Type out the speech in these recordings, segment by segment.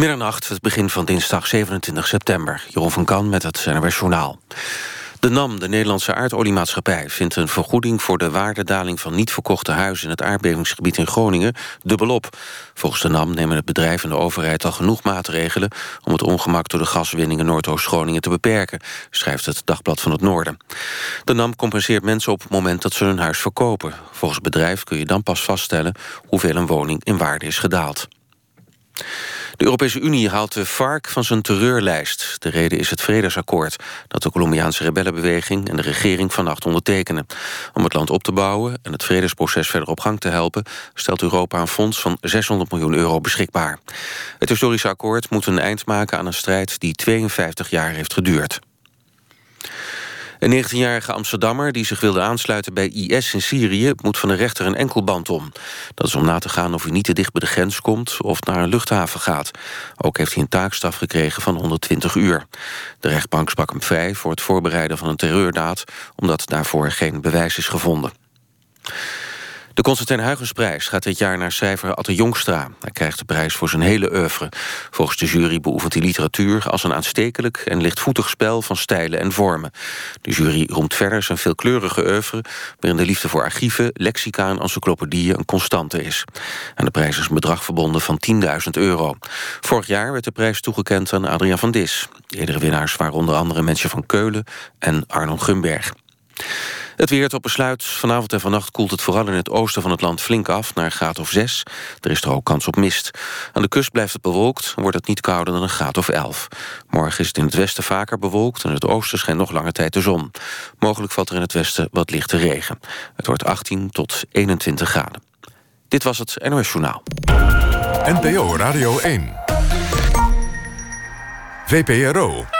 Middernacht, het begin van dinsdag 27 september. Jeroen van Kan met het NRW Journaal. De NAM, de Nederlandse aardoliemaatschappij... vindt een vergoeding voor de waardedaling van niet verkochte huizen... in het aardbevingsgebied in Groningen dubbelop. Volgens de NAM nemen het bedrijf en de overheid al genoeg maatregelen... om het ongemak door de gaswinning in Noordoost-Groningen te beperken... schrijft het Dagblad van het Noorden. De NAM compenseert mensen op het moment dat ze hun huis verkopen. Volgens het bedrijf kun je dan pas vaststellen... hoeveel een woning in waarde is gedaald. De Europese Unie haalt de FARC van zijn terreurlijst. De reden is het vredesakkoord dat de Colombiaanse rebellenbeweging en de regering vannacht ondertekenen. Om het land op te bouwen en het vredesproces verder op gang te helpen... stelt Europa een fonds van 600 miljoen euro beschikbaar. Het historische akkoord moet een eind maken aan een strijd die 52 jaar heeft geduurd. Een 19-jarige Amsterdammer die zich wilde aansluiten bij IS in Syrië... moet van de rechter een enkelband om. Dat is om na te gaan of hij niet te dicht bij de grens komt... of naar een luchthaven gaat. Ook heeft hij een taakstraf gekregen van 120 uur. De rechtbank sprak hem vrij voor het voorbereiden van een terreurdaad... omdat daarvoor geen bewijs is gevonden. De Constantijn Huygensprijs gaat dit jaar naar schrijver Atte Jongstra. Hij krijgt de prijs voor zijn hele oeuvre. Volgens de jury beoefent hij literatuur als een aanstekelijk... en lichtvoetig spel van stijlen en vormen. De jury roemt verder zijn veelkleurige oeuvre... waarin de liefde voor archieven, lexica en encyclopedieën een constante is. Aan de prijs is een bedrag verbonden van 10.000 euro. Vorig jaar werd de prijs toegekend aan Adriaan van Dis. De eerdere winnaars waren onder andere mensen van Keulen en Arnon Gumberg. Het weer tot besluit. Vanavond en vannacht koelt het vooral in het oosten van het land flink af... naar graad of 6. Er is er ook kans op mist. Aan de kust blijft het bewolkt wordt het niet kouder dan een graad of 11. Morgen is het in het westen vaker bewolkt... en in het oosten schijnt nog lange tijd de zon. Mogelijk valt er in het westen wat lichte regen. Het wordt 18 tot 21 graden. Dit was het NOS Journaal. NPO Radio 1. VPRO.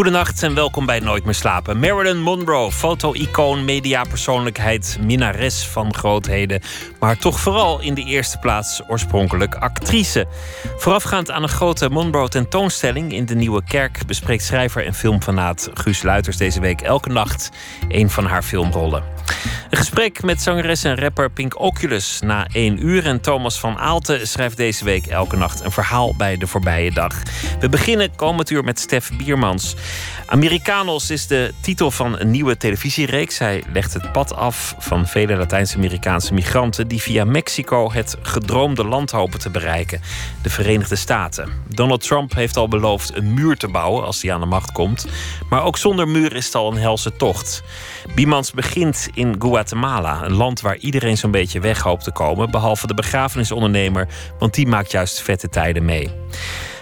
Goedenacht en welkom bij Nooit meer slapen. Marilyn Monroe, foto-icoon, mediapersoonlijkheid, minnares van grootheden. Maar toch vooral in de eerste plaats oorspronkelijk actrice. Voorafgaand aan een grote Monroe-tentoonstelling in de Nieuwe Kerk... bespreekt schrijver en filmfanaat Guus Luiters deze week elke nacht... een van haar filmrollen. Een gesprek met zangeres en rapper Pink Oculus na één uur. En Thomas van Aalten schrijft deze week elke nacht een verhaal bij de voorbije dag. We beginnen komend uur met Stef Biermans. Americanos is de titel van een nieuwe televisiereeks. Hij legt het pad af van vele Latijns-Amerikaanse migranten die via Mexico het gedroomde land hopen te bereiken, de Verenigde Staten. Donald Trump heeft al beloofd een muur te bouwen als hij aan de macht komt, maar ook zonder muur is het al een helse tocht. Biemans begint in Guatemala, een land waar iedereen zo'n beetje weg hoopt te komen, behalve de begrafenisondernemer, want die maakt juist vette tijden mee.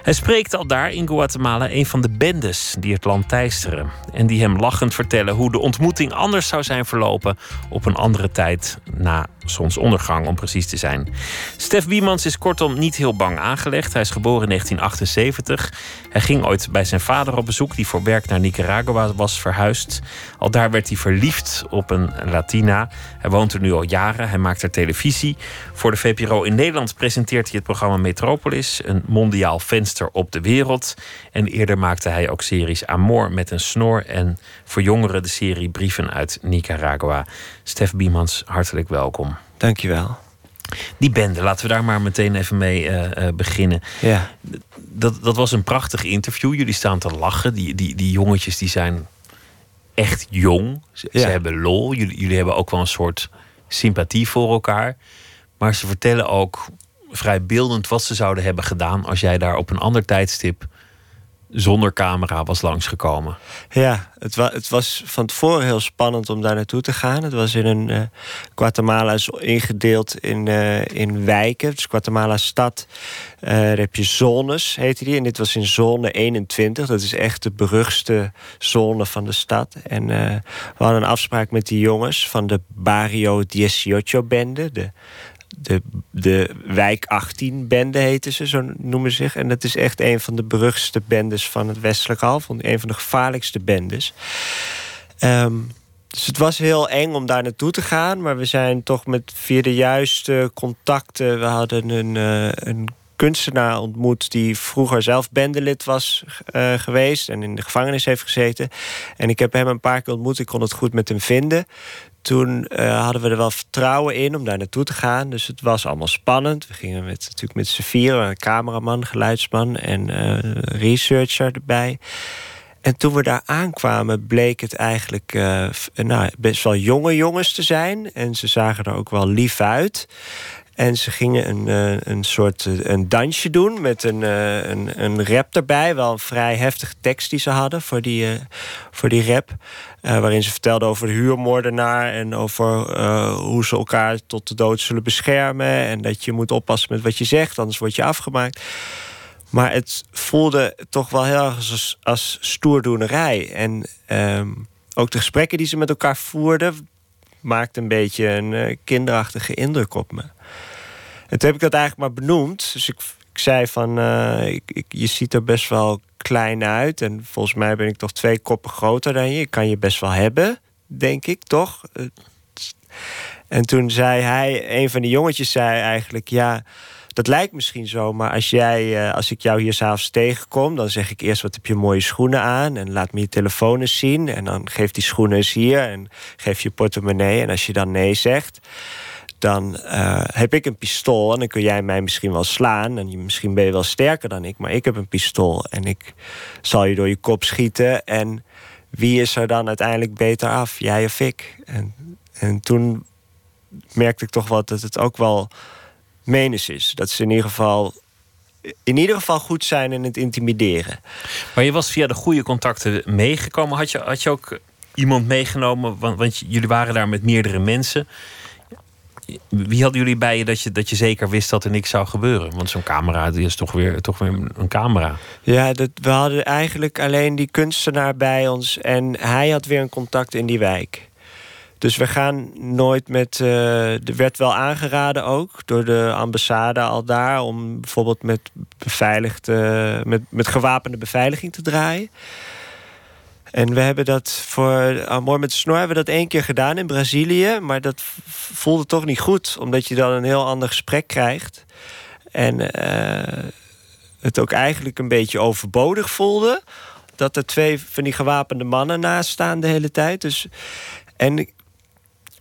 Hij spreekt al daar in Guatemala een van de bendes die het land teisteren. En die hem lachend vertellen hoe de ontmoeting anders zou zijn verlopen op een andere tijd na zonsondergang, om precies te zijn. Stef Biemans is kortom niet heel bang aangelegd. Hij is geboren in 1978. Hij ging ooit bij zijn vader op bezoek, die voor werk naar Nicaragua was verhuisd. Al daar werd hij verliefd op een Latina. Hij woont er nu al jaren. Hij maakt er televisie. Voor de VPRO in Nederland presenteert hij het programma Metropolis, een mondiaal venster op de wereld. En eerder maakte hij ook series Amor met een snor en voor jongeren de serie Brieven uit Nicaragua. Stef Biemans, hartelijk welkom. Dankjewel. Die bende, laten we daar maar meteen even mee uh, uh, beginnen. Ja. Dat, dat was een prachtig interview. Jullie staan te lachen. Die, die, die jongetjes die zijn echt jong. Ze, Ja. ze hebben lol. Jullie, jullie hebben ook wel een soort sympathie voor elkaar. Maar ze vertellen ook vrij beeldend wat ze zouden hebben gedaan als jij daar op een ander tijdstip zonder camera was langsgekomen. Ja, het, het was van tevoren heel spannend om daar naartoe te gaan. Het was in een. eh, Guatemala is ingedeeld in, eh, in wijken. Dus Guatemala stad. eh, daar heb je zones, heette die. En dit was in zone 21. Dat is echt de beruchtste zone van de stad. En we hadden een afspraak met die jongens van de Barrio 18-bende. De, de, de wijk 18-bende heten ze, zo noemen ze zich. En dat is echt een van de beruchtste bendes van het westelijke halfrond. Een van de gevaarlijkste bendes. Ehm, dus het was heel eng om daar naartoe te gaan. Maar we zijn toch met via de juiste contacten... We hadden een, eh, een kunstenaar ontmoet die vroeger zelf bendelid was uh, geweest en in de gevangenis heeft gezeten. En ik heb hem een paar keer ontmoet. Ik kon het goed met hem vinden. Toen uh, hadden we er wel vertrouwen in om daar naartoe te gaan. Dus het was allemaal spannend. We gingen met, natuurlijk met z'n vieren, een cameraman, geluidsman en uh, researcher erbij. En toen we daar aankwamen, bleek het eigenlijk uh, nou, best wel jonge jongens te zijn. En ze zagen er ook wel lief uit. En ze gingen een, uh, een soort uh, een dansje doen met een, uh, een, een rap erbij. Wel een vrij heftige tekst die ze hadden voor die, voor die rap. waarin ze vertelden over de huurmoordenaar en over hoe ze elkaar tot de dood zullen beschermen. En dat je moet oppassen met wat je zegt, anders word je afgemaakt. Maar het voelde toch wel heel erg als, als stoerdoenerij. En um, ook de gesprekken die ze met elkaar voerden, maakten een beetje een kinderachtige indruk op me. En toen heb ik dat eigenlijk maar benoemd. Dus ik, ik zei van, uh, ik, je ziet er best wel klein uit. En volgens mij ben ik toch twee koppen groter dan je. Ik kan je best wel hebben, denk ik, toch? En toen zei hij, een van de jongetjes zei eigenlijk... ja, dat lijkt misschien zo, maar als, jij, uh, als ik jou hier s'avonds tegenkom... dan zeg ik eerst, wat heb je mooie schoenen aan? En laat me je telefoon eens zien. En dan geef die schoenen eens hier en geef je portemonnee. En als je dan nee zegt dan uh, heb ik een pistool en dan kun jij mij misschien wel slaan. En je, misschien ben je wel sterker dan ik, maar ik heb een pistool en ik zal je door je kop schieten. En wie is er dan uiteindelijk beter af, jij of ik? En, en toen merkte ik toch wel dat het ook wel menens is. Dat ze in ieder geval in ieder geval goed zijn in het intimideren. Maar je was via de goede contacten meegekomen. Had je, had je ook iemand meegenomen? Want, want jullie waren daar met meerdere mensen wie hadden jullie bij je dat, je dat je zeker wist dat er niks zou gebeuren? Want zo'n camera is toch weer, toch weer een camera. Ja, dat, we hadden eigenlijk alleen die kunstenaar bij ons. En hij had weer een contact in die wijk. Dus we gaan nooit met. Uh, er werd wel aangeraden ook door de ambassade al daar. om bijvoorbeeld met, beveiligde, met, met gewapende beveiliging te draaien. En we hebben dat voor Amor met de Snor hebben we dat één keer gedaan in Brazilië. Maar dat voelde toch niet goed, omdat je dan een heel ander gesprek krijgt. En uh, het ook eigenlijk een beetje overbodig voelde. Dat er twee van die gewapende mannen naast staan de hele tijd. Dus, en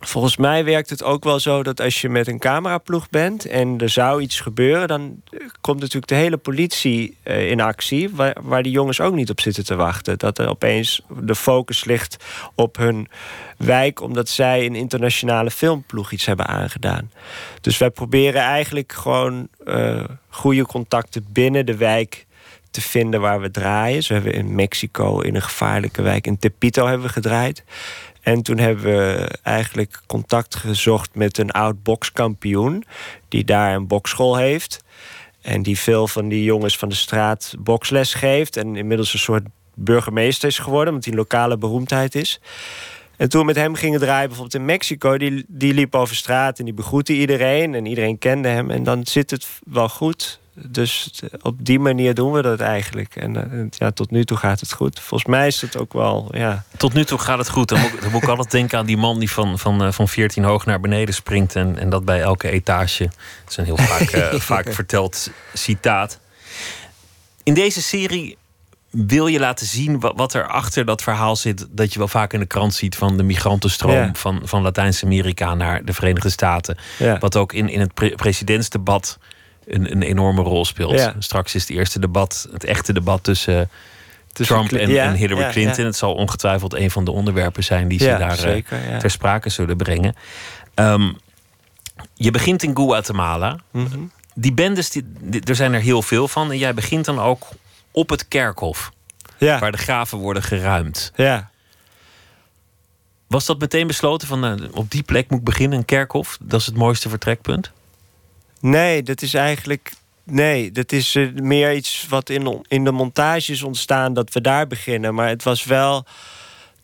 Volgens mij werkt het ook wel zo dat als je met een cameraploeg bent en er zou iets gebeuren, dan komt natuurlijk de hele politie uh, in actie, waar, waar die jongens ook niet op zitten te wachten. Dat er opeens de focus ligt op hun wijk, omdat zij een internationale filmploeg iets hebben aangedaan. Dus wij proberen eigenlijk gewoon uh, goede contacten binnen de wijk te vinden waar we draaien. Zo hebben in Mexico in een gevaarlijke wijk in Tepito hebben we gedraaid. En toen hebben we eigenlijk contact gezocht met een oud bokskampioen... die daar een bokschool heeft. En die veel van die jongens van de straat boksles geeft... en inmiddels een soort burgemeester is geworden... omdat hij lokale beroemdheid is. En toen we met hem gingen draaien, bijvoorbeeld in Mexico... die, die liep over straat en die begroette iedereen... en iedereen kende hem. En dan zit het wel goed dus op die manier doen we dat eigenlijk. En uh, ja, tot nu toe gaat het goed. Volgens mij is het ook wel, ja. Tot nu toe gaat het goed. Dan moet, dan moet ik altijd denken aan die man die van, van, uh, van 14 hoog naar beneden springt. En, en dat bij elke etage. Dat is een heel vaak, uh, vaak verteld citaat. In deze serie wil je laten zien wat, wat er achter dat verhaal zit. Dat je wel vaak in de krant ziet van de migrantenstroom ja. van, van Latijns-Amerika naar de Verenigde Staten. Ja. Wat ook in, in het pre presidentsdebat een, een enorme rol speelt. Ja. Straks is het eerste debat, het echte debat tussen, tussen Trump en, ja, en, Hillary ja, Clinton. Het zal ongetwijfeld een van de onderwerpen zijn die ze daar zeker, uh, ter sprake zullen brengen. Um, je begint in Guatemala. Mm -hmm. Die bendes, die, die, er zijn er heel veel van. En jij begint dan ook op het kerkhof. Waar de graven worden geruimd. Ja. Was dat meteen besloten van uh, op die plek moet ik beginnen, een kerkhof? Dat is het mooiste vertrekpunt? Nee, dat is eigenlijk. Nee, dat is uh, meer iets wat in, in de montage is ontstaan dat we daar beginnen. Maar het was wel.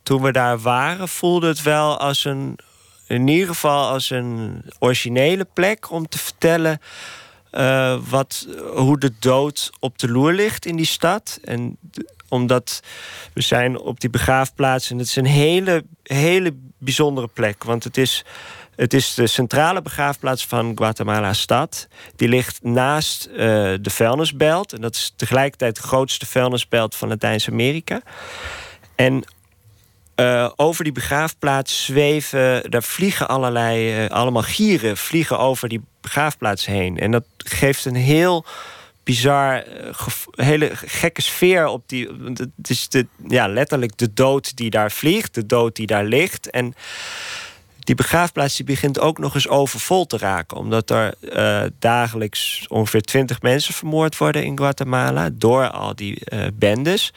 Toen we daar waren, voelde het wel als een. In ieder geval als een originele plek om te vertellen. Uh, wat, hoe de dood op de loer ligt in die stad. En omdat we zijn op die begraafplaats en het is een hele, hele bijzondere plek. Want het is Het is de centrale begraafplaats van Guatemala-stad. Die ligt naast uh, de vuilnisbelt. En dat is tegelijkertijd de grootste vuilnisbelt van Latijns-Amerika. En uh, over die begraafplaats zweven, daar vliegen allerlei, uh, allemaal gieren vliegen over die begraafplaats heen. En dat geeft een heel bizar, hele gekke sfeer op die. Het is de, ja, letterlijk de dood die daar vliegt, de dood die daar ligt. En die begraafplaats die begint ook nog eens overvol te raken. Omdat er uh, dagelijks ongeveer 20 mensen vermoord worden in Guatemala door al die uh, bendes.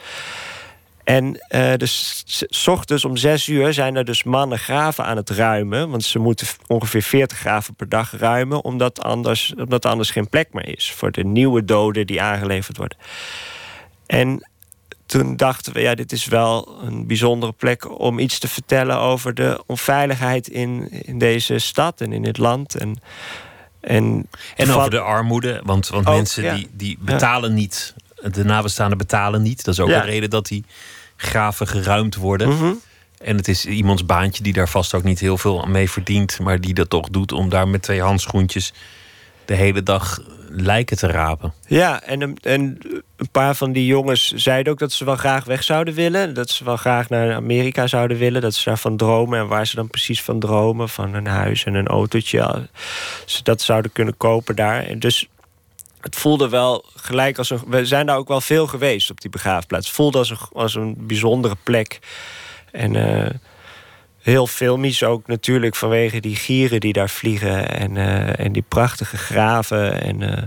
En uh, dus s ochtends om zes uur zijn er dus mannen graven aan het ruimen. Want ze moeten ongeveer 40 graven per dag ruimen. Omdat, anders, omdat er anders geen plek meer is voor de nieuwe doden die aangeleverd worden. En toen dachten we, ja, dit is wel een bijzondere plek om iets te vertellen over de onveiligheid in, in deze stad en in het land. En, en, en over de armoede, want, want mensen die, die betalen niet, de nabestaanden betalen niet. Dat is ook een reden dat die graven geruimd worden. Mhm. En het is iemands baantje die daar vast ook niet heel veel mee verdient, maar die dat toch doet om daar met twee handschoentjes de hele dag lijken te rapen. Ja, en, en een paar van die jongens zeiden ook dat ze wel graag weg zouden willen. Dat ze wel graag naar Amerika zouden willen. Dat ze daarvan dromen. En waar ze dan precies van dromen. Van een huis en een autootje. Ze dat zouden kunnen kopen daar. En dus het voelde wel gelijk als een. We zijn daar ook wel veel geweest op die begraafplaats. Het voelde als een, als een bijzondere plek. En uh, heel filmisch ook natuurlijk vanwege die gieren die daar vliegen. En, uh, en die prachtige graven. En, uh,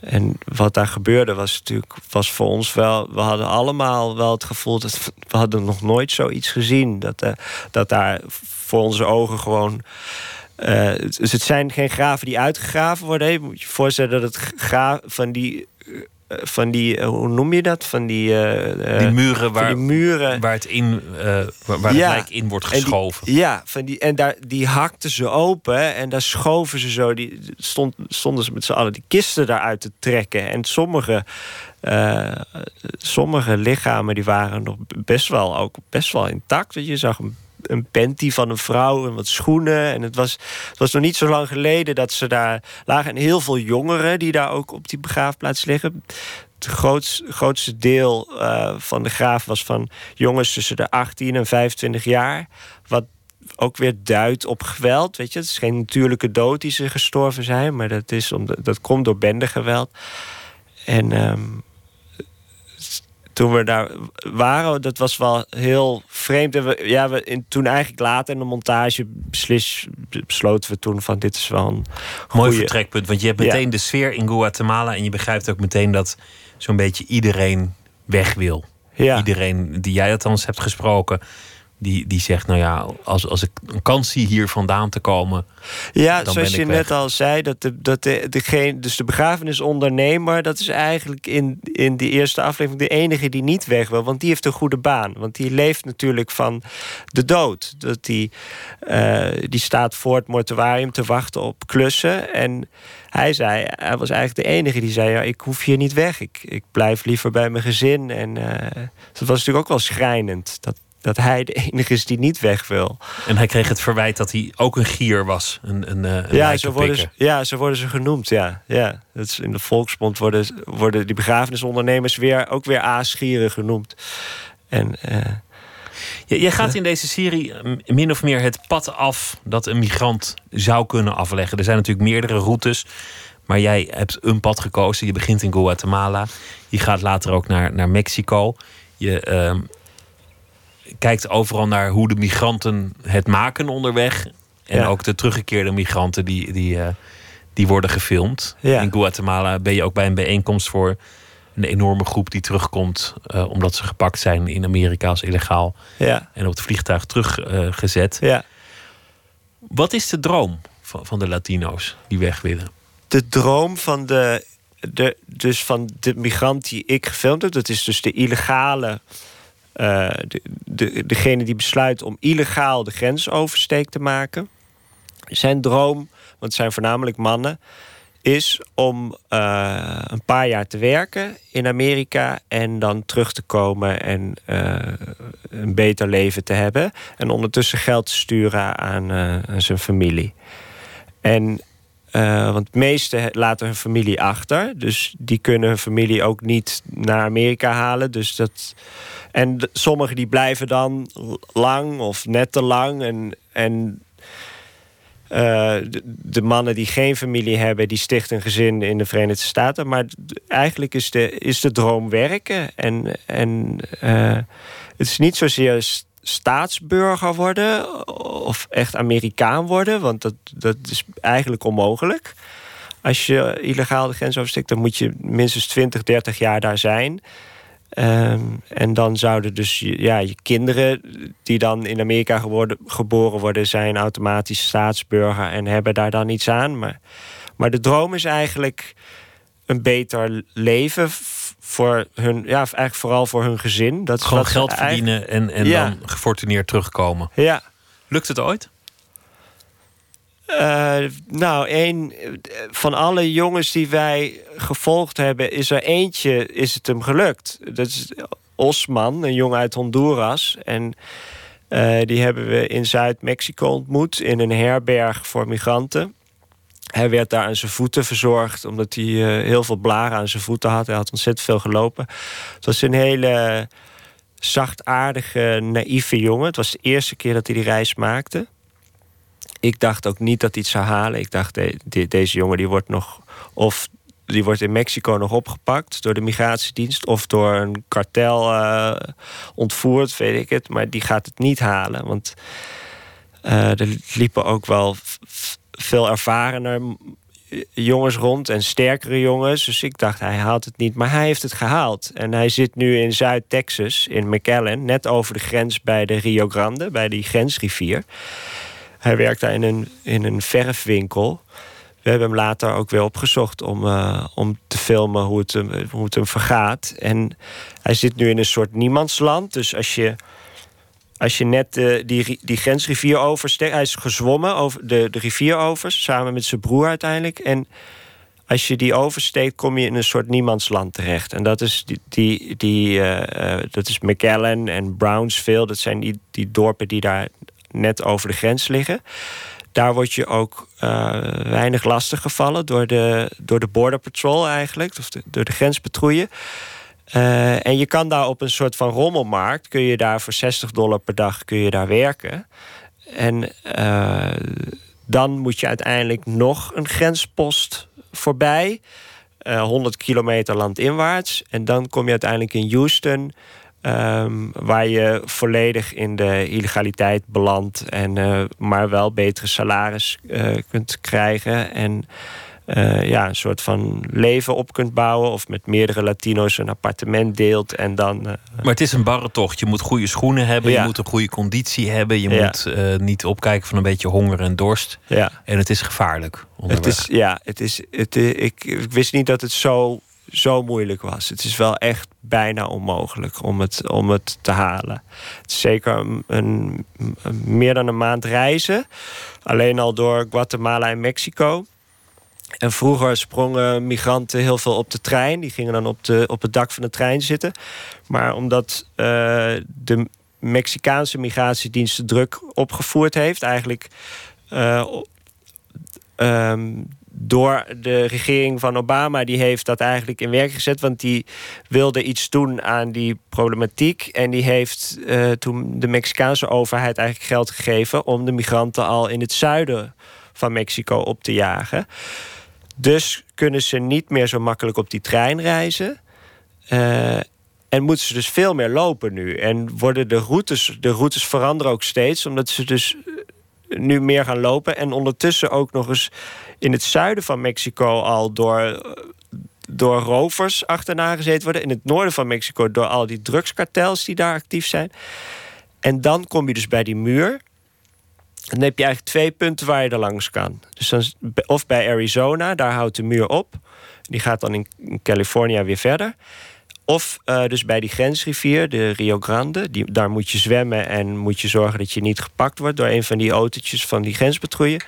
en wat daar gebeurde was natuurlijk was voor ons wel. We hadden allemaal wel het gevoel dat we hadden nog nooit zoiets gezien. Dat, dat daar voor onze ogen gewoon dus het zijn geen graven die uitgegraven worden. Je moet je voorstellen dat het graaf van die eh, van die, eh, hoe noem je dat? Van die, uh, die muren, waar, die muren waar het in, uh, waar ja, het in wordt geschoven. Die, ja, van die, en daar, die hakten ze open en daar schoven ze zo. Die, stond, stonden ze met z'n allen die kisten daaruit te trekken. En sommige, sommige lichamen die waren nog best wel, ook best wel intact. Je zag een een panty van een vrouw en wat schoenen. En het was, het was nog niet zo lang geleden dat ze daar lagen. En heel veel jongeren die daar ook op die begraafplaats liggen. Het grootste, grootste deel uh, van de graaf was van jongens tussen de 18 en 25 jaar. Wat ook weer duidt op geweld. Weet je, het is geen natuurlijke dood die ze gestorven zijn, maar dat, is om, dat komt door bendegeweld. En um, toen we daar waren, dat was wel heel vreemd. En we, ja, we, in, toen eigenlijk later in de montage beslis, besloten we toen van dit is wel een mooi vertrekpunt. Want je hebt meteen de sfeer in Guatemala en je begrijpt ook meteen dat zo'n beetje iedereen weg wil. Ja. Iedereen die jij althans hebt gesproken, die, die zegt, nou ja, als, als ik een kans zie hier vandaan te komen. Ja, zoals je net al zei, dat, de, dat de, degene, dus de begrafenisondernemer, dat is eigenlijk in, in die eerste aflevering de enige die niet weg wil. Want die heeft een goede baan. Want die leeft natuurlijk van de dood. Dat die, uh, die staat voor het mortuarium te wachten op klussen. En hij zei, hij was eigenlijk de enige die zei: ja, Ik hoef hier niet weg. Ik, ik blijf liever bij mijn gezin. En uh, dat was natuurlijk ook wel schrijnend. Dat, dat hij de enige is die niet weg wil. En hij kreeg het verwijt dat hij ook een gier was. Een, een, een ja, zo worden ze, ja, zo worden ze genoemd. Ja, ja. Dat is in de volksmond worden, worden die begrafenisondernemers weer, ook weer aasgieren genoemd. En, uh, je, je, gaat in deze serie min of meer het pad af dat een migrant zou kunnen afleggen. Er zijn natuurlijk meerdere routes. Maar jij hebt een pad gekozen. Je begint in Guatemala. Je gaat later ook naar, naar Mexico. Je, uh, kijkt overal naar hoe de migranten het maken onderweg. En ook de teruggekeerde migranten die, die, uh, die worden gefilmd. In Guatemala ben je ook bij een bijeenkomst voor een enorme groep die terugkomt. Uh, omdat ze gepakt zijn in Amerika als illegaal. Ja. En op het vliegtuig teruggezet. Uh, ja. Wat is de droom van, van de Latino's die weg willen? De droom van de, de, dus van de migrant die ik gefilmd heb, dat is dus de illegale uh, de, de, degene die besluit om illegaal de grensoversteek te maken. Zijn droom, want het zijn voornamelijk mannen, is om uh, een paar jaar te werken in Amerika en dan terug te komen en uh, een beter leven te hebben. En ondertussen geld te sturen aan, aan zijn familie. En uh, want de meesten laten hun familie achter. Dus die kunnen hun familie ook niet naar Amerika halen. Dus dat... En sommigen die blijven dan lang of net te lang. En, en uh, de, mannen die geen familie hebben, die stichten een gezin in de Verenigde Staten. Maar eigenlijk is de, is de droom werken. En, en uh, het is niet zozeer staatsburger worden of echt Amerikaan worden, want dat, dat is eigenlijk onmogelijk. Als je illegaal de grens oversteekt, dan moet je minstens 20, 30 jaar daar zijn. Um, en dan zouden dus ja, je kinderen die dan in Amerika geboren worden, zijn automatisch staatsburger en hebben daar dan iets aan. Maar, maar de droom is eigenlijk een beter leven voor hun, ja, eigenlijk vooral voor hun gezin. Dat Gewoon geld verdienen en, en dan gefortuneerd terugkomen. Ja. Lukt het ooit? Uh, nou, een van alle jongens die wij gevolgd hebben, is er eentje, is het hem gelukt. Dat is Osman, een jongen uit Honduras. En uh, die hebben we in Zuid-Mexico ontmoet in een herberg voor migranten. Hij werd daar aan zijn voeten verzorgd, omdat hij uh, heel veel blaren aan zijn voeten had. Hij had ontzettend veel gelopen. Het was een hele zachtaardige, naïeve jongen. Het was de eerste keer dat hij die reis maakte. Ik dacht ook niet dat hij het zou halen. Ik dacht, de, deze jongen die wordt nog... of die wordt in Mexico nog opgepakt door de migratiedienst... of door een kartel uh, ontvoerd, weet ik het. Maar die gaat het niet halen, want... Uh, er liepen ook wel veel ervarener jongens rond en sterkere jongens. Dus ik dacht, hij haalt het niet. Maar hij heeft het gehaald. En hij zit nu in Zuid-Texas, in McAllen... net over de grens bij de Rio Grande, bij die grensrivier. Hij werkt daar in een, in een verfwinkel. We hebben hem later ook weer opgezocht om, uh, om te filmen hoe het, hoe het hem vergaat. En hij zit nu in een soort niemandsland. Dus als je als je net uh, die, die grensrivier oversteekt... Hij is gezwommen over de, de rivier over, samen met zijn broer uiteindelijk. En als je die oversteekt, kom je in een soort niemandsland terecht. En dat is, die, die, die uh, uh, dat is McAllen en Brownsville. Dat zijn die, die dorpen die daar net over de grens liggen. Daar word je ook weinig lastig gevallen door de, door de Border Patrol eigenlijk. Of door de grenspatrouille. Uh, en je kan daar op een soort van rommelmarkt, kun je daar voor 60 dollar per dag kun je daar werken. En uh, dan moet je uiteindelijk nog een grenspost voorbij. Uh, eh, 100 kilometer landinwaarts. En dan kom je uiteindelijk in Houston. Um, waar je volledig in de illegaliteit belandt. En, maar wel betere salaris kunt krijgen. En uh, ja, een soort van leven op kunt bouwen. Of met meerdere Latino's een appartement deelt. En dan, uh, maar het is een barre tocht. Je moet goede schoenen hebben. Ja. Je moet een goede conditie hebben. Je ja. moet uh, niet opkijken van een beetje honger en dorst. Ja. En het is gevaarlijk. Het is, ja, het is, het, ik, ik wist niet dat het zo, zo moeilijk was. Het is wel echt bijna onmogelijk om het, om het te halen. Het is zeker een, een, meer dan een maand reizen. Alleen al door Guatemala en Mexico. En vroeger sprongen migranten heel veel op de trein. Die gingen dan op, de, op het dak van de trein zitten. Maar omdat uh, de Mexicaanse migratiedienst de druk opgevoerd heeft, eigenlijk uh, um, door de regering van Obama, die heeft dat eigenlijk in werking gezet. Want die wilde iets doen aan die problematiek. En die heeft uh, toen de Mexicaanse overheid eigenlijk geld gegeven om de migranten al in het zuiden van Mexico op te jagen. Dus kunnen ze niet meer zo makkelijk op die trein reizen. Uh, en moeten ze dus veel meer lopen nu. En worden de routes, de routes veranderen ook steeds, omdat ze dus eh, nu meer gaan lopen. En ondertussen ook nog eens in het zuiden van Mexico al door, door rovers achterna gezeten worden. In het noorden van Mexico door al die drugskartels die daar actief zijn. En dan kom je dus bij die muur. Dan heb je eigenlijk twee punten waar je er langs kan. Dus dan, of bij Arizona, daar houdt de muur op. Die gaat dan in, California weer verder. Of uh, dus bij die grensrivier, de Rio Grande. Die, daar moet je zwemmen en moet je zorgen dat je niet gepakt wordt door een van die autootjes van die grenspatrouille.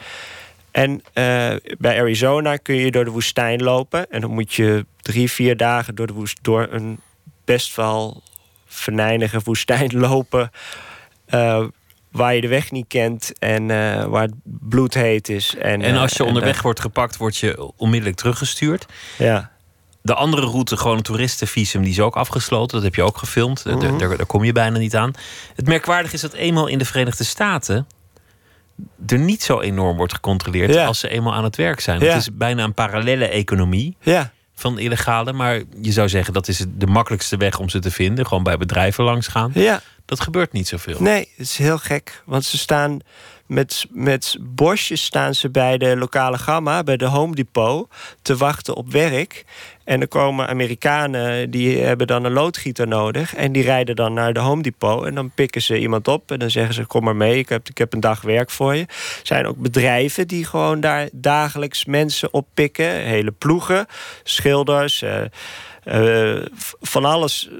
En eh, bij Arizona kun je door de woestijn lopen. En dan moet je drie, vier dagen door, de woest, door een best wel venijnige woestijn lopen. Uh, waar je de weg niet kent en uh, waar het bloedheet is. En, en als je onderweg wordt gepakt, word je onmiddellijk teruggestuurd. Ja. De andere route, gewoon een toeristenvisum, die is ook afgesloten. Dat heb je ook gefilmd. Mm daar, daar, kom je bijna niet aan. Het merkwaardige is dat eenmaal in de Verenigde Staten er niet zo enorm wordt gecontroleerd als ze eenmaal aan het werk zijn. Het is bijna een parallele economie ja. Van illegale. Maar je zou zeggen dat is de makkelijkste weg om ze te vinden. Gewoon bij bedrijven langs gaan. Ja. Dat gebeurt niet zoveel. Nee, het is heel gek. Want ze staan met, met bosjes staan ze bij de lokale gamma, bij de Home Depot, te wachten op werk. En er komen Amerikanen die hebben dan een loodgieter nodig. En die rijden dan naar de Home Depot. En dan pikken ze iemand op. En dan zeggen ze: Kom maar mee, ik heb, ik heb een dag werk voor je. Er zijn ook bedrijven die gewoon daar dagelijks mensen oppikken. Hele ploegen, schilders, uh, uh, van alles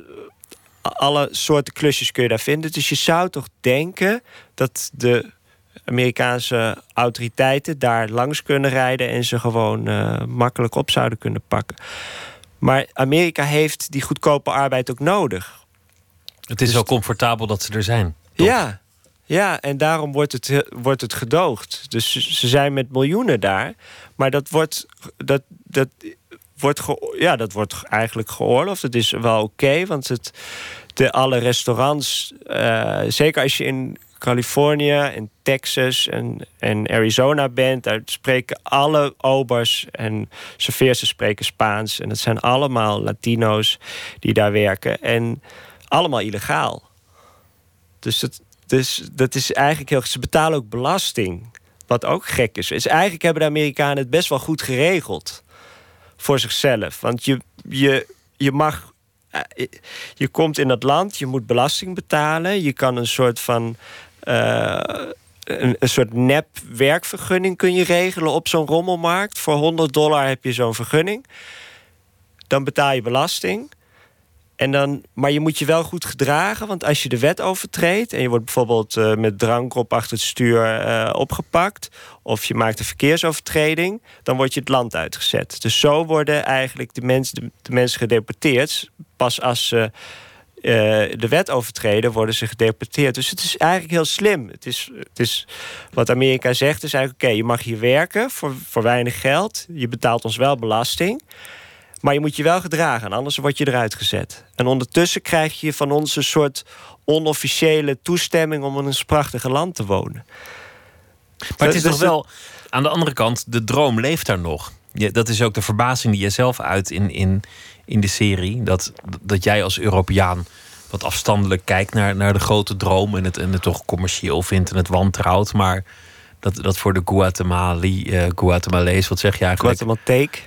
alle soorten klusjes kun je daar vinden. Dus je zou toch denken dat de Amerikaanse autoriteiten daar langs kunnen rijden en ze gewoon uh, makkelijk op zouden kunnen pakken. Maar Amerika heeft die goedkope arbeid ook nodig. Het is dus zo comfortabel dat ze er zijn. Ja, ja, en daarom wordt het, wordt het gedoogd. Dus ze zijn met miljoenen daar. Maar dat wordt, dat, dat wordt, ja, dat wordt eigenlijk geoorloofd. Het is wel oké, want het, de, alle restaurants, uh, zeker als je in Californië en Texas en, en Arizona bent, daar spreken alle obers en serveersters spreken Spaans. En dat zijn allemaal Latino's die daar werken. En allemaal illegaal. Dus dat, dus dat is eigenlijk heel... Ze betalen ook belasting. Wat ook gek is. is eigenlijk hebben de Amerikanen het best wel goed geregeld. Voor zichzelf. Want je, je, je mag eh, je komt in dat land, je moet belasting betalen. Je kan een soort van een, een, soort nep werkvergunning kun je regelen op zo'n rommelmarkt. Voor 100 dollar heb je zo'n vergunning. Dan betaal je belasting. En dan, maar je moet je wel goed gedragen, want als je de wet overtreedt... en je wordt bijvoorbeeld uh, met drank op achter het stuur uh, opgepakt... of je maakt een verkeersovertreding, dan word je het land uitgezet. Dus zo worden eigenlijk de, mensen de, mensen gedeporteerd... pas als ze de wet overtreden, worden ze gedeporteerd. Dus het is eigenlijk heel slim. Het is, het is wat Amerika zegt, is eigenlijk: oké, je mag hier werken voor, voor weinig geld. Je betaalt ons wel belasting. Maar je moet je wel gedragen, anders word je eruit gezet. En ondertussen krijg je van ons een soort onofficiële toestemming om in een prachtige land te wonen. Maar het is toch wel, aan de andere kant, de droom leeft daar nog. Ja, dat is ook de verbazing die je zelf uit in, in, in de serie. Dat, dat jij als Europeaan wat afstandelijk kijkt naar, naar de grote droom en het, en het toch commercieel vindt en het wantrouwt. Maar dat, dat voor de Guatemali, uh, Guatemalees, wat zeg je eigenlijk?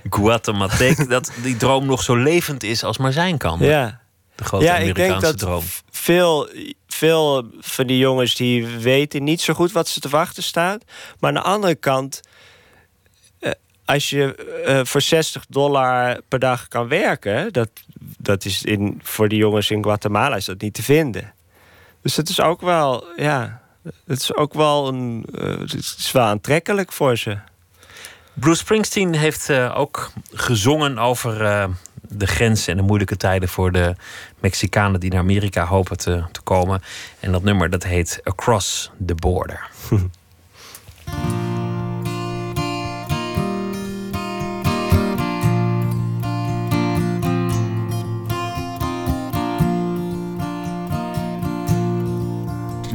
Guatemalteek, dat die droom nog zo levend is als maar zijn kan. Ja. De grote ja, Amerikaanse ik denk dat droom. Veel, veel van die jongens die weten niet zo goed wat ze te wachten staat. Maar aan de andere kant als je uh, voor 60 dollar per dag kan werken, dat, dat is in, voor die jongens in Guatemala is dat niet te vinden. Dus het is ook wel, ja, het is ook wel een, uh, het is wel aantrekkelijk voor ze. Bruce Springsteen heeft uh, ook gezongen over de grenzen en de moeilijke tijden voor de Mexicanen die naar Amerika hopen te, te komen. En dat nummer dat heet Across the Border.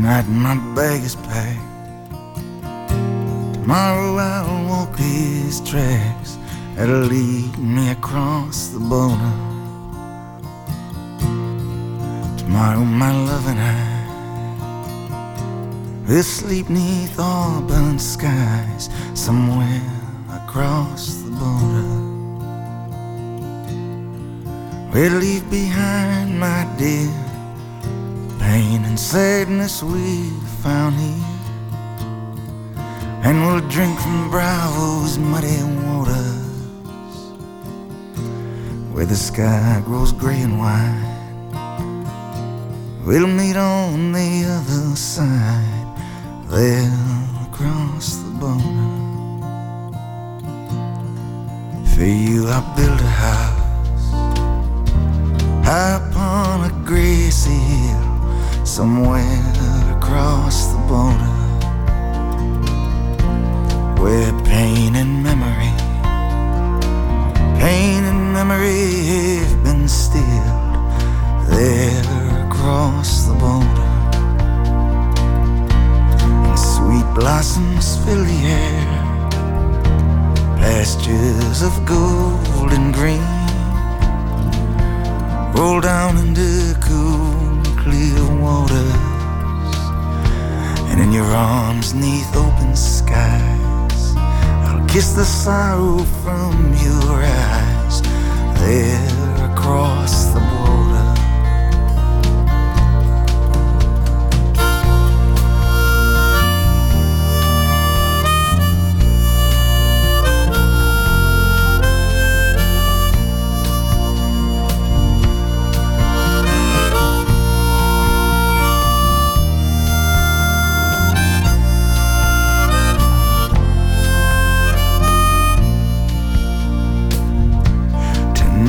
Tonight my bag is packed. Tomorrow I'll walk these tracks that'll lead me across the border. Tomorrow my love and I will sleep neath auburn skies somewhere across the border. We'll leave behind my dear pain and sadness we found here. And we'll drink from Bravo's muddy waters, where the sky grows gray and white. We'll meet on the other side, there across the border. For you, I built a house high upon a grassy hill somewhere across the border where pain and memory, pain and memory have been stilled there across the border. And sweet blossoms fill the air, pastures of gold and green roll down into cool, clear waters, and in your arms, neath open skies, I'll kiss the sorrow from your eyes there across the border.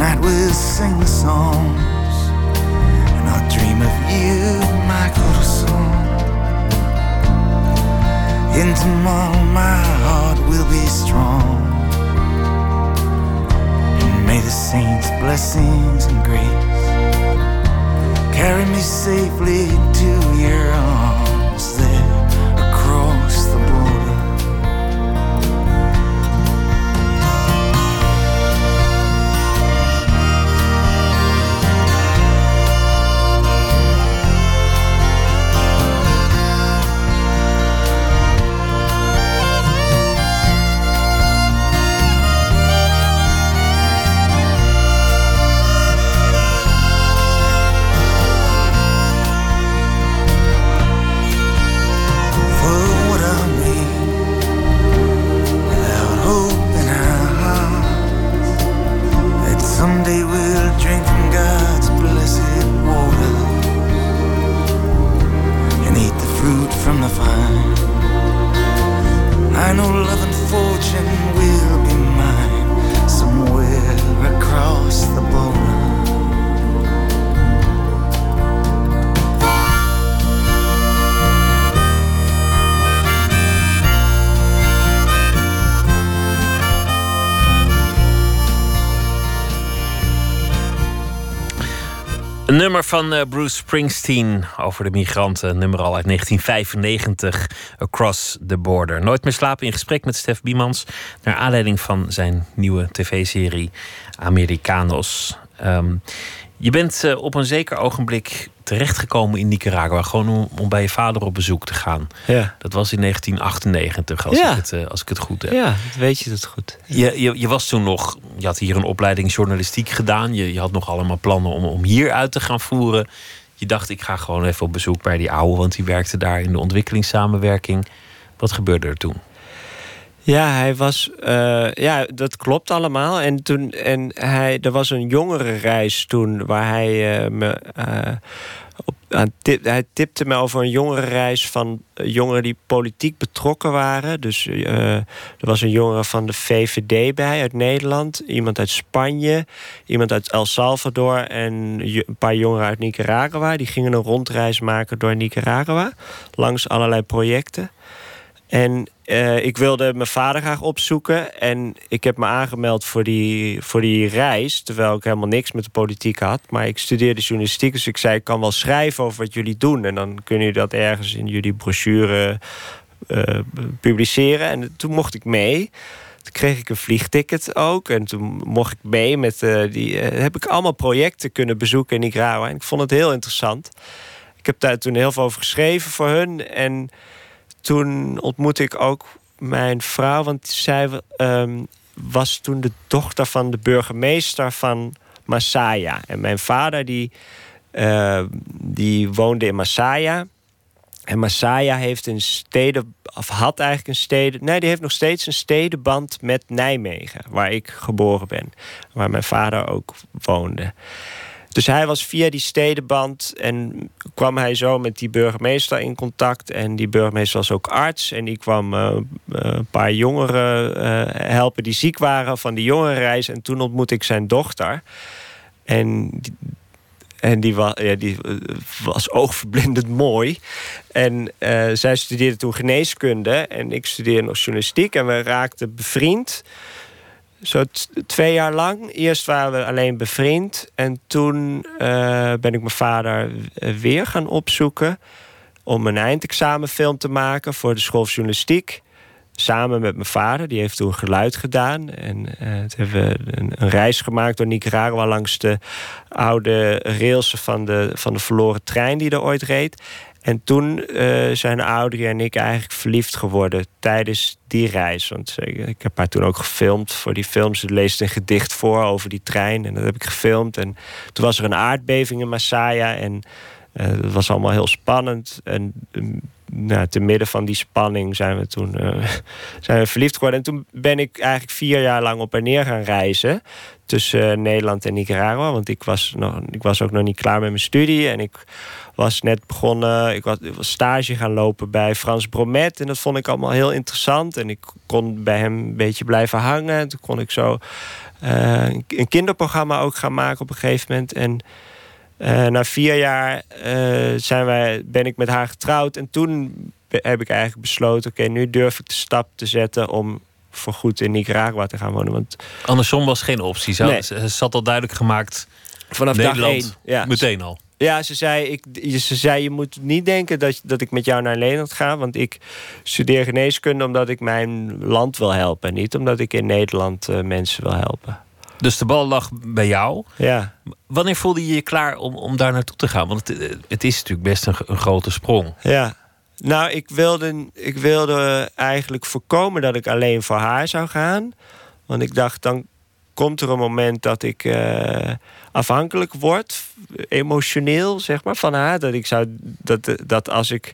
Tonight we'll sing the songs, and I'll dream of you, my corazón. And tomorrow my heart will be strong. And may the saints' blessings and grace carry me safely to your arms there van eh, Bruce Springsteen over de migranten. Nummer al uit 1995, Across the Border. Nooit meer slapen in gesprek met Stef Biemans. Naar aanleiding van zijn nieuwe tv-serie Americanos. Ehm, je bent eh, op een zeker ogenblik terechtgekomen in Nicaragua. Gewoon om, om bij je vader op bezoek te gaan. Ja. Dat was in 1998, als, Ja. ik, het, eh, als ik het goed heb. Ja, weet je dat goed. Je, je, je was toen nog, je had hier een opleiding journalistiek gedaan. Je, je had nog allemaal plannen om, om hier uit te gaan voeren. Je dacht, ik ga gewoon even op bezoek bij die oude, want die werkte daar in de ontwikkelingssamenwerking. Wat gebeurde er toen? Ja, hij was. eh, ja, dat klopt allemaal. En toen. En hij, er was een jongere reis toen waar hij eh, me. eh, hij tipte me over een jongere reis van jongeren die politiek betrokken waren. Dus er was een jongere van de VVD bij uit Nederland, iemand uit Spanje, iemand uit El Salvador en een paar jongeren uit Nicaragua. Die gingen een rondreis maken door Nicaragua langs allerlei projecten. En eh, ik wilde mijn vader graag opzoeken. En ik heb me aangemeld voor die, voor die reis. Terwijl ik helemaal niks met de politiek had. Maar ik studeerde journalistiek. Dus ik zei: Ik kan wel schrijven over wat jullie doen. En dan kunnen jullie dat ergens in jullie brochure eh, publiceren. En toen mocht ik mee. Toen kreeg ik een vliegticket ook. En toen mocht ik mee met eh, die. heb ik allemaal projecten kunnen bezoeken in Nicaragua. En ik vond het heel interessant. Ik heb daar toen heel veel over geschreven voor hun. En toen ontmoette ik ook mijn vrouw, want zij ehm, was toen de dochter van de burgemeester van Masaya. En mijn vader die, eh, die woonde in Masaya. En Masaya heeft een steden, of had eigenlijk een steden. Nee, die heeft nog steeds een stedenband met Nijmegen, waar ik geboren ben. Waar mijn vader ook woonde. Dus hij was via die stedenband en kwam hij zo met die burgemeester in contact. En die burgemeester was ook arts. En die kwam uh, een paar jongeren uh, helpen die ziek waren van die jongerenreis. En toen ontmoette ik zijn dochter. En die, en die, was, ja, die was oogverblindend mooi. En zij studeerde toen geneeskunde en ik studeerde nog journalistiek. En we raakten bevriend. Zo twee jaar lang. Eerst waren we alleen bevriend. En toen uh, ben ik mijn vader weer gaan opzoeken. Om een eindexamenfilm te maken voor de school journalistiek. Samen met mijn vader. Die heeft toen geluid gedaan. En uh, toen hebben we een, een, reis gemaakt door Nicaragua langs de oude rails van de, van de verloren trein die er ooit reed. En toen uh, zijn Audrey en ik eigenlijk verliefd geworden tijdens die reis. Want ik heb haar toen ook gefilmd voor die film. Ze leest een gedicht voor over die trein. En dat heb ik gefilmd. En toen was er een aardbeving in Masaya. En uh, dat was allemaal heel spannend. En nou, te midden van die spanning zijn we toen zijn we verliefd geworden. En toen ben ik eigenlijk vier jaar lang op en neer gaan reizen. Tussen Nederland en Nicaragua. Want ik was, nog, ik was ook nog niet klaar met mijn studie. En ik was net begonnen. Ik was, stage gaan lopen bij Frans Bromet. En dat vond ik allemaal heel interessant. En ik kon bij hem een beetje blijven hangen. Toen kon ik zo uh, een kinderprogramma ook gaan maken op een gegeven moment. En uh, na vier jaar zijn wij, ben ik met haar getrouwd. En toen heb ik eigenlijk besloten: oké, nu durf ik de stap te zetten om voorgoed in Nicaragua te gaan wonen. Want andersom was geen optie. Ze, nee. ze zat al duidelijk gemaakt. Vanaf Nederland, dag één. Ja. Meteen al. Ja, ze zei, ik, ze zei: Je moet niet denken dat, dat ik met jou naar Nederland ga. Want ik studeer geneeskunde omdat ik mijn land wil helpen. En niet omdat ik in Nederland uh, mensen wil helpen. Dus de bal lag bij jou. Ja. Wanneer voelde je je klaar om, om daar naartoe te gaan? Want het, het is natuurlijk best een, een, grote sprong. Ja. Nou, ik wilde, ik wilde eigenlijk voorkomen dat ik alleen voor haar zou gaan. Want ik dacht, dan komt er een moment dat ik uh, afhankelijk word, emotioneel, zeg maar, van haar. Dat ik zou dat, dat als ik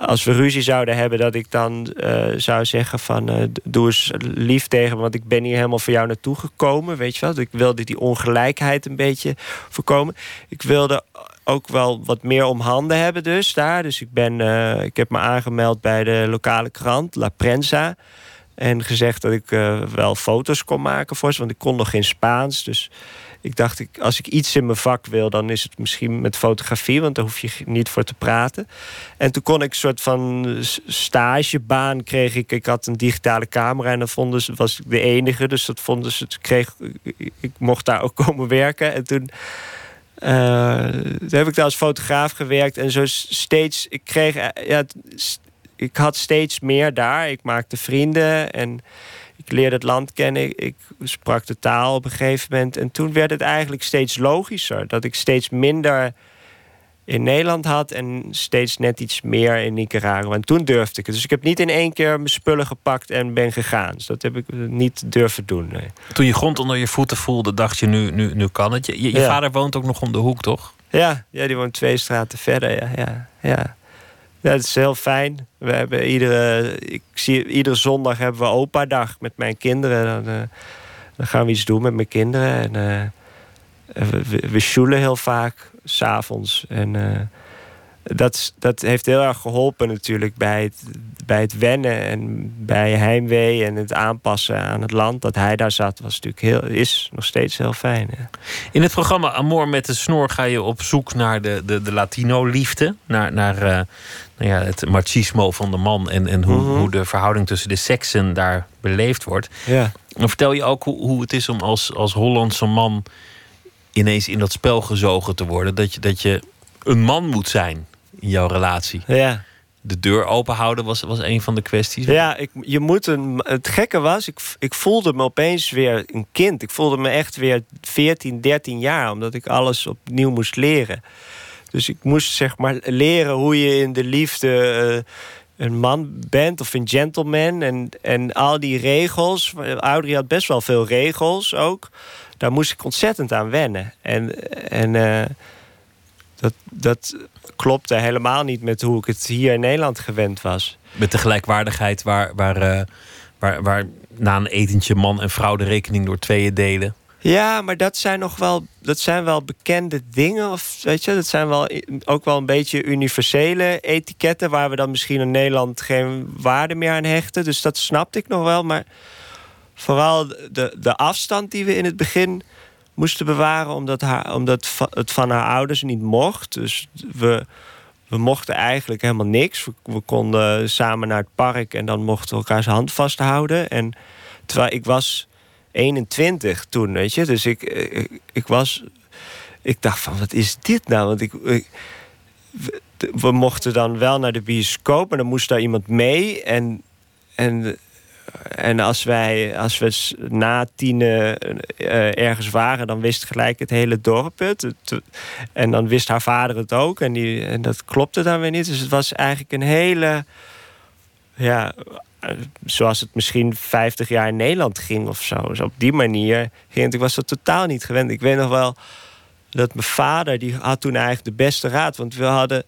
als we ruzie zouden hebben, dat ik dan uh, zou zeggen van uh, doe eens lief tegen want ik ben hier helemaal voor jou naartoe gekomen, weet je wel. Ik wilde die ongelijkheid een beetje voorkomen. Ik wilde ook wel wat meer om handen hebben dus daar. Dus ik, ben, uh, ik heb me aangemeld bij de lokale krant, La Prensa. En gezegd dat ik wel foto's kon maken voor ze, want ik kon nog geen Spaans. Dus ik dacht, ik, als ik iets in mijn vak wil, dan is het misschien met fotografie, want daar hoef je niet voor te praten. En toen kon ik een soort van stagebaan kreeg ik. Ik had een digitale camera en dan vonden ze, was ik de enige, dus dat vonden ze, kreeg, ik mocht daar ook komen werken. En toen. Uh, toen heb ik daar als fotograaf gewerkt en zo steeds. Ik kreeg. Ja, ik had steeds meer daar. Ik maakte vrienden en ik leerde het land kennen, ik sprak de taal op een gegeven moment. En toen werd het eigenlijk steeds logischer dat ik steeds minder in Nederland had en steeds net iets meer in Nicaragua. En toen durfde ik het. Dus ik heb niet in één keer mijn spullen gepakt en ben gegaan. Dus dat heb ik niet durven doen. Nee. Toen je grond onder je voeten voelde, dacht je nu, nu, nu kan het. Je, je Ja. vader woont ook nog om de hoek, toch? Ja, ja, die woont twee straten verder. Ja, ja, ja. Ja, het is heel fijn. We hebben iedere, ik zie, iedere zondag hebben we opa-dag met mijn kinderen. Dan, eh, dan gaan we iets doen met mijn kinderen. En, eh, we, we, heel vaak, s'avonds. En eh, dat, dat heeft heel erg geholpen natuurlijk bij het, bij het wennen en bij heimwee en het aanpassen aan het land. Dat hij daar zat was natuurlijk heel, is nog steeds heel fijn. ja. In het programma Amor met de snor ga je op zoek naar de, de, de Latino-liefde. Naar, naar eh, nou ja, het machismo van de man en, en hoe, Mhm. hoe de verhouding tussen de seksen daar beleefd wordt. Ja. Dan vertel je ook hoe, hoe het is om als, als Hollandse man ineens in dat spel gezogen te worden. Dat je, dat je een man moet zijn in jouw relatie. Ja. De deur open houden was, was een van de kwesties. Ja, ik, je moet een, het gekke was, ik, ik voelde me opeens weer een kind. Ik voelde me echt weer 14, 13 jaar, omdat ik alles opnieuw moest leren. Dus ik moest zeg maar leren hoe je in de liefde eh, een man bent of een gentleman. En, en al die regels. Audrey had best wel veel regels ook. Daar moest ik ontzettend aan wennen. En, en eh, dat, dat klopte helemaal niet met hoe ik het hier in Nederland gewend was. Met de gelijkwaardigheid waar, waar, eh, waar, waar na een etentje man en vrouw de rekening door tweeën delen. Ja, maar dat zijn nog wel, dat zijn wel bekende dingen. Of weet je, dat zijn wel ook wel een beetje universele etiketten waar we dan misschien in Nederland geen waarde meer aan hechten. Dus dat snapte ik nog wel. Maar vooral de, de afstand die we in het begin moesten bewaren, omdat, haar, omdat het van haar ouders niet mocht. Dus we, we mochten eigenlijk helemaal niks. We, konden samen naar het park en dan mochten we elkaars hand vasthouden. En terwijl ik was 21 toen, weet je. Dus ik, ik, ik, was. Ik dacht van, wat is dit nou? Want ik, we, mochten dan wel naar de bioscoop, maar dan moest daar iemand mee. En, en, en als wij als we na tien uh, ergens waren, dan wist gelijk het hele dorp het. En dan wist haar vader het ook. En, die, en dat klopte dan weer niet. Dus het was eigenlijk een hele ja, eh, zoals het misschien 50 jaar in Nederland ging of zo. Dus op die manier ging. Ik was dat totaal niet gewend. Ik weet nog wel dat mijn vader, die had toen eigenlijk de beste raad. Want we hadden.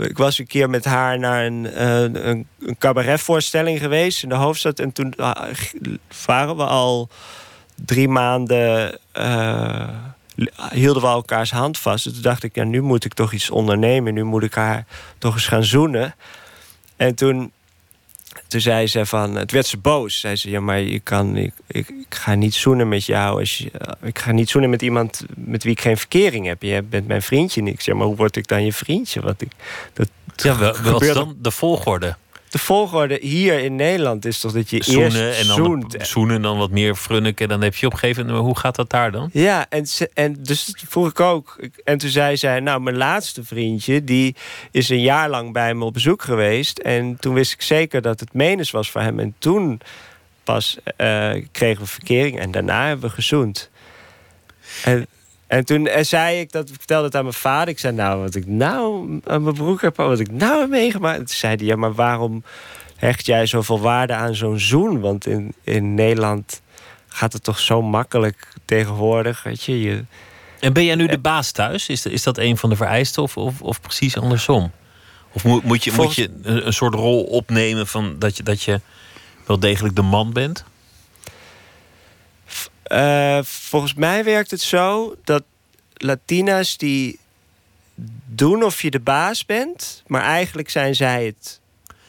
Ik was een keer met haar naar een, een, een cabaretvoorstelling geweest in de hoofdstad. En toen ah, waren we al drie maanden. Uh, hielden we elkaars hand vast. Dus toen dacht ik, ja, nu moet ik toch iets ondernemen. Nu moet ik haar toch eens gaan zoenen. En toen toen zei ze van, het werd ze boos. Zei ze, ja, maar je kan, ik, ik, ik ga niet zoenen met jou. Als je, ik ga niet zoenen met iemand met wie ik geen verkering heb. Je bent mijn vriendje. Ik zeg, maar hoe word ik dan je vriendje? Wat ik, dat ja, wat is dan de volgorde? De volgorde hier in Nederland is toch dat je zoenen eerst en dan zoent. zoenen en dan wat meer frunniken. Dan heb je op een gegeven moment... hoe gaat dat daar dan? Ja, en, en dus vroeg ik ook. En toen zei zij, nou, mijn laatste vriendje... die is een jaar lang bij me op bezoek geweest. En toen wist ik zeker dat het menens was voor hem. En toen pas uh, kregen we verkering. En daarna hebben we gezoend. En en toen zei ik dat, ik vertelde het aan mijn vader. Ik zei, nou, wat ik nou aan mijn broek heb, wat ik nou heb meegemaakt. toen zei hij, ja, maar waarom hecht jij zoveel waarde aan zo'n zoen? Want in, in Nederland gaat het toch zo makkelijk tegenwoordig, weet je. je en ben jij nu de baas thuis? Is, is dat een van de vereisten of, of, of precies andersom? Of moet, moet je, moet je een, soort rol opnemen van dat je, dat je wel degelijk de man bent? Uh, volgens mij werkt het zo dat Latina's die doen of je de baas bent, maar eigenlijk zijn zij het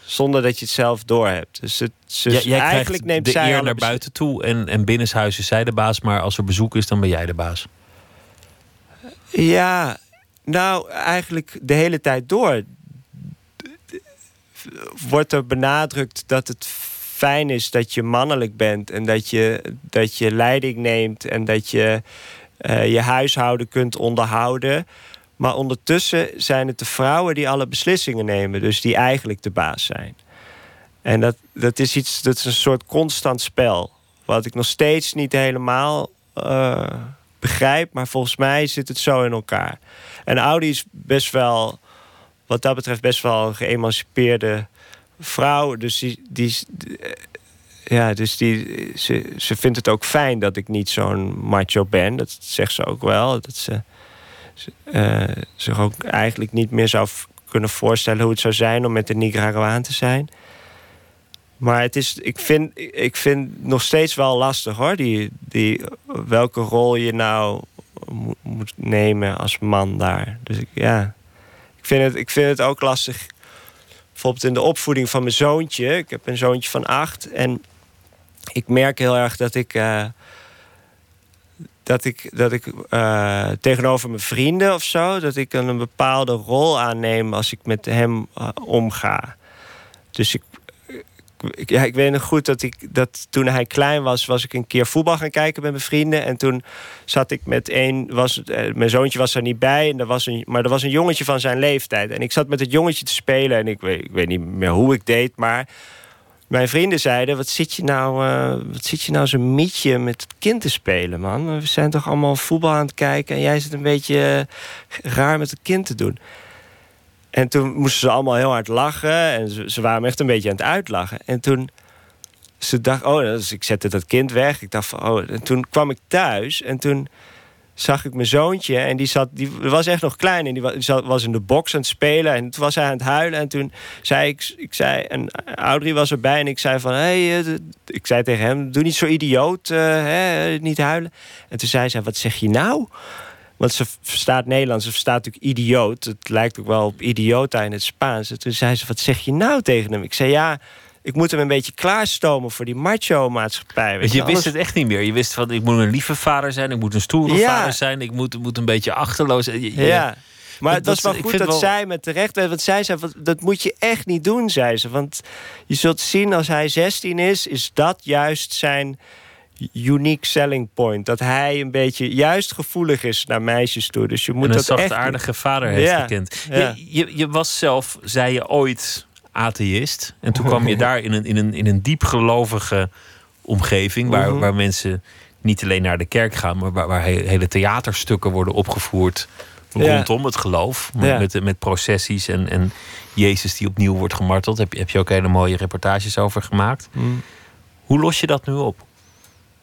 zonder dat je het zelf doorhebt. Dus, het, dus ja, eigenlijk neemt de zij eer naar buiten toe en, en binnenshuis is zij de baas, maar als er bezoek is, dan ben jij de baas. Ja, nou eigenlijk de hele tijd door wordt er benadrukt dat het fijn is dat je mannelijk bent en dat je, dat je leiding neemt en dat je uh, je huishouden kunt onderhouden. Maar ondertussen zijn het de vrouwen die alle beslissingen nemen, dus die eigenlijk de baas zijn. En dat, dat is iets, dat is een soort constant spel. Wat ik nog steeds niet helemaal uh, begrijp, maar volgens mij zit het zo in elkaar. En Audi is best wel, wat dat betreft, best wel geëmancipeerde vrouw. Dus die, die, ja, dus die, ze, ze vindt het ook fijn dat ik niet zo'n macho ben. Dat zegt ze ook wel. Dat ze, uh, zich ook eigenlijk niet meer zou kunnen voorstellen hoe het zou zijn om met een Nicaraguaan te zijn. Maar het is, ik, vind, ik vind nog steeds wel lastig hoor. Die, die, welke rol je nou moet nemen als man daar. Dus ik, ja, ik vind, het, ik vind het ook lastig bijvoorbeeld in de opvoeding van mijn zoontje. Ik heb een zoontje van acht. En ik merk heel erg dat ik. Uh, dat ik, dat ik uh, tegenover mijn vrienden of zo, dat ik een bepaalde rol aanneem als ik met hem uh, omga. Dus ik ik, ja, ik weet nog goed dat ik dat toen hij klein was, was ik een keer voetbal gaan kijken met mijn vrienden. En toen zat ik met een, was, eh, mijn zoontje was er niet bij, en er was een, maar er was een jongetje van zijn leeftijd. En ik zat met het jongetje te spelen en ik weet, ik weet niet meer hoe ik deed, maar mijn vrienden zeiden: Wat zit je nou, uh, wat zit je nou zo'n mietje met het kind te spelen, man? We zijn toch allemaal voetbal aan het kijken en jij zit een beetje uh, raar met het kind te doen. En toen moesten ze allemaal heel hard lachen. En ze, ze waren echt een beetje aan het uitlachen. En toen ze dacht, oh, dus ik zette dat kind weg. Ik dacht van, oh. En toen kwam ik thuis en toen zag ik mijn zoontje en die, zat, die was echt nog klein en die was, was in de box aan het spelen en toen was hij aan het huilen en toen zei ik, ik zei, en Audrey was erbij en ik zei van, hey, eh, ik zei tegen hem, doe niet zo idioot, uh, hè, niet huilen. En toen zei zij, wat zeg je nou? Want ze verstaat Nederlands, ze verstaat natuurlijk idioot. Het lijkt ook wel op idiota in het Spaans. En toen zei ze, wat zeg je nou tegen hem? Ik zei, ja, ik moet hem een beetje klaarstomen voor die macho-maatschappij. je, je wist het echt niet meer. Je wist van, ik moet een lieve vader zijn, ik moet een stoere vader zijn, ik moet, moet een beetje achterloos. Je, ja. Maar het was wel goed dat wel... zij met terecht... Want zij zei, dat moet je echt niet doen, zei ze. Want je zult zien, als hij 16 is... is dat juist zijn unique selling point. Dat hij een beetje juist gevoelig is naar meisjes toe. Dus je moet en een dat zachtaardige vader heeft gekend. Je, je, je was zelf, zei je ooit atheïst. En toen kwam je daar in een, in een, in een diepgelovige omgeving... Waar, mhm. waar mensen niet alleen naar de kerk gaan... maar waar, waar hele theaterstukken worden opgevoerd... rondom het geloof. Met, met processies en, en Jezus die opnieuw wordt gemarteld. Heb je, heb je ook hele mooie reportages over gemaakt. Mhm. Hoe los je dat nu op?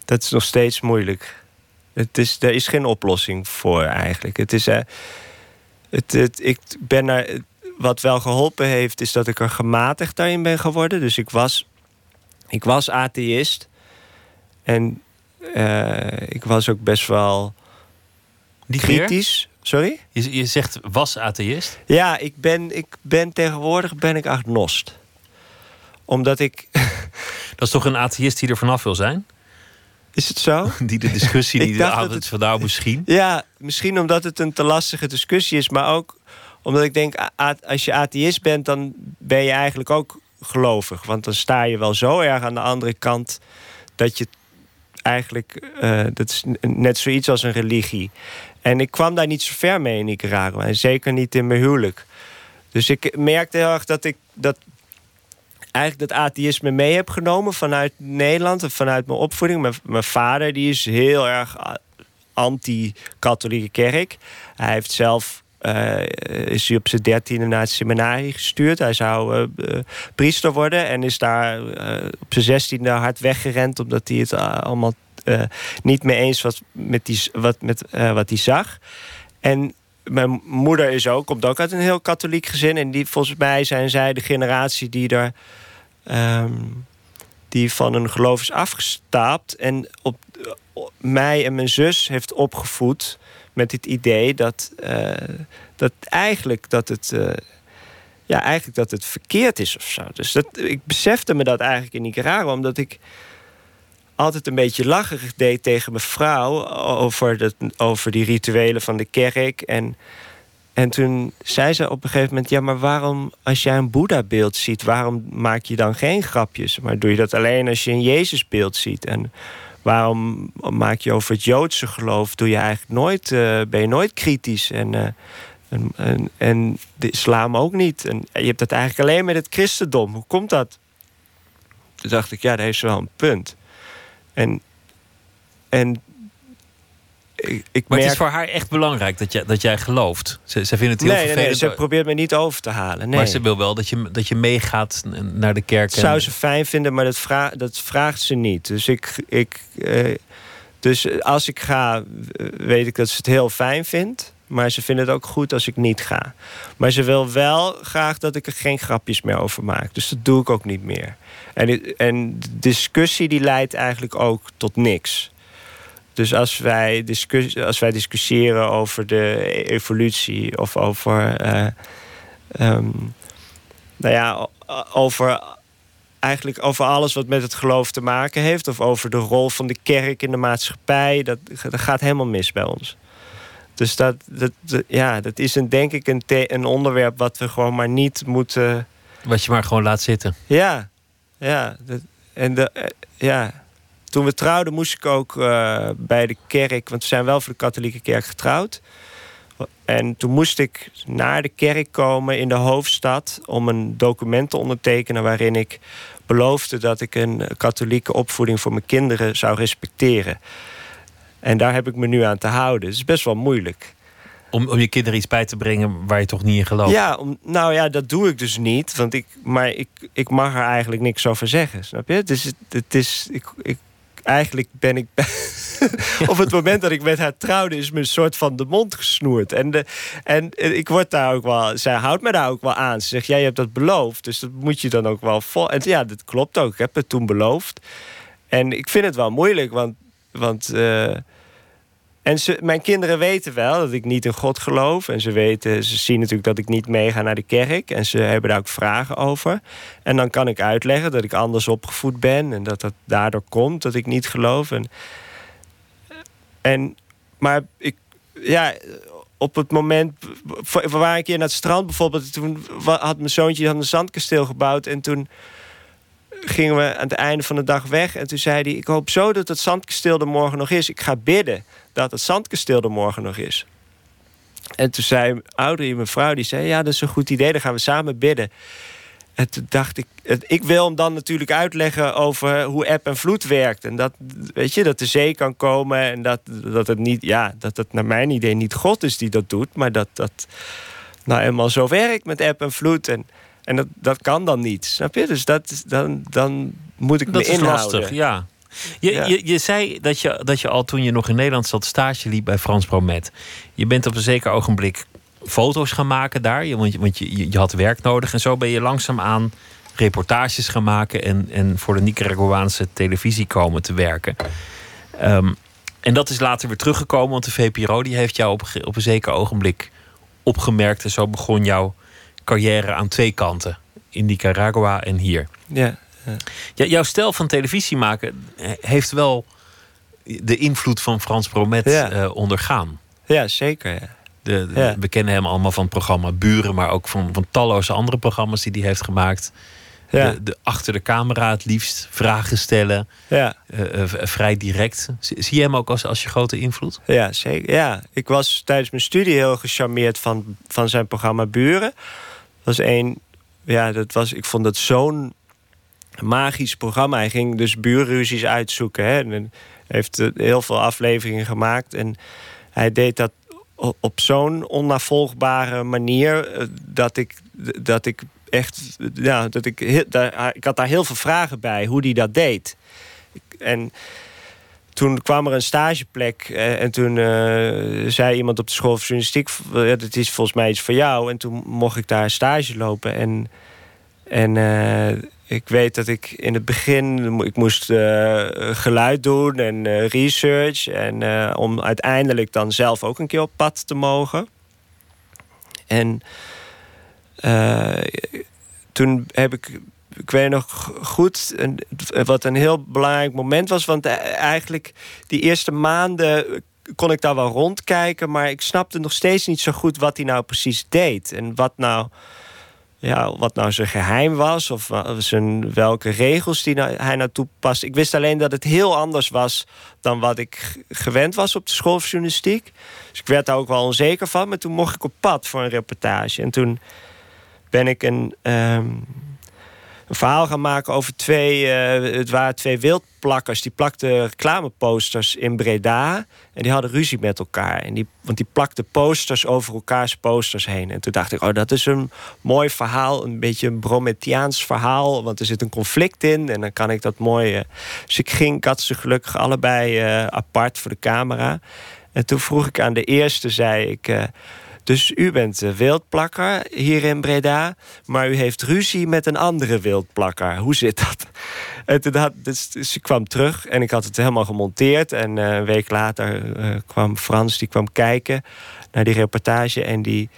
Dat is nog steeds moeilijk. Het is, er is geen oplossing voor eigenlijk. Het is... Uh, het, het, ik ben naar, wat wel geholpen heeft, is dat ik er gematigd daarin ben geworden. Dus ik was, ik was atheïst. En uh, ik was ook best wel kritisch. Sorry? Je, je zegt was atheïst? Ja, ik ben, ik ben tegenwoordig ben ik agnost. Omdat ik. Dat is toch een atheïst die er vanaf wil zijn? Is het zo? Die de discussie die de avond het... van misschien. Ja, misschien omdat het een te lastige discussie is, maar ook omdat ik denk, als je atheïst bent, dan ben je eigenlijk ook gelovig. Want dan sta je wel zo erg aan de andere kant dat je eigenlijk, uh, dat is net zoiets als een religie. En ik kwam daar niet zo ver mee in Nicaragua. En zeker niet in mijn huwelijk. Dus ik merkte heel erg dat ik dat eigenlijk dat atheïsme mee heb genomen vanuit Nederland en vanuit mijn opvoeding. Mijn, mijn vader die is heel erg anti-katholieke kerk. Hij heeft zelf uh, is hij op zijn dertiende naar het seminarie gestuurd. Hij zou uh, priester worden en is daar op zijn zestiende hard weggerend... omdat hij het allemaal niet mee eens was met, die, wat, met wat hij zag. En mijn moeder is ook, komt ook uit een heel katholiek gezin. En die, volgens mij zijn zij de generatie die er... Um, die van een geloof is afgestaapt en op, mij en mijn zus heeft opgevoed met het idee dat, uh, dat eigenlijk dat het. Uh, ja, eigenlijk dat het verkeerd is of zo. Dus dat, ik besefte me dat eigenlijk in Nicaragua, omdat ik altijd een beetje lacherig deed tegen mijn vrouw over, dat, over die rituelen van de kerk. En, en toen zei ze op een gegeven moment: Ja, maar waarom, als jij een Boeddha-beeld ziet, waarom maak je dan geen grapjes? Maar doe je dat alleen als je een Jezus-beeld ziet? En waarom maak je over het Joodse geloof? Doe je eigenlijk nooit, uh, ben je nooit kritisch? En, uh, en, en, en, de islam ook niet. En je hebt dat eigenlijk alleen met het christendom. Hoe komt dat? Toen dacht ik, ja, daar heeft ze wel een punt. En, en ik, maar het is voor haar echt belangrijk dat jij, dat jij gelooft. Ze, ze vindt het heel nee, vervelend. Nee, ze probeert me niet over te halen. Nee. Maar ze wil wel dat je, dat je meegaat naar de kerk. Dat zou ze fijn vinden, maar dat, vraag, dat vraagt ze niet. Dus, ik, ik, eh, dus als ik ga, weet ik dat ze het heel fijn vindt. Maar ze vindt het ook goed als ik niet ga. Maar ze wil wel graag dat ik er geen grapjes meer over maak. Dus dat doe ik ook niet meer. En, en de discussie die leidt eigenlijk ook tot niks. Dus als wij, discuss als wij discussiëren over de evolutie of over. Uh, um, nou ja, over. Eigenlijk over alles wat met het geloof te maken heeft. Of over de rol van de kerk in de maatschappij. Dat, dat gaat helemaal mis bij ons. Dus dat, dat, ja, dat is een, denk ik een, een onderwerp wat we gewoon maar niet moeten. Wat je maar gewoon laat zitten. Ja, ja. En de, eh, ja. Toen we trouwden moest ik ook uh, bij de kerk, want we zijn wel voor de katholieke kerk getrouwd. En toen moest ik naar de kerk komen in de hoofdstad om een document te ondertekenen waarin ik beloofde dat ik een katholieke opvoeding voor mijn kinderen zou respecteren. En daar heb ik me nu aan te houden. Het is best wel moeilijk. Om, om je kinderen iets bij te brengen waar je toch niet in gelooft? Ja, om, nou ja, dat doe ik dus niet. Want ik, maar ik, ik mag er eigenlijk niks over zeggen, snap je? Dus het, is, ik, ik eigenlijk ben ik. op het moment dat ik met haar trouwde, is me een soort van de mond gesnoerd. En, de, en ik word daar ook wel. Zij houdt me daar ook wel aan. Ze zegt: Jij hebt dat beloofd. Dus dat moet je dan ook wel vol. En ja, dat klopt ook. Ik heb het toen beloofd. En ik vind het wel moeilijk, want. want uh, en mijn kinderen weten wel dat ik niet in God geloof. En ze weten, ze zien natuurlijk dat ik niet meega naar de kerk. En ze hebben daar ook vragen over. En dan kan ik uitleggen dat ik anders opgevoed ben. En dat dat daardoor komt dat ik niet geloof. En, en maar ik, ja, op het moment. We waren een keer naar het strand bijvoorbeeld. Toen had mijn zoontje een zandkasteel gebouwd. En toen gingen we aan het einde van de dag weg. En toen zei hij: Ik hoop zo dat het zandkasteel er morgen nog is. Ik ga bidden dat het zandkasteel er morgen nog is. En toen zei Audrey, mijn vrouw, die zei... ja, dat is een goed idee, dan gaan we samen bidden. En toen dacht ik... Ik wil hem dan natuurlijk uitleggen over hoe app en vloed werkt. En dat, weet je, dat de zee kan komen... en dat, dat het niet... ja, dat het naar mijn idee niet God is die dat doet... maar dat dat nou eenmaal zo werkt met app en vloed... En, en dat, dat kan dan niet, snap je? Dus dat, dan, dan moet ik dat me inhouden. Dat is lastig, ja. Je, je, je zei dat je, dat je al toen je nog in Nederland zat stage liep bij Frans Promet. Je bent op een zeker ogenblik foto's gaan maken daar, want, je, want je, je had werk nodig. En zo ben je langzaamaan reportages gaan maken en, en voor de Nicaraguaanse televisie komen te werken. Um, en dat is later weer teruggekomen, want de VPRO die heeft jou op, op een zeker ogenblik opgemerkt. En zo begon jouw carrière aan twee kanten. In Nicaragua en hier. Ja. Ja, jouw stijl van televisie maken heeft wel de invloed van Frans Bromet eh, ondergaan. Ja, zeker. Ja. De, We kennen hem allemaal van het programma Buren, maar ook van, van talloze andere programma's die hij heeft gemaakt. Ja. De, achter de camera het liefst vragen stellen. Ja. Uh, vrij direct. Zie je hem ook als, als je grote invloed? Ja, zeker. Ja. Ik was tijdens mijn studie heel gecharmeerd van, van zijn programma Buren. Dat was één. Ja, dat was, ik vond dat zo'n magisch programma. Hij ging dus buurruzies uitzoeken. Hè, en heeft heel veel afleveringen gemaakt. En hij deed dat op zo'n onnavolgbare manier eh, dat ik, dat ik echt. Ja, dat ik, ik had daar heel veel vragen bij hoe hij dat deed. En toen kwam er een stageplek eh, en toen zei iemand op de school van journalistiek: dat is volgens mij iets voor jou. En toen mocht ik daar stage lopen. En, en ik weet dat ik in het begin ik moest uh, geluid doen en uh, research. En uh, om uiteindelijk dan zelf ook een keer op pad te mogen. En toen heb ik, ik weet nog goed, wat een heel belangrijk moment was. Want eigenlijk die eerste maanden kon ik daar wel rondkijken. Maar ik snapte nog steeds niet zo goed wat hij nou precies deed. En wat nou ja, wat nou zijn geheim was of zijn, welke regels die nou, hij nou toepast. Ik wist alleen dat het heel anders was dan wat ik gewend was op de school. Dus ik werd daar ook wel onzeker van. Maar toen mocht ik op pad voor een reportage. En toen ben ik een, ehm, een verhaal gaan maken over twee... Uh, het waren twee wildplakkers. Die plakten reclameposters in Breda. En die hadden ruzie met elkaar. En die, want die plakten posters over elkaars posters heen. En toen dacht ik, oh, dat is een mooi verhaal. Een beetje een Brometiaans verhaal. Want er zit een conflict in. En dan kan ik dat mooi... Dus ik ging, ik had ze gelukkig allebei uh, apart voor de camera. En toen vroeg ik aan de eerste, zei ik... Dus u bent wildplakker hier in Breda, maar u heeft ruzie met een andere wildplakker. Hoe zit dat? En toen had, dus, dus ik kwam terug en ik had het helemaal gemonteerd. En uh, een week later uh, kwam Frans, die kwam kijken naar die reportage. En die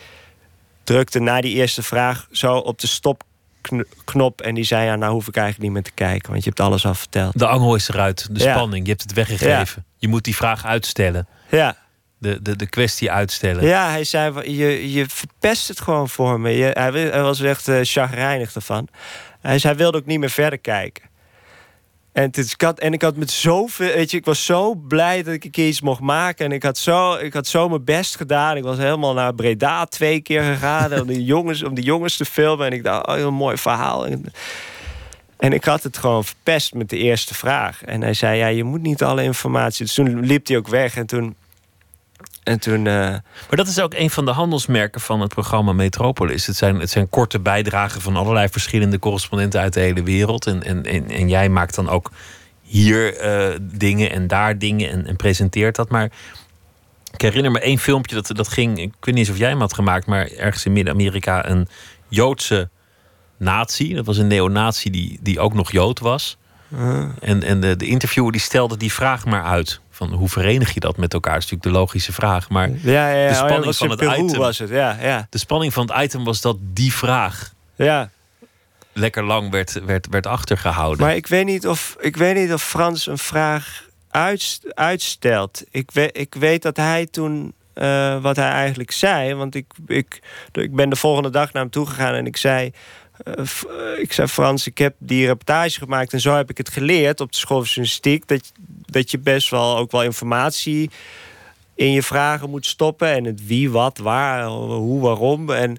drukte na die eerste vraag zo op de stopknop. En die zei, ja, nou hoef ik eigenlijk niet meer te kijken, want je hebt alles al verteld. De angel is eruit, de spanning, je hebt het weggegeven. Je moet die vraag uitstellen. Ja de, de, de kwestie uitstellen. Ja, hij zei, je, je verpest het gewoon voor me. Hij, hij, was echt uh, chagrijnig ervan. Hij zei, hij wilde ook niet meer verder kijken. En, ik had, en ik had met zoveel, weet je, ik was zo blij dat ik een keer iets mocht maken. En ik had zo, ik had zo mijn best gedaan. Ik was helemaal naar Breda twee keer gegaan om die jongens, om die jongens te filmen. En ik dacht, oh, een mooi verhaal. En, en ik had het gewoon verpest met de eerste vraag. En hij zei, ja, je moet niet alle informatie. Dus toen liep hij ook weg en toen en toen, uh... Maar dat is ook een van de handelsmerken van het programma Metropolis. Het zijn, het zijn korte bijdragen van allerlei verschillende correspondenten uit de hele wereld. En, en, en, en jij maakt dan ook hier eh, dingen en daar dingen en, en presenteert dat. Maar ik herinner me één filmpje dat, dat ging. Ik weet niet eens of jij hem had gemaakt, maar ergens in Midden-Amerika een Joodse nazi. Dat was een neonazi die, die ook nog Jood was. En, en de, de interviewer die stelde die vraag maar uit. Van hoe verenig je dat met elkaar? Dat is natuurlijk de logische vraag. Maar Ja, ja, ja. de Oh, spanning was van het item. was het, ja, ja. De spanning van het item was dat die vraag ja. lekker lang werd, werd, werd achtergehouden. Maar ik weet niet of, ik weet niet of Frans een vraag uitst- uitstelt. Ik, weet ik weet dat hij toen eh, wat hij eigenlijk zei. Want ik, ik, ik ben de volgende dag naar hem toe gegaan en ik zei. Eh, eh, ik zei Frans, ik heb die reportage gemaakt en zo heb ik het geleerd op de school van journalistiek. Dat, dat je best wel ook wel informatie in je vragen moet stoppen. En het wie, wat, waar, hoe, waarom. En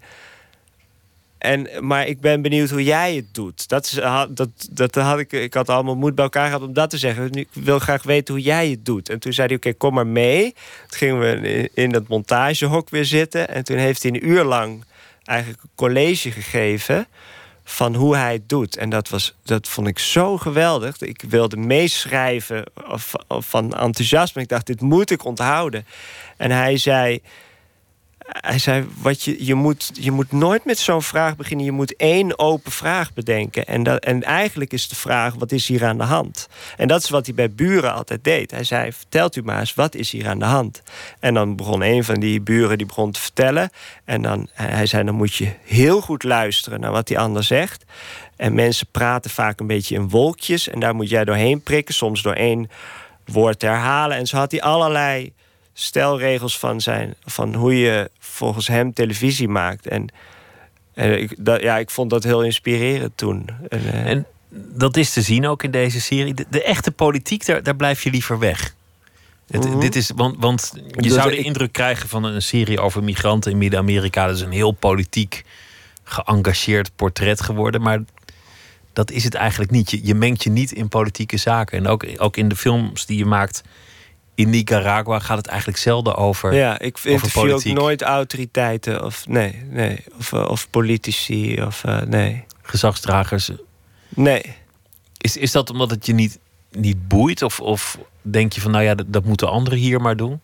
en, maar ik ben benieuwd hoe jij het doet. Dat, is, dat, dat had ik, ik had allemaal moed bij elkaar gehad om dat te zeggen. Ik wil graag weten hoe jij het doet. En toen zei hij, oké, kom maar mee. Toen gingen we in dat montagehok weer zitten. En toen heeft hij een uur lang eigenlijk een college gegeven... van hoe hij het doet. En dat, was, dat vond ik zo geweldig. Ik wilde meeschrijven van enthousiasme. Ik dacht, dit moet ik onthouden. En hij zei... Hij zei, wat je, je, moet, je moet nooit met zo'n vraag beginnen. Je moet één open vraag bedenken. En, dat, en eigenlijk is de vraag, wat is hier aan de hand? En dat is wat hij bij buren altijd deed. Hij zei, vertelt u maar eens, wat is hier aan de hand? En dan begon een van die buren die begon te vertellen. En dan, hij zei, dan moet je heel goed luisteren naar wat die ander zegt. En mensen praten vaak een beetje in wolkjes. En daar moet jij doorheen prikken, soms door één woord te herhalen. En zo had hij allerlei stelregels van, zijn, van hoe je volgens hem televisie maakt. En, en ik, dat, ja, ik vond dat heel inspirerend toen. En, eh, En dat is te zien ook in deze serie. De, de echte politiek, daar, daar blijf je liever weg. Het, Mhm. dit is, want, want je Dus zou de ik- indruk krijgen van een serie over migranten in Midden-Amerika. Dat is een heel politiek geëngageerd portret geworden. Maar dat is het eigenlijk niet. Je, je mengt je niet in politieke zaken. En ook, ook in de films die je maakt in Nicaragua gaat het eigenlijk zelden over. ja, ik interview ook nooit autoriteiten of nee, nee, of, eh, of politici of eh, nee, gezagsdragers. nee. Is, is dat omdat het je niet, niet boeit? Of, of denk je van, nou ja, dat, dat moeten anderen hier maar doen?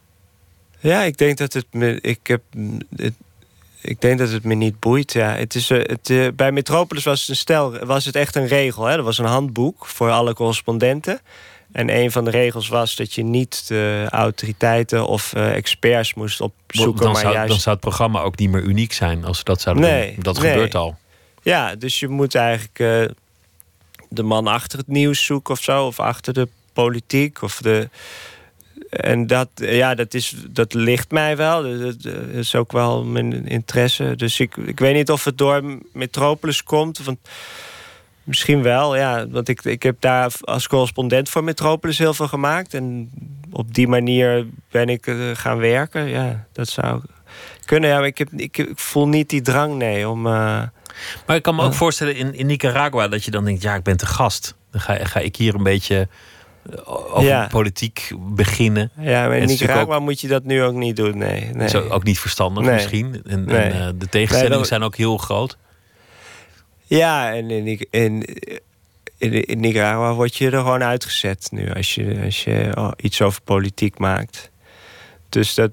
Ja, ik denk dat het me. Ik heb. Het, ik denk dat het me niet boeit. Ja, het is, eh, het, bij Metropolis was het een stel, was het echt een regel. Hè? Er was een handboek voor alle correspondenten. En een van de regels was dat je niet de autoriteiten of eh, experts moest opzoeken, dan, maar zou, juist dan zou het programma ook niet meer uniek zijn als ze dat zouden Nee, doen. Dat nee. gebeurt al. Ja, dus je moet eigenlijk eh, de man achter het nieuws zoeken of zo, of achter de politiek. Of de, en dat, ja, dat, is, dat ligt mij wel. Dat, dat is ook wel mijn interesse. Dus ik, ik weet niet of het door Metropolis komt. Want misschien wel, ja. Want ik, ik heb daar als correspondent voor Metropolis heel veel gemaakt. En op die manier ben ik eh, gaan werken. Ja, dat zou kunnen. Ja, maar ik, heb, ik, ik voel niet die drang, nee, om... eh, Maar ik kan me ook Ja. voorstellen in, in Nicaragua dat je dan denkt, ja, ik ben te gast. Dan ga, ga ik hier een beetje eh, over Ja. politiek beginnen. Ja, maar in Nicaragua moet je dat nu ook niet doen, nee. nee. Is ook niet verstandig Nee. misschien. En, Nee. en, eh, de tegenstellingen Nee, dat- zijn ook heel groot. Ja, en in, Nic- in, in, in Nicaragua word je er gewoon uitgezet nu... als je, als je oh, iets over politiek maakt. Dus dat...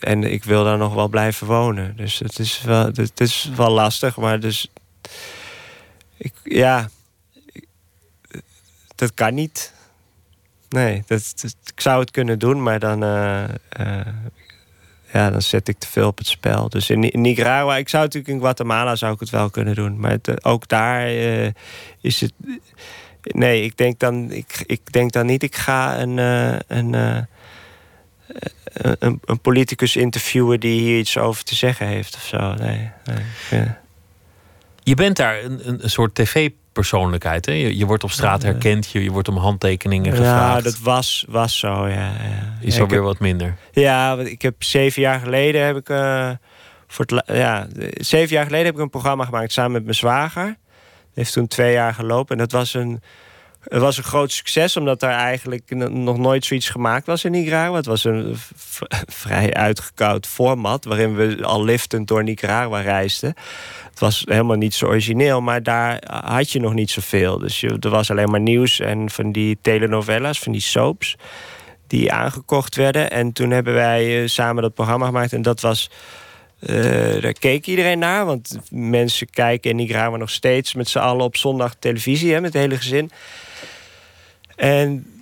En ik wil daar nog wel blijven wonen. Dus het is wel, het is wel lastig, maar dus... Ik, ja... Dat kan niet. Nee, dat, dat- ik zou het kunnen doen, maar dan... eh, eh, ja, dan zet ik te veel op het spel. Dus in, Nicaragua, ik zou natuurlijk in Guatemala zou ik het wel kunnen doen. Maar eh, ook daar eh, is het. Nee, ik denk dan, ik, ik denk dan niet, ik ga een, eh, een, een, een politicus interviewen die hier iets over te zeggen heeft of zo. Nee, nee. Je bent daar een, een, soort tv-persoonlijkheid. Hè? Je, je wordt op straat Ja. herkend, je, je wordt om handtekeningen Ja, gevraagd. dat was, was zo, ja. ja. is Ja, alweer heb- wat minder. Ja, want ik heb zeven jaar geleden heb ik eh, voor het ja, zeven jaar geleden heb ik een programma gemaakt samen met mijn zwager. Dat heeft toen twee jaar gelopen en dat was een Het was een groot succes, omdat er eigenlijk nog nooit zoiets gemaakt was in Nicaragua. Het was een vrij uitgekoud format, waarin we al liftend door Nicaragua reisden. Het was helemaal niet zo origineel, maar daar had je nog niet zoveel. Dus je, er was alleen maar nieuws en van die telenovelas, van die soaps, die aangekocht werden. En toen hebben wij eh, samen dat programma gemaakt en dat was uh, daar keek iedereen naar, want mensen kijken in Nicaragua nog steeds met z'n allen op zondag televisie, hè, met het hele gezin. En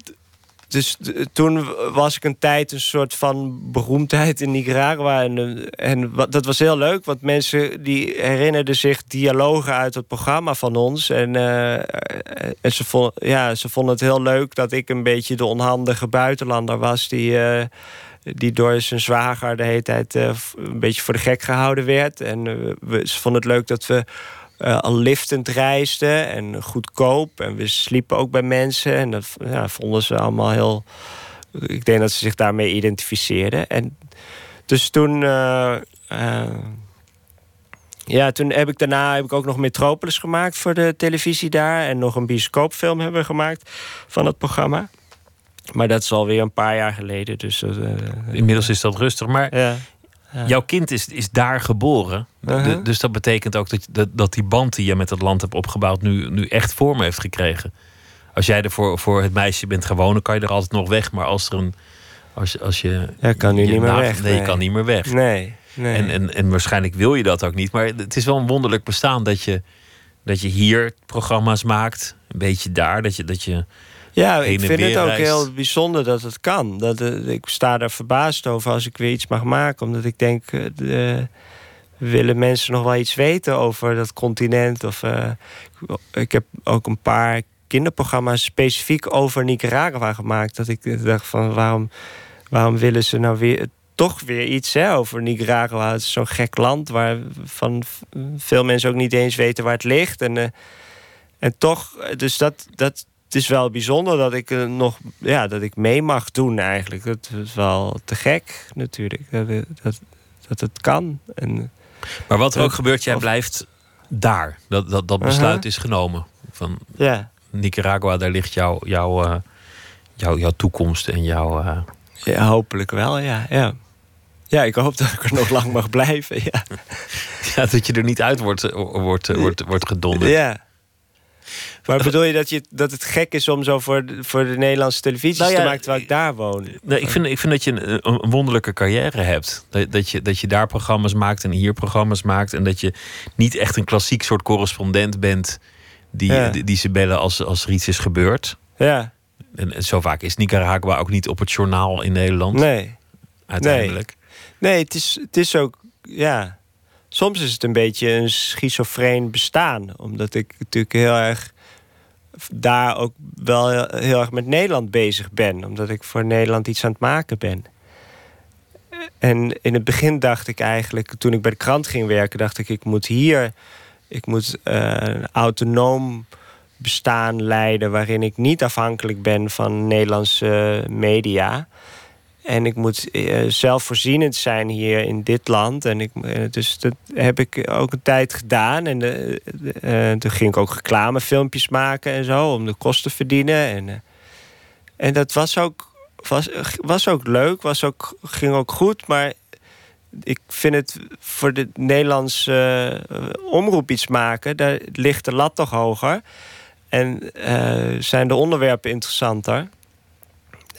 dus toen was ik een tijd een soort van beroemdheid in Nicaragua. En, en dat was heel leuk, want mensen die herinnerden zich dialogen uit het programma van ons. En, uh, en ze, vonden, ja, ze vonden het heel leuk dat ik een beetje de onhandige buitenlander was die. Die door zijn zwager de hele tijd een beetje voor de gek gehouden werd. En we, ze vonden het leuk dat we uh, al liftend reisden en goedkoop. En we sliepen ook bij mensen. En dat ja, vonden ze allemaal heel... Ik denk dat ze zich daarmee identificeerden. En dus toen... ja, toen heb ik daarna heb ik ook nog Metropolis gemaakt voor de televisie daar. En nog een bioscoopfilm hebben we gemaakt van het programma. Maar dat is alweer een paar jaar geleden. Dus, uh, Inmiddels is dat rustig. Maar ja. Jouw kind is, is daar geboren. Uh-huh. dus dat betekent ook dat, dat, dat, die band die je met het land hebt opgebouwd... nu, nu echt vorm heeft gekregen. Als jij er voor, voor het meisje bent gewonnen, kan je er altijd nog weg. Maar als er een... Als, als je, ja, kan nu niet meer weg. Nee, je kan niet meer weg. Nee, nee. En, en, en waarschijnlijk wil je dat ook niet. Maar het is wel een wonderlijk bestaan dat je, dat je hier programma's maakt. Een beetje daar. Dat je, dat je ja, ik vind het ook heel bijzonder dat het kan. Dat, uh, ik sta daar verbaasd over als ik weer iets mag maken. Omdat ik denk, uh, willen mensen nog wel iets weten over dat continent? Of, uh, ik heb ook een paar kinderprogramma's specifiek over Nicaragua gemaakt. Dat ik dacht van waarom, waarom willen ze nou weer toch weer iets hè, over Nicaragua? Het is zo'n gek land waar van veel mensen ook niet eens weten waar het ligt. En, en toch, dus dat, dat, het is wel bijzonder dat ik uh, nog ja, dat ik mee mag doen eigenlijk. Het is wel te gek natuurlijk dat, dat, dat het kan. En, maar wat er ook gebeurt, jij blijft daar. Dat, dat, dat besluit is genomen. Van ja. Nicaragua, daar ligt jouw jouw uh, jouw jouw toekomst en jouw. Ja, hopelijk wel, ja. ja. Ja, ik hoop dat ik er nog lang mag blijven. Ja. ja, dat je er niet uit wordt, wordt, wordt, wordt gedonderd. Ja. Maar bedoel je dat, je dat het gek is om zo voor de, voor de Nederlandse televisie nou te maken terwijl ik daar woon? Nee, ik, vind, ik vind dat je een, een wonderlijke carrière hebt. Dat, dat, je, dat je daar programma's maakt en hier programma's maakt. En dat je niet echt een klassiek soort correspondent bent die, die, ze bellen als, als er iets is gebeurd. Ja. En, zo vaak is Nicaragua ook niet op het journaal in Nederland. Nee. Uiteindelijk. Nee, nee het, is, het is ook. Ja. Soms is het een beetje een schizofreen bestaan. Omdat ik natuurlijk heel erg daar ook wel heel, erg met Nederland bezig ben. Omdat ik voor Nederland iets aan het maken ben. En in het begin dacht ik eigenlijk, toen ik bij de krant ging werken, dacht ik, ik moet hier, ik moet een autonoom bestaan leiden waarin ik niet afhankelijk ben van Nederlandse media. En ik moet uh, zelfvoorzienend zijn hier in dit land. En ik, uh, dus dat heb ik ook een tijd gedaan. En uh, toen ging ik ook reclamefilmpjes maken en zo. Om de kosten te verdienen. En, en dat was ook, was, was ook leuk. Was ook, ging ook goed. Maar ik vind het voor de Nederlandse omroep iets maken. Daar ligt de lat toch hoger. En zijn de onderwerpen interessanter.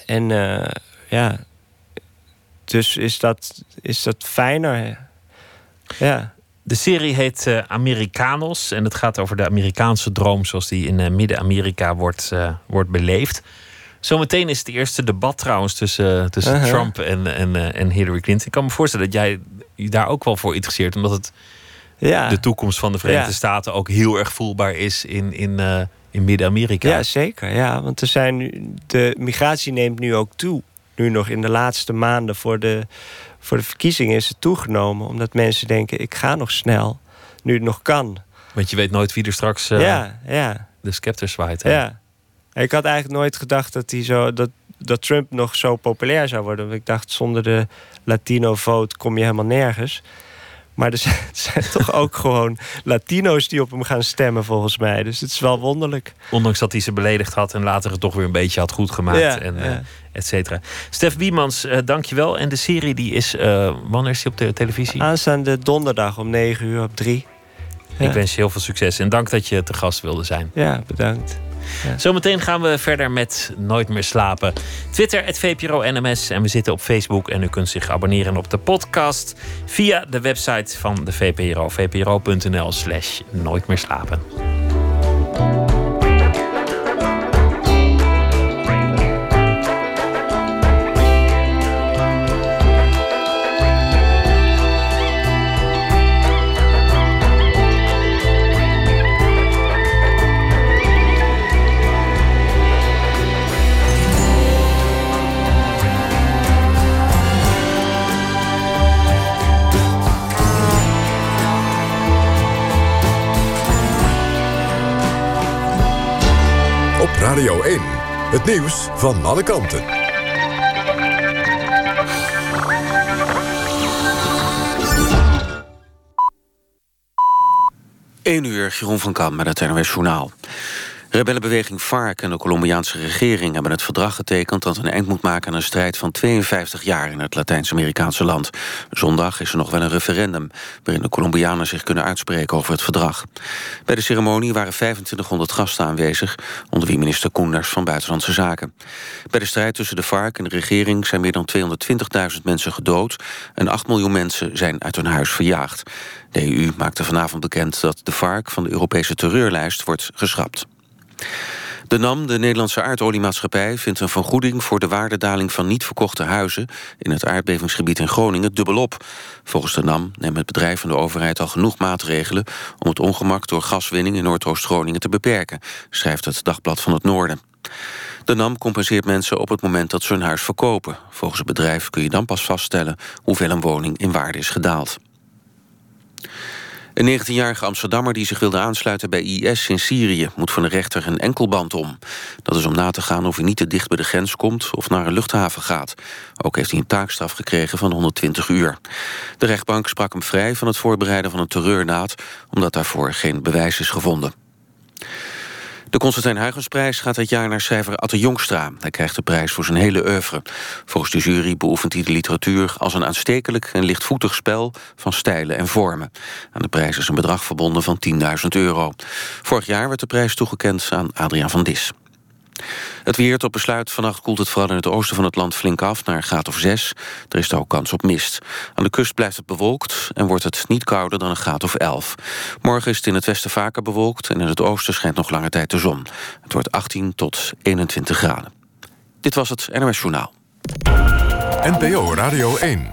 En ja, dus is dat, is dat fijner. Ja. De serie heet uh, Americanos en het gaat over de Amerikaanse droom zoals die in uh, Midden-Amerika wordt, uh, wordt beleefd. Zometeen is het eerste debat trouwens tussen, tussen -huh. Trump en, en, en Hillary Clinton. Ik kan me voorstellen dat jij je daar ook wel voor interesseert, omdat het ja. de toekomst van de Verenigde ja. Staten ook heel erg voelbaar is in, in, in Midden-Amerika. Ja, zeker. Ja, want er zijn de migratie neemt nu ook toe nu nog in de laatste maanden voor de, voor de verkiezingen is het toegenomen. Omdat mensen denken, ik ga nog snel, nu het nog kan. Want je weet nooit wie er straks uh, ja, ja. de scepter zwaait. Hè? Ja. Ik had eigenlijk nooit gedacht dat, hij zo, dat, dat Trump nog zo populair zou worden. Want ik dacht, zonder de Latino-vote kom je helemaal nergens. Maar er zijn, zijn toch ook gewoon Latino's die op hem gaan stemmen, volgens mij. Dus het is wel wonderlijk. Ondanks dat hij ze beledigd had en later het toch weer een beetje had goed gemaakt. Ja, en, ja. eh, et cetera. Stef Biemans, eh dank je wel. En de serie die is, eh, wanneer is die op de televisie? Aanstaande donderdag om 9 uur op 3. Ja. Ik wens je heel veel succes en dank dat je te gast wilde zijn. Ja, bedankt. Zometeen gaan we verder met Nooit meer slapen. Twitter, het VPRO NMS. En we zitten op Facebook. En u kunt zich abonneren op de podcast via de website van de VPRO. vpro.nl slash nooit meer slapen. Radio 1. Het nieuws van alle kanten. 1 uur, Jeroen van Kam met het NOS Journaal. Rebellenbeweging FARC en de Colombiaanse regering hebben het verdrag getekend... dat een eind moet maken aan een strijd van 52 jaar in het Latijns-Amerikaanse land. Zondag is er nog wel een referendum... waarin de Colombianen zich kunnen uitspreken over het verdrag. Bij de ceremonie waren 2500 gasten aanwezig... onder wie minister Koenders van Buitenlandse Zaken. Bij de strijd tussen de FARC en de regering zijn meer dan 220.000 mensen gedood... en 8 miljoen mensen zijn uit hun huis verjaagd. De EU maakte vanavond bekend dat de FARC van de Europese terreurlijst wordt geschrapt. De NAM, de Nederlandse aardoliemaatschappij, vindt een vergoeding voor de waardedaling van niet verkochte huizen in het aardbevingsgebied in Groningen dubbelop. Volgens de NAM neemt het bedrijf en de overheid al genoeg maatregelen om het ongemak door gaswinning in Noordoost-Groningen te beperken, schrijft het Dagblad van het Noorden. De NAM compenseert mensen op het moment dat ze hun huis verkopen. Volgens het bedrijf kun je dan pas vaststellen hoeveel een woning in waarde is gedaald. Een 19-jarige Amsterdammer die zich wilde aansluiten bij IS in Syrië... moet van de rechter een enkelband om. Dat is om na te gaan of hij niet te dicht bij de grens komt... of naar een luchthaven gaat. Ook heeft hij een taakstraf gekregen van 120 uur. De rechtbank sprak hem vrij van het voorbereiden van een terreurdaad... omdat daarvoor geen bewijs is gevonden. De Constantijn Huygensprijs gaat dit jaar naar schrijver Atte Jongstra. Hij krijgt de prijs voor zijn hele oeuvre. Volgens de jury beoefent hij de literatuur als een aanstekelijk en lichtvoetig spel van stijlen en vormen. Aan de prijs is een bedrag verbonden van 10.000 euro. Vorig jaar werd de prijs toegekend aan Adriaan van Dis. Het weer tot besluit. Vannacht koelt het vooral in het oosten van het land flink af naar een graad of 6. Er is ook kans op mist. Aan de kust blijft het bewolkt en wordt het niet kouder dan een graad of 11. Morgen is het in het westen vaker bewolkt en in het oosten schijnt nog lange tijd de zon. Het wordt 18 tot 21 graden. Dit was het NOS Journaal. NPO Radio 1.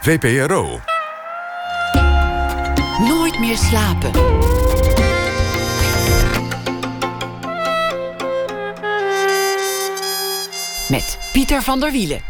VPRO. Nooit meer slapen. Met Pieter van der Wielen.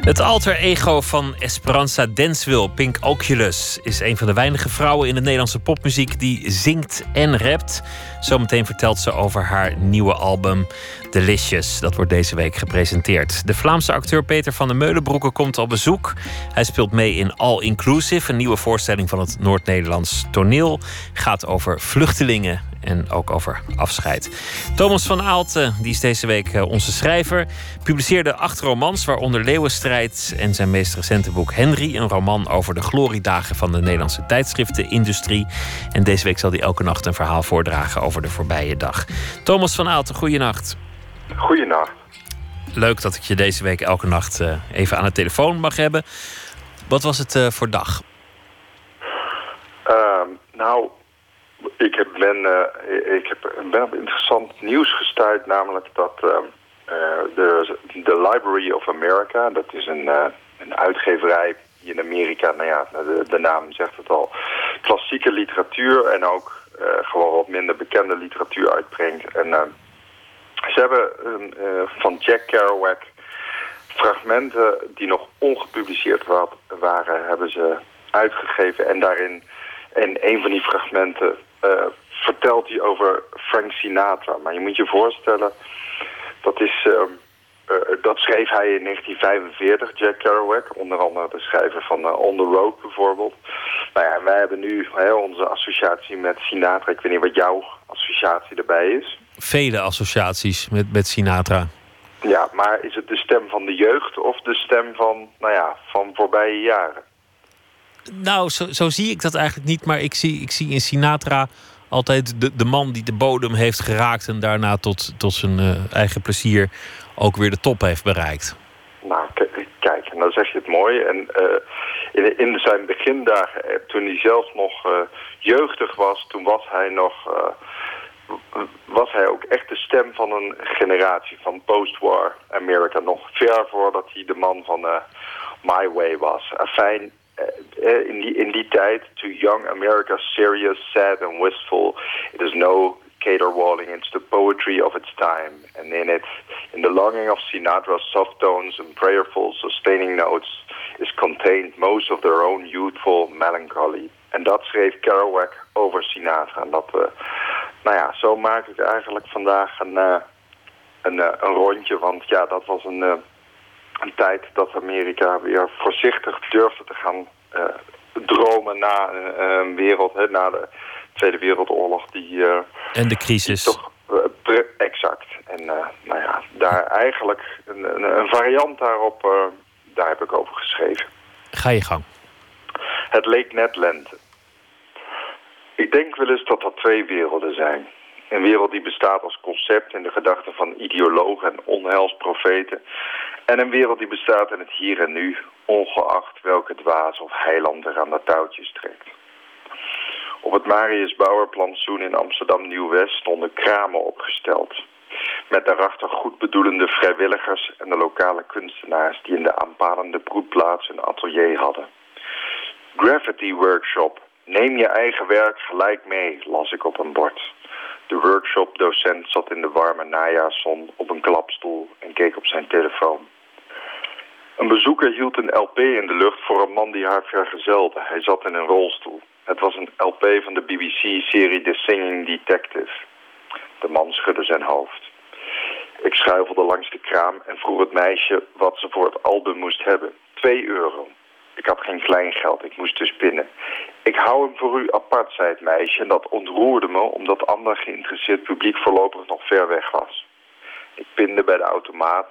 Het alter ego van Esperanza Denswil, Pink Oculus, is een van de weinige vrouwen in de Nederlandse popmuziek die zingt en rapt. Zometeen vertelt ze over haar nieuwe album Delicious. Dat wordt deze week gepresenteerd. De Vlaamse acteur Peter van der Meulenbroeke komt op bezoek. Hij speelt mee in All Inclusive, een nieuwe voorstelling van het Noord-Nederlands toneel. Gaat over vluchtelingen en ook over afscheid. Thomas van Aalten, die is deze week eh, onze schrijver, publiceerde acht romans, waaronder Leeuwenstrijd en zijn meest recente boek Henry, een roman over de gloriedagen van de Nederlandse tijdschriftenindustrie. En deze week zal hij elke nacht een verhaal voordragen over de voorbije dag. Thomas van Aalten, goeienacht. Goeienacht. Leuk dat ik je deze week elke nacht eh, even aan de telefoon mag hebben. Wat was het eh, voor dag? Ehm, nou, ik heb, eh, ik heb, ben op interessant nieuws gestuurd, namelijk dat ehm, eh, de, de Library of America, dat is een, eh, een uitgeverij in Amerika, nou ja, de, de naam zegt het al, klassieke literatuur en ook gewoon wat minder bekende literatuur uitbrengt. En ehm, ze hebben een, eh, van Jack Kerouac fragmenten die nog ongepubliceerd wa- waren, hebben ze uitgegeven. En daarin, in een van die fragmenten, vertelt hij over Frank Sinatra. Maar je moet je voorstellen, dat is ehm, dat schreef hij in 1945, Jack Kerouac. Onder andere de schrijver van uh, On the Road bijvoorbeeld. Nou ja, wij hebben nu hè, onze associatie met Sinatra. Ik weet niet wat jouw associatie erbij is. Vele associaties met, met Sinatra. Ja, maar is het de stem van de jeugd of de stem van, nou ja, van voorbije jaren? Nou, zo, zo zie ik dat eigenlijk niet. Maar ik zie, ik zie in Sinatra altijd de, de man die de bodem heeft geraakt... en daarna tot, tot zijn uh, eigen plezier ook weer de top heeft bereikt. Nou, kijk, en dan zeg je het mooi. En uh, in, in zijn begindagen, eh, toen hij zelf nog jeugdig was... toen was hij nog... was hij ook echt de stem van een generatie van post-war Amerika. Nog ver voordat hij de man van My Way was. Fijn, in die, in die tijd, to young America, serious, sad and wistful, it is no caterwauling. It's the poetry of its time. And in it, in the longing of Sinatra's soft tones and prayerful, sustaining notes, is contained most of their own youthful melancholy. En dat schreef Kerouac over Sinatra. En dat, uh, nou ja, zo maak ik eigenlijk vandaag een, uh, een, een rondje. Want ja, dat was een, een tijd dat Amerika weer voorzichtig durfde te gaan dromen na een wereld, hè, na de Tweede Wereldoorlog. Die, en de crisis. Toch, exact. En nou ja, daar eigenlijk een, een, een variant daarop, daar heb ik over geschreven. Ga je gang. Het leek net lente. Ik denk wel eens dat er twee werelden zijn. Een wereld die bestaat als concept in de gedachten van ideologen en onheilsprofeten. En een wereld die bestaat in het hier en nu, ongeacht welke dwaas of heiland er aan de touwtjes trekt. Op het Marius Bauerplantsoen in Amsterdam Nieuw-West stonden kramen opgesteld. Met daarachter goedbedoelende vrijwilligers en de lokale kunstenaars die in de aanpalende broedplaats een atelier hadden. Graffiti Workshop. Neem je eigen werk gelijk mee, las ik op een bord. De workshopdocent zat in de warme najaarszon op een klapstoel en keek op zijn telefoon. Een bezoeker hield een LP in de lucht voor een man die haar vergezelde. Hij zat in een rolstoel. Het was een LP van de BBC-serie The Singing Detective. De man schudde zijn hoofd. Ik schuifelde langs de kraam en vroeg het meisje wat ze voor het album moest hebben. Twee euro. Ik had geen kleingeld, ik moest dus binnen. Ik hou hem voor u apart, zei het meisje. En dat ontroerde me, omdat ander geïnteresseerd publiek voorlopig nog ver weg was. Ik pinde bij de automaat,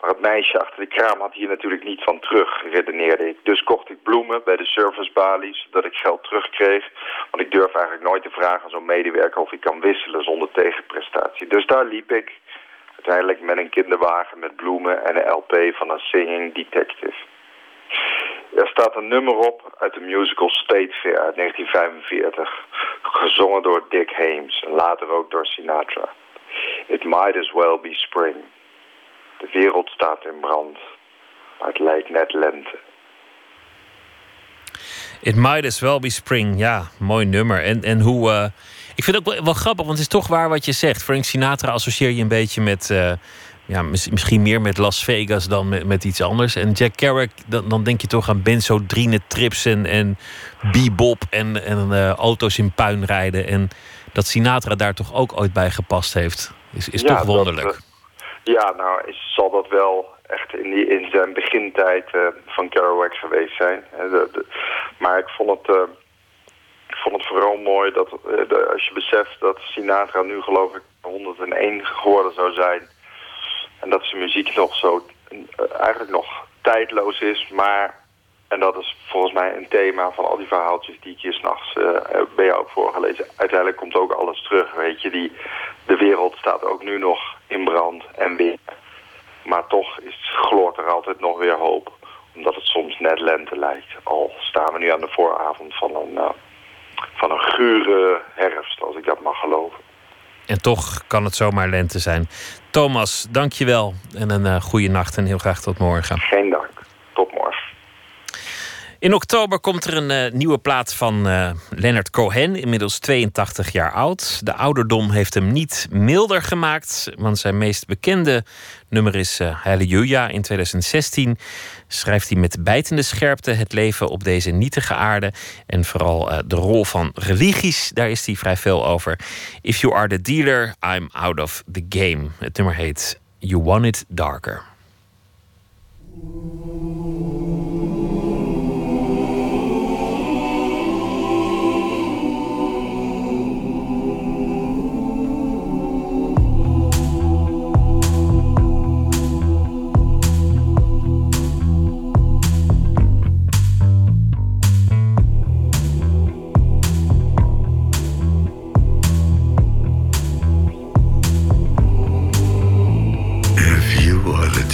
maar het meisje achter de kraam had hier natuurlijk niet van terug, redeneerde ik. Dus kocht ik bloemen bij de servicebalie, zodat ik geld terugkreeg. Want ik durf eigenlijk nooit te vragen aan zo'n medewerker of ik kan wisselen zonder tegenprestatie. Dus daar liep ik, uiteindelijk met een kinderwagen met bloemen en een LP van een singing detective. Er staat een nummer op uit de musical State Fair uit 1945. Gezongen door Dick Hames en later ook door Sinatra. It might as well be spring. De wereld staat in brand. Maar het lijkt net lente. It might as well be spring. Ja, mooi nummer. En, en hoe... Uh, ik vind het ook wel, wel, grappig, want het is toch waar wat je zegt. Frank Sinatra associeer je een beetje met... Uh, ja, misschien meer met Las Vegas dan met, met iets anders. En Jack Kerouac, dan, dan denk je toch aan benzodrine trips en, en bebop en, en uh, auto's in puin rijden. En dat Sinatra daar toch ook ooit bij gepast heeft, is, is toch wonderlijk. Dat, uh, ja, nou is, zal dat wel echt in, die, in zijn begintijd uh, van Kerouac geweest zijn. De, de, maar ik vond het... ik vond het vooral mooi dat de, als je beseft dat Sinatra nu geloof ik 101 geworden zou zijn en dat zijn muziek nog zo, eigenlijk nog tijdloos is, maar... En dat is volgens mij een thema van al die verhaaltjes die ik hier s'nachts uh, bij jou heb voorgelezen. Uiteindelijk komt ook alles terug, weet je. Die, de wereld staat ook nu nog in brand en weer. Maar toch is, gloort er altijd nog weer hoop. Omdat het soms net lente lijkt. Al staan we nu aan de vooravond van een, van een gure herfst, als ik dat mag geloven. En toch kan het zomaar lente zijn. Thomas, dank je wel. En een uh, goede nacht en heel graag tot morgen. Geen dank. Tot morgen. In oktober komt er een uh, nieuwe plaat van uh, Leonard Cohen, inmiddels 82 jaar oud. De ouderdom heeft hem niet milder gemaakt, want zijn meest bekende nummer is uh, Halleluja. In 2016 schrijft hij met bijtende scherpte het leven op deze nietige aarde en vooral eh, de rol van religies. Daar is hij vrij veel over. If you are the dealer, I'm out of the game. Het nummer heet You Want It Darker.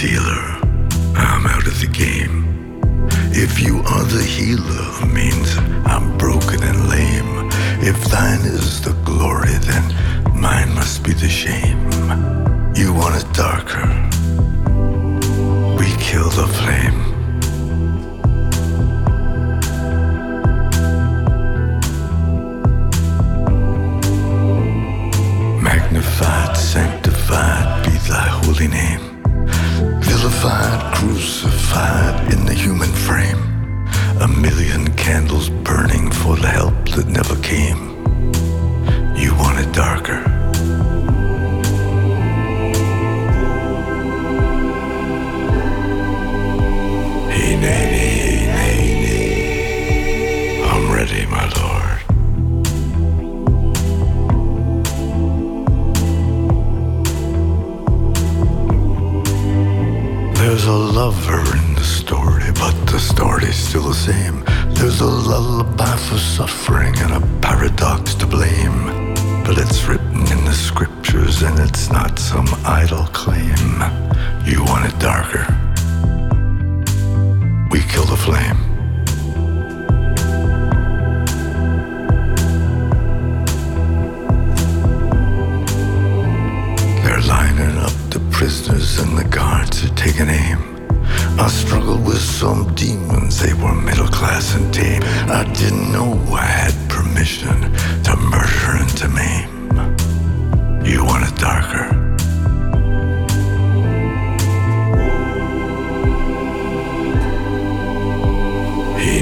dealer, I'm out of the game. If you are the healer, means I'm broken and lame. If thine is the glory, then mine must be the shame. You want it darker. We kill the flame. Magnified, sanctified be thy holy name crucified, crucified in the human frame. A million candles burning for the help that never came. You want it darker. Hey, Nene. There's a lover in the story, but the story's still the same. There's a lullaby for suffering and a paradox to blame. But it's written in the scriptures and it's not some idle claim. You want it darker. We kill the flame. prisoners and the guards had taken aim. I struggled with some demons, they were middle class and tame. I didn't know I had permission to murder and to maim. You want it darker? He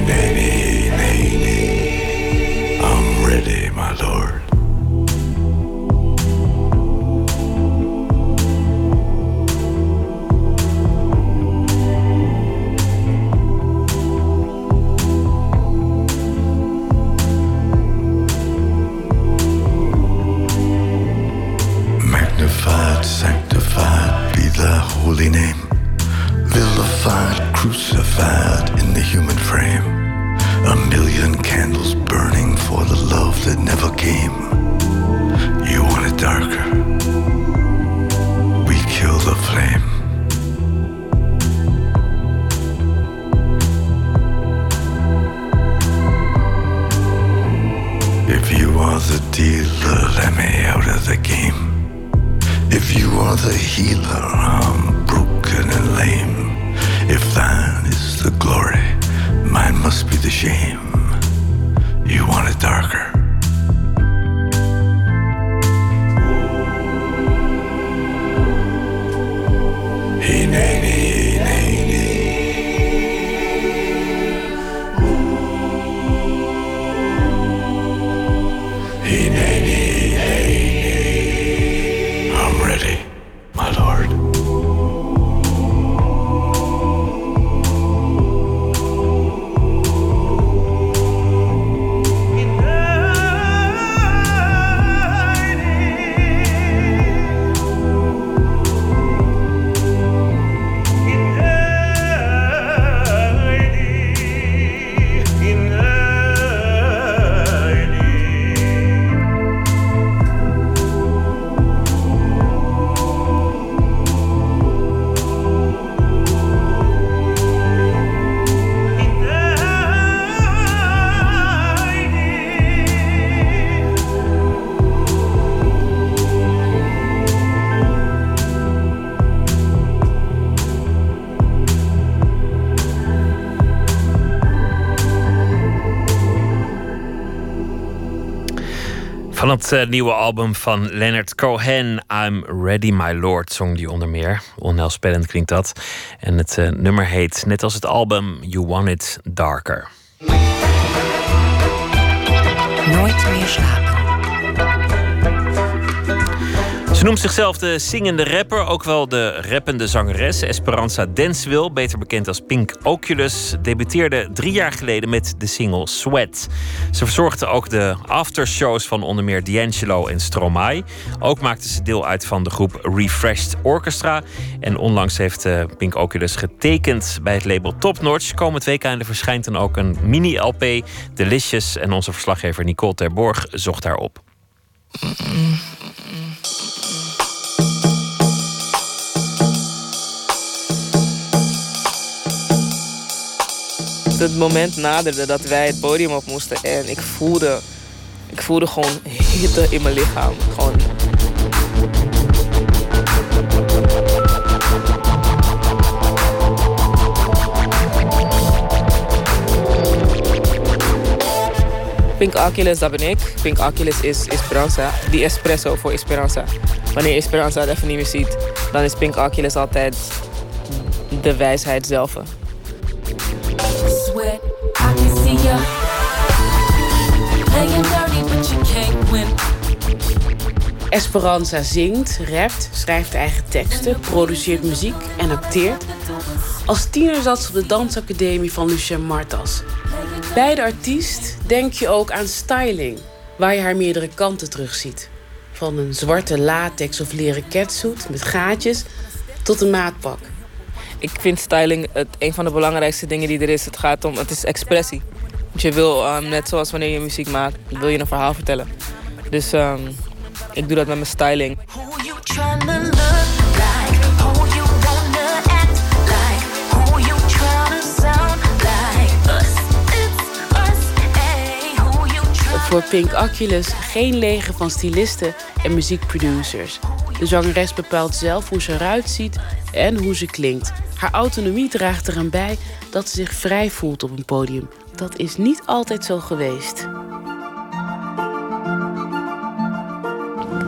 Van het eh, nieuwe album van Leonard Cohen, I'm Ready My Lord, zong die onder meer. Onheilspellend klinkt dat. En het eh, nummer heet, net als het album, You Want It Darker. Nooit meer slapen. Ze noemt zichzelf de zingende rapper, ook wel de rappende zangeres. Esperanza Denswil, beter bekend als Pink Oculus, debuteerde drie jaar geleden met de single Sweat. Ze verzorgde ook de aftershows van onder meer D'Angelo en Stromae. Ook maakte ze deel uit van de groep Refreshed Orchestra. En onlangs heeft eh, Pink Oculus getekend bij het label Top Notch. Komend weekende verschijnt dan ook een mini-LP, Delicious. En onze verslaggever Nicole Terborg zocht daarop. Het moment naderde dat wij het podium op moesten en ik voelde, ik voelde gewoon hitte in mijn lichaam. Gewoon Pink Oculus, dat ben ik. Pink Oculus is Esperanza. Die espresso voor Esperanza. Wanneer Esperanza het even niet meer ziet, dan is Pink Oculus altijd de wijsheid zelf. Esperanza zingt, rapt, schrijft eigen teksten, produceert muziek en acteert. Als tiener zat ze op de dansacademie van Lucien Martas. Bij de artiest denk je ook aan styling, waar je haar meerdere kanten terugziet. Van een zwarte latex of leren catsuit met gaatjes tot een maatpak. Ik vind styling het, een van de belangrijkste dingen die er is. Het gaat om, het is expressie. Want je wil, um, net zoals wanneer je muziek maakt, wil je een verhaal vertellen. Dus um, ik doe dat met mijn styling. Voor Pink Oculus geen leger van stylisten en muziekproducers. De zangeres bepaalt zelf hoe ze eruit ziet en hoe ze klinkt. Haar autonomie draagt eraan bij dat ze zich vrij voelt op een podium. Dat is niet altijd zo geweest.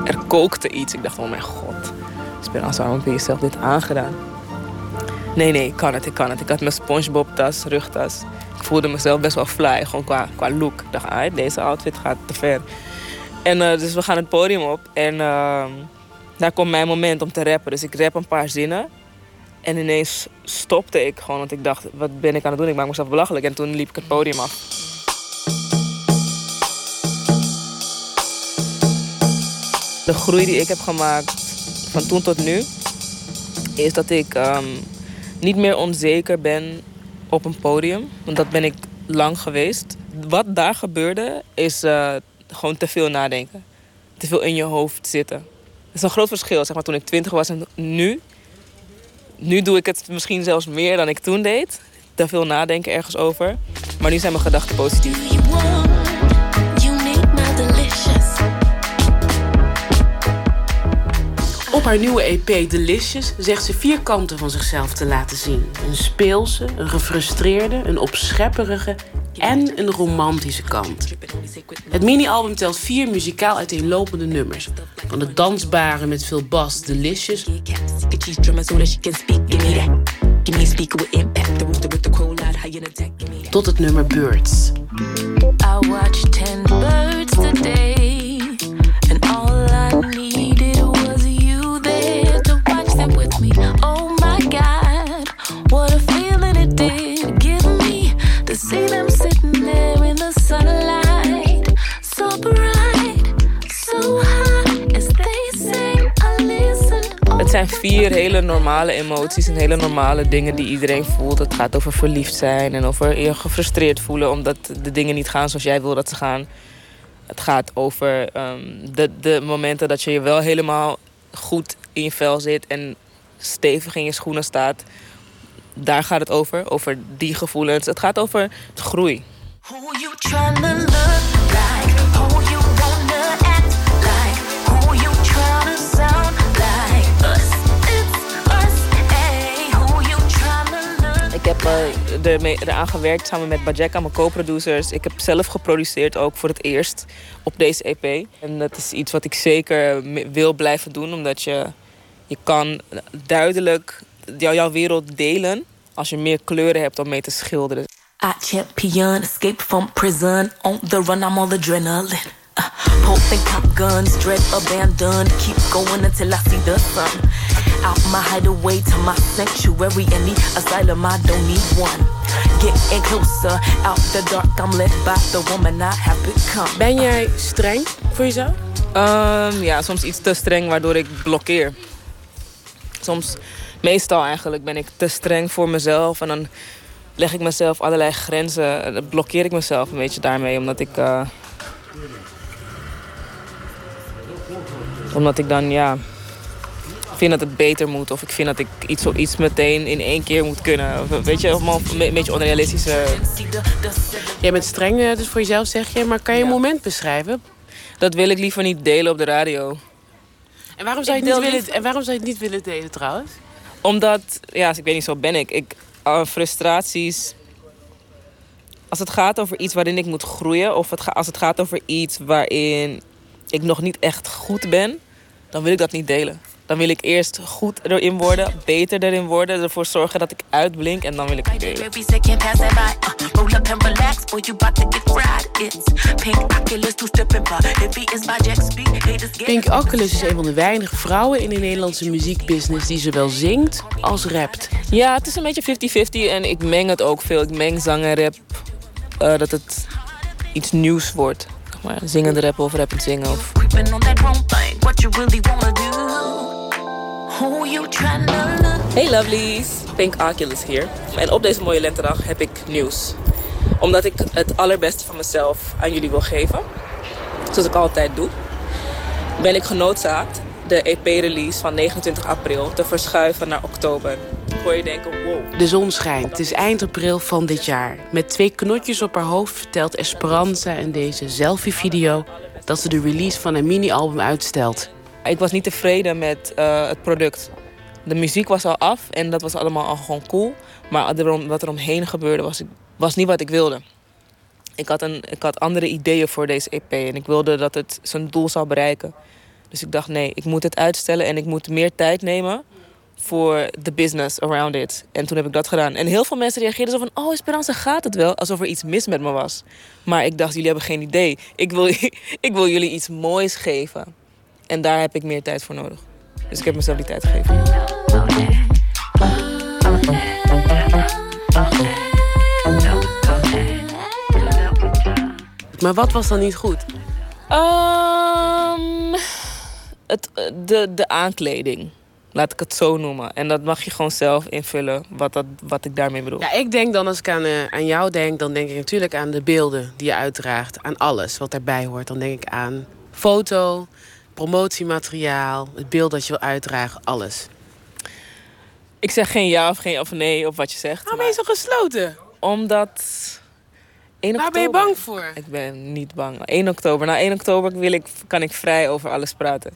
Er kookte iets. Ik dacht, oh mijn god. Speranza, waarom heb je jezelf dit aangedaan? Nee, nee, ik kan het, ik kan het. Ik had mijn Spongebob-tas, rugtas. Ik voelde mezelf best wel fly, gewoon qua, qua look. Ik dacht, ah, deze outfit gaat te ver. En uh, dus we gaan het podium op. En uh, daar komt mijn moment om te rappen. Dus ik rap een paar zinnen. En ineens stopte ik gewoon, want ik dacht, wat ben ik aan het doen? Ik maak mezelf belachelijk. En toen liep ik het podium af. De groei die ik heb gemaakt van toen tot nu, is dat ik um, niet meer onzeker ben op een podium. Want dat ben ik lang geweest. Wat daar gebeurde, is uh, gewoon te veel nadenken. Te veel in je hoofd zitten. Is een groot verschil, zeg maar, toen ik twintig was en nu. Nu doe ik het misschien zelfs meer dan ik toen deed. Te veel nadenken ergens over. Maar nu zijn mijn gedachten positief. Op haar nieuwe EP Delicious zegt ze vier kanten van zichzelf te laten zien. Een speelse, een gefrustreerde, een opschepperige en een romantische kant. Het mini-album telt vier muzikaal uiteenlopende nummers. Van de dansbare met veel bas Delicious... tot het nummer Birds. I watched ten birds today and all I needed was you there to watch them with me. Oh my God, what a feeling it did give me to see them zijn vier hele normale emoties en hele normale dingen die iedereen voelt. Het gaat over verliefd zijn en over je gefrustreerd voelen omdat de dingen niet gaan zoals jij wil dat ze gaan. Het gaat over um, de, de momenten dat je je wel helemaal goed in je vel zit en stevig in je schoenen staat. Daar gaat het over, over die gevoelens. Het gaat over groei. Who you eraan gewerkt samen met Bajeka, mijn co-producers. Ik heb zelf geproduceerd ook voor het eerst op deze EP. En dat is iets wat ik zeker wil blijven doen, omdat je, je kan duidelijk jou, jouw wereld delen als je meer kleuren hebt om mee te schilderen. I champion, escape from prison, on the run, I'm all adrenaline. Uh. Pulp and cop guns, dread abandoned. Keep going until I see the sun. Out my hideaway to my sanctuary. Any asylum, I don't need one. Getting closer, out the dark, I'm led by the woman I have become. Ben jij streng voor jezelf? Ehm, ja, soms iets te streng waardoor ik blokkeer. Soms, meestal eigenlijk, ben ik te streng voor mezelf. En dan leg ik mezelf allerlei grenzen. en Dan blokkeer ik mezelf een beetje daarmee. Omdat ik... eh, omdat ik dan, ja... vind dat het beter moet. Of ik vind dat ik iets, iets meteen in één keer moet kunnen. Of, weet je, allemaal een beetje onrealistische... Jij bent streng eh, dus voor jezelf, zeg je. Maar kan je een moment beschrijven? Dat wil ik liever niet delen op de radio. En waarom zou je, het niet willen, en waarom zou je het niet willen delen trouwens? Omdat, ja, ik weet niet, zo ben ik. ik uh, frustraties. Als het gaat over iets waarin ik moet groeien, of het als het gaat over iets waarin ik nog niet echt goed ben, dan wil ik dat niet delen. Dan wil ik eerst goed erin worden, beter erin worden, ervoor zorgen dat ik uitblink en dan wil ik het. Uh, Oculus, is Pink Oculus is een van de weinige vrouwen in de Nederlandse muziekbusiness die zowel zingt als rapt. Ja, het is een beetje 50-50 en ik meng het ook veel. Ik meng zang en rap, eh, dat het iets nieuws wordt. Maar zingende rappen of rappend zingen. Of? Hey lovelies, Pink Oculus hier. En op deze mooie lentedag heb ik nieuws. Omdat ik het allerbeste van mezelf aan jullie wil geven, zoals ik altijd doe, ben ik genoodzaakt de EP-release van 29 april te verschuiven naar oktober. Hoor je denken, wow. De zon schijnt. Het is eind april van dit jaar. Met twee knotjes op haar hoofd vertelt Esperanza in deze selfie-video... dat ze de release van een mini-album uitstelt. Ik was niet tevreden met eh, het product. De muziek was al af en dat was allemaal al gewoon cool. Maar wat er omheen gebeurde was, was niet wat ik wilde. Ik had, een, ik had andere ideeën voor deze EP en ik wilde dat het zijn doel zou bereiken. Dus ik dacht, nee, ik moet het uitstellen en ik moet meer tijd nemen voor de business around it. En toen heb ik dat gedaan. En heel veel mensen reageerden zo van, oh Esperanza, gaat het wel? Alsof er iets mis met me was. Maar ik dacht, jullie hebben geen idee. Ik wil, ik wil jullie iets moois geven. En daar heb ik meer tijd voor nodig. Dus ik heb mezelf die tijd gegeven. Maar wat was dan niet goed? Ehm, het, de, de aankleding. Laat ik het zo noemen. En dat mag je gewoon zelf invullen wat, dat, wat ik daarmee bedoel. Ja, ik denk dan als ik aan, eh, aan jou denk, dan denk ik natuurlijk aan de beelden die je uitdraagt. Aan alles wat daarbij hoort. Dan denk ik aan foto, promotiemateriaal, het beeld dat je wil uitdragen, alles. Ik zeg geen ja of geen of nee op wat je zegt. Waarom ben je zo gesloten? Omdat... 1 Waar ben je oktober- bang voor? Ik ben niet bang. 1 oktober. Na 1 oktober wil ik, kan ik vrij over alles praten.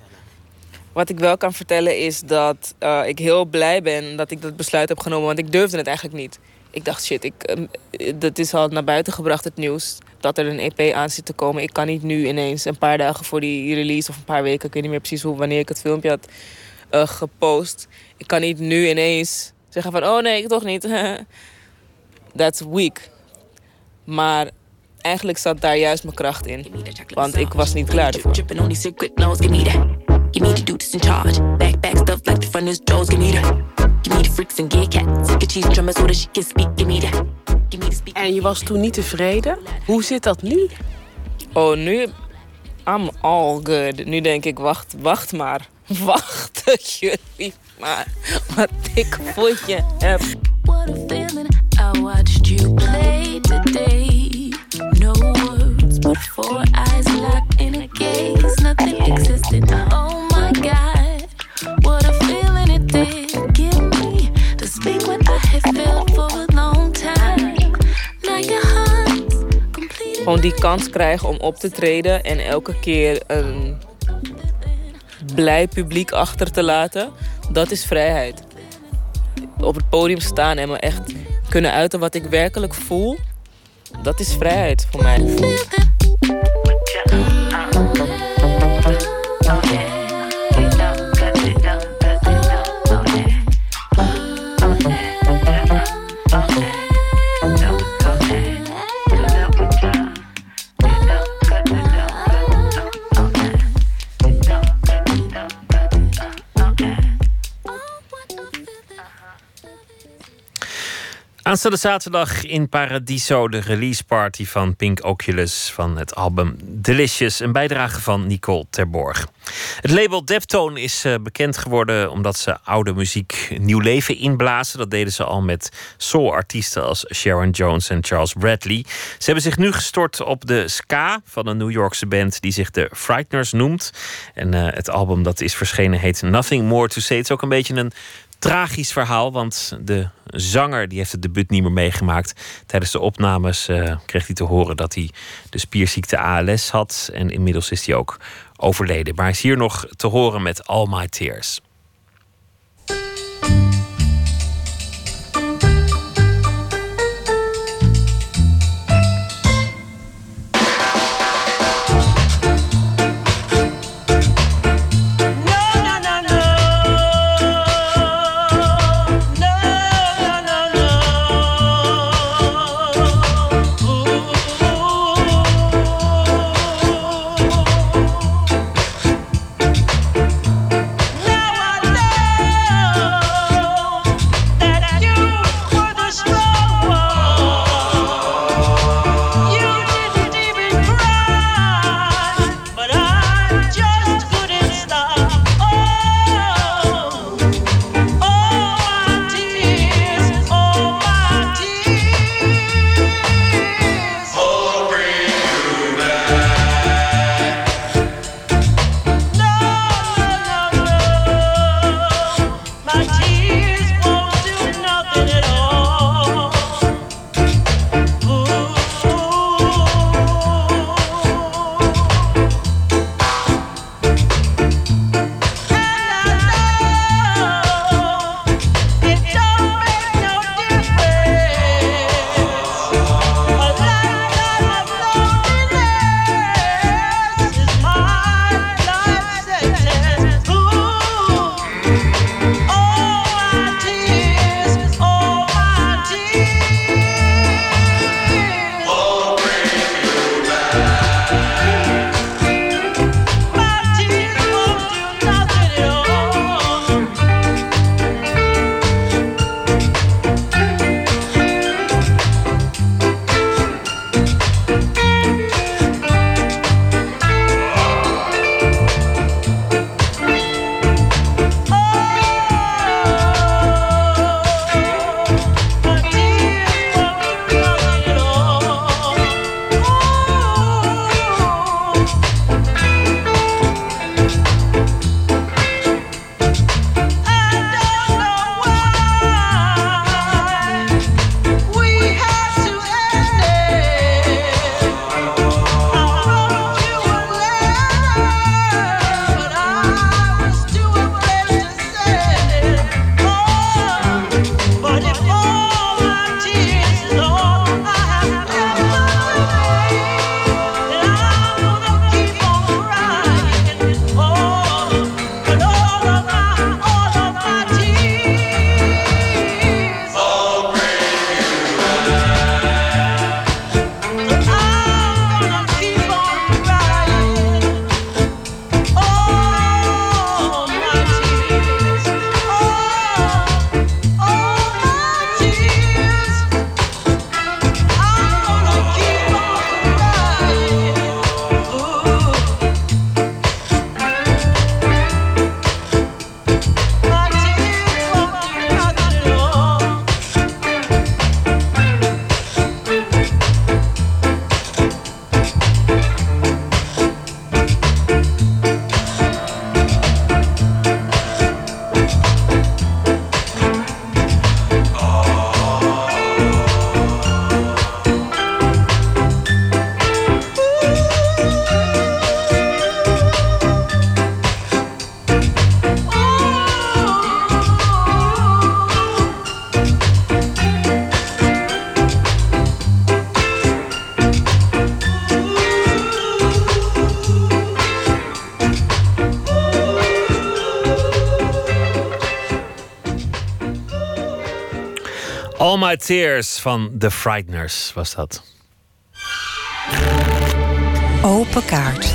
Wat ik wel kan vertellen is dat eh, ik heel blij ben dat ik dat besluit heb genomen. Want ik durfde het eigenlijk niet. Ik dacht, shit, ik, ehm, eh, dat is al naar buiten gebracht, het nieuws. Dat er een EP aan zit te komen. Ik kan niet nu ineens een paar dagen voor die release of een paar weken. Ik weet niet meer precies hoe, wanneer ik het filmpje had eh, gepost. Ik kan niet nu ineens zeggen van, oh nee, toch niet. That's weak. Maar eigenlijk zat daar juist mijn kracht in. Want ik was niet klaar ervoor. Give me the dudes in charge. Back, back stuff like the front is Joe's, give me that. Give me the freaks and gay cats. Get cheese drummers so that she can speak, give me that. Give me the speak. En je was toen niet tevreden. Hoe zit dat nu? Oh, nu... I'm all good. Nu denk ik, wacht, wacht maar. Wachten jullie maar. Wat ik voor je heb. What a feeling. I watched you play today. No words, but four eyes locked in a gaze. Nothing existed. Oh my God. What a feeling it did give me to speak what I have felt for a long time. Now your heart's complete. Gewoon die kans krijgen om op te treden. En elke keer een blij publiek achter te laten. Dat is vrijheid. Op het podium staan en me echt kunnen uiten wat ik werkelijk voel. Dat is vrijheid voor mij. Aanstaande zaterdag in Paradiso de release party van Pink Oculus van het album Delicious, een bijdrage van Nicole Terborg. Het label Deptone is eh, bekend geworden omdat ze oude muziek nieuw leven inblazen. Dat deden ze al met soul-artiesten als Sharon Jones en Charles Bradley. Ze hebben zich nu gestort op de ska van een New Yorkse band die zich de Frighteners noemt. En uh, het album dat is verschenen heet Nothing More to Say. Het is ook een beetje een tragisch verhaal, want de zanger die heeft het debuut niet meer meegemaakt. Tijdens de opnames uh, kreeg hij te horen dat hij de spierziekte ALS had. En inmiddels is hij ook overleden. Maar hij is hier nog te horen met All My Tears. My Tears van The Frighteners was dat. Open kaart.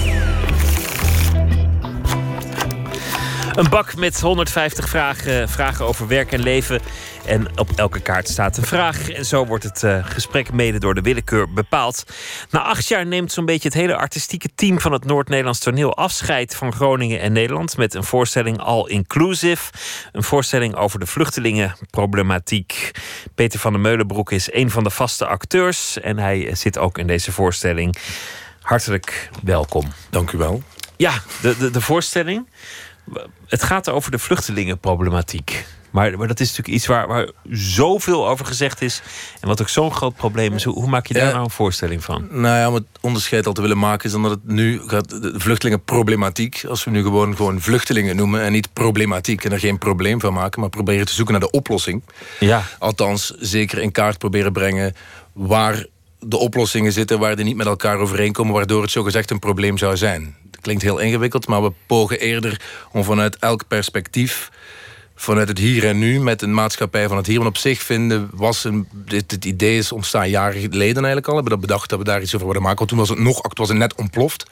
Een bak met 150 vragen, vragen over werk en leven. En op elke kaart staat een vraag. En zo wordt het uh, gesprek mede door de willekeur bepaald. Na acht jaar neemt zo'n beetje het hele artistieke team van het Noord-Nederlands toneel afscheid van Groningen en Nederland. Met een voorstelling All Inclusive. Een voorstelling over de vluchtelingenproblematiek. Peter van der Meulenbroek is een van de vaste acteurs. En hij zit ook in deze voorstelling. Hartelijk welkom. Dank u wel. Ja, de, de, de voorstelling. Het gaat over de vluchtelingenproblematiek. Maar, maar dat is natuurlijk iets waar, waar zoveel over gezegd is. En wat ook zo'n groot probleem is. Hoe, hoe maak je daar nou een voorstelling van? Nou ja, om het onderscheid al te willen maken, is dan dat het nu gaat. De vluchtelingenproblematiek. Als we nu gewoon, gewoon vluchtelingen noemen en niet problematiek. En er geen probleem van maken, maar proberen te zoeken naar de oplossing. Ja. Althans, zeker in kaart proberen brengen waar de oplossingen zitten waar die niet met elkaar overeenkomen, waardoor het zogezegd een probleem zou zijn. Klinkt heel ingewikkeld, maar we pogen eerder om vanuit elk perspectief, vanuit het hier en nu, met een maatschappij van het hier. en op zich vinden was een, dit, idee is ontstaan jaren geleden eigenlijk al. We hebben dat bedacht dat we daar iets over wilden maken. Want toen was het nog, was het net ontploft.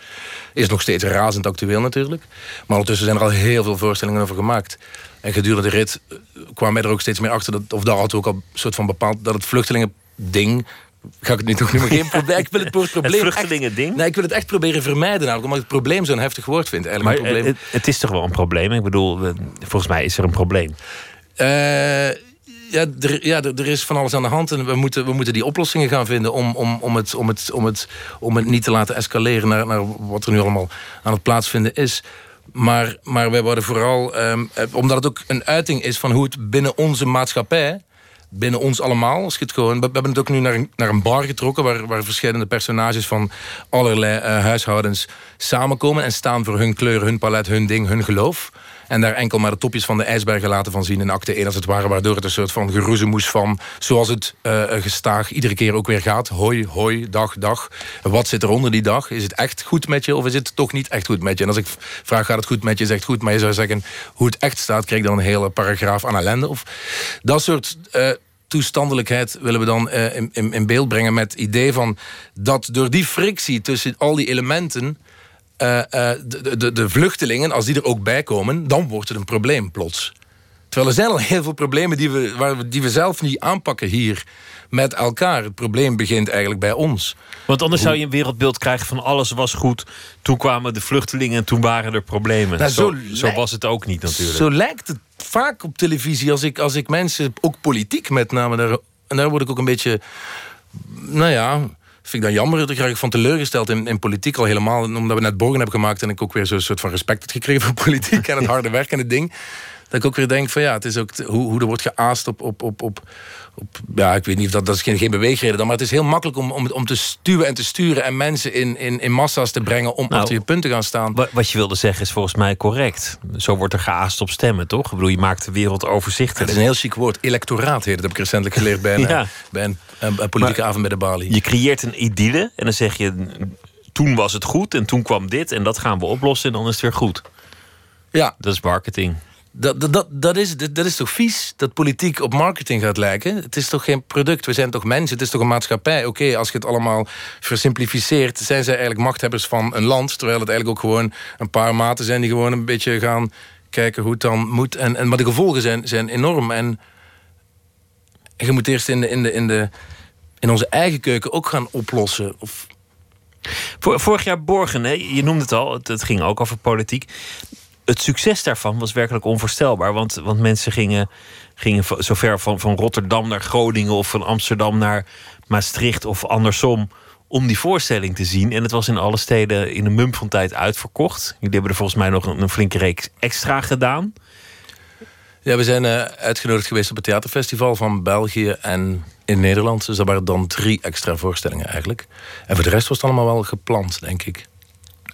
Is nog steeds razend actueel natuurlijk. Maar ondertussen zijn er al heel veel voorstellingen over gemaakt. En gedurende de rit kwam mij er ook steeds meer achter, dat, of daar we ook al een soort van bepaald, dat het vluchtelingen ding ga ik het nu toch noemen, geen probleem. Ik wil het woord probleem. Het vluchtelingen ding? Nee, ik wil het echt proberen vermijden, namelijk omdat ik het probleem zo'n heftig woord vind. Eigenlijk maar een probleem. Het, het, is toch wel een probleem? Ik bedoel, volgens mij is er een probleem. Uh, ja, er, ja er, is van alles aan de hand en we moeten, we moeten die oplossingen gaan vinden om, om, om, het, om, het, om, het, om het niet te laten escaleren naar, naar wat er nu allemaal aan het plaatsvinden is. Maar, maar wij worden vooral, um, omdat het ook een uiting is van hoe het binnen onze maatschappij binnen ons allemaal. Als het gewoon, we, hebben het ook nu naar een, naar een bar getrokken... waar, waar verschillende personages van allerlei uh, huishoudens samenkomen... en staan voor hun kleur, hun palet, hun ding, hun geloof. En daar enkel maar de topjes van de ijsbergen laten van zien in acte 1 als het ware. Waardoor het een soort van geroezemoes van, zoals het uh, gestaag iedere keer ook weer gaat. Hoi, hoi, dag, dag. Wat zit er onder die dag? Is het echt goed met je of is het toch niet echt goed met je? En als ik vraag, gaat het goed met je, zegt goed. Maar je zou zeggen, hoe het echt staat, krijg dan een hele paragraaf aan ellende. Of dat soort... Uh, toestandelijkheid willen we dan in, in, in, beeld brengen met het idee van dat door die frictie tussen al die elementen uh, de, de, de vluchtelingen, als die er ook bij komen, dan wordt het een probleem plots. Terwijl er zijn al heel veel problemen die we, waar we, die we zelf niet aanpakken hier met elkaar. Het probleem begint eigenlijk bij ons. Want anders zou je een wereldbeeld krijgen van alles was goed. Toen kwamen de vluchtelingen en toen waren er problemen. Nou, zo, zo, zo was het ook niet natuurlijk. Zo lijkt het vaak op televisie als ik, als ik mensen, ook politiek met name, daar, en daar word ik ook een beetje, nou ja, vind ik dan jammer. Daar krijg ik van teleurgesteld in, in politiek al helemaal. Omdat we net Borgen hebben gemaakt en ik ook weer zo'n soort van respect heb gekregen voor politiek en het harde werk en het ding. Dat ik ook weer denk van ja, het is ook hoe, hoe er wordt geaast op, op, op, op, op, ja, ik weet niet, dat, dat is geen, geen beweegreden dan, maar het is heel makkelijk om, om, om te stuwen en te sturen en mensen in, in, in massa's te brengen om nou, achter je punt te gaan staan. Wat je wilde zeggen is volgens mij correct. Zo wordt er geaast op stemmen, toch? Ik bedoel, je maakt de wereld overzichtelijk. Het is een heel chic woord, electoraat heet het, heb ik recentelijk geleerd bij een, ja. bij een, een, politieke avond bij de Bali. Je creëert een idylle en dan zeg je, toen was het goed en toen kwam dit en dat gaan we oplossen en dan is het weer goed. Ja. Dat is marketing. Dat, dat, dat, is, dat is toch vies dat politiek op marketing gaat lijken? Het is toch geen product, we zijn toch mensen, het is toch een maatschappij? Oké, als je het allemaal versimplificeert... zijn zij eigenlijk machthebbers van een land... terwijl het eigenlijk ook gewoon een paar maten zijn... die gewoon een beetje gaan kijken hoe het dan moet. En, en, maar de gevolgen zijn, zijn enorm. En, en je moet eerst in, de, in, de, in, de, in onze eigen keuken ook gaan oplossen... Of, Vorig jaar Borgen, hè? je noemde het al, het, ging ook over politiek het succes daarvan was werkelijk onvoorstelbaar. Want, want mensen gingen, gingen zo ver van, van Rotterdam naar Groningen of van Amsterdam naar Maastricht of andersom om die voorstelling te zien. En het was in alle steden in een mum van tijd uitverkocht. Jullie hebben er volgens mij nog een, flinke reeks extra gedaan. Ja, we zijn uh, uitgenodigd geweest op het theaterfestival van België en in Nederland. Dus dat waren dan drie extra voorstellingen eigenlijk. En voor de rest was het allemaal wel gepland, denk ik.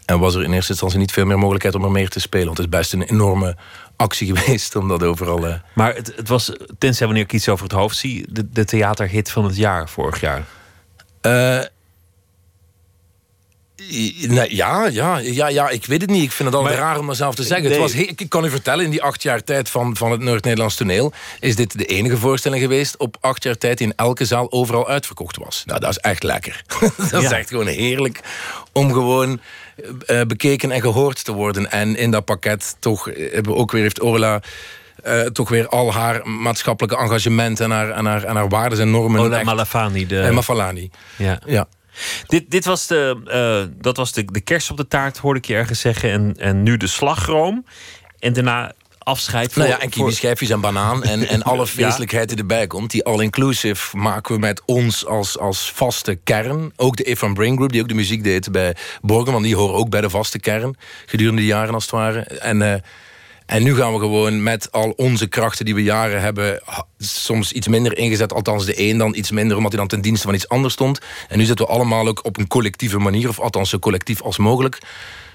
En was er in eerste instantie niet veel meer mogelijkheid om er meer te spelen. Want het is best een enorme actie geweest om dat overal... Uh... Maar het, het, was, tenzij wanneer ik iets over het hoofd zie... de, de theaterhit van het jaar vorig jaar. Uh, Nee, ja, ja, ja, ja, ik weet het niet. Ik vind het Maar- raar om mezelf te zeggen. Nee. Het was, ik kan u vertellen, in die acht jaar tijd van, van het Noord-Nederlands toneel... is dit de enige voorstelling geweest op acht jaar tijd... die in elke zaal overal uitverkocht was. Nou, dat is echt lekker. dat is echt gewoon heerlijk om gewoon eh, bekeken en gehoord te worden. En in dat pakket toch eh, ook weer, heeft Orla... eh, toch weer al haar maatschappelijke engagement en haar, en haar, en haar waarden en normen. Ola echt- Malafani. De, en Mafalani. ja. Ja. Dit, dit was de, eh, dat was de, de kerst op de taart, hoorde ik je ergens zeggen. En, en nu de slagroom. En daarna afscheid voor... Nou ja, en voor- kiwi-schijfjes en banaan en, en alle feestelijkheid die erbij komt. Die all-inclusive maken we met ons als, als vaste kern. Ook de If Van Brain Group, die ook de muziek deed bij Borgen. Want die horen ook bij de vaste kern. Gedurende de jaren als het ware. En, eh, en nu gaan we gewoon met al onze krachten die we jaren hebben... soms iets minder ingezet, althans de een dan iets minder... omdat hij dan ten dienste van iets anders stond. En nu zitten we allemaal ook op een collectieve manier... of althans zo collectief als mogelijk...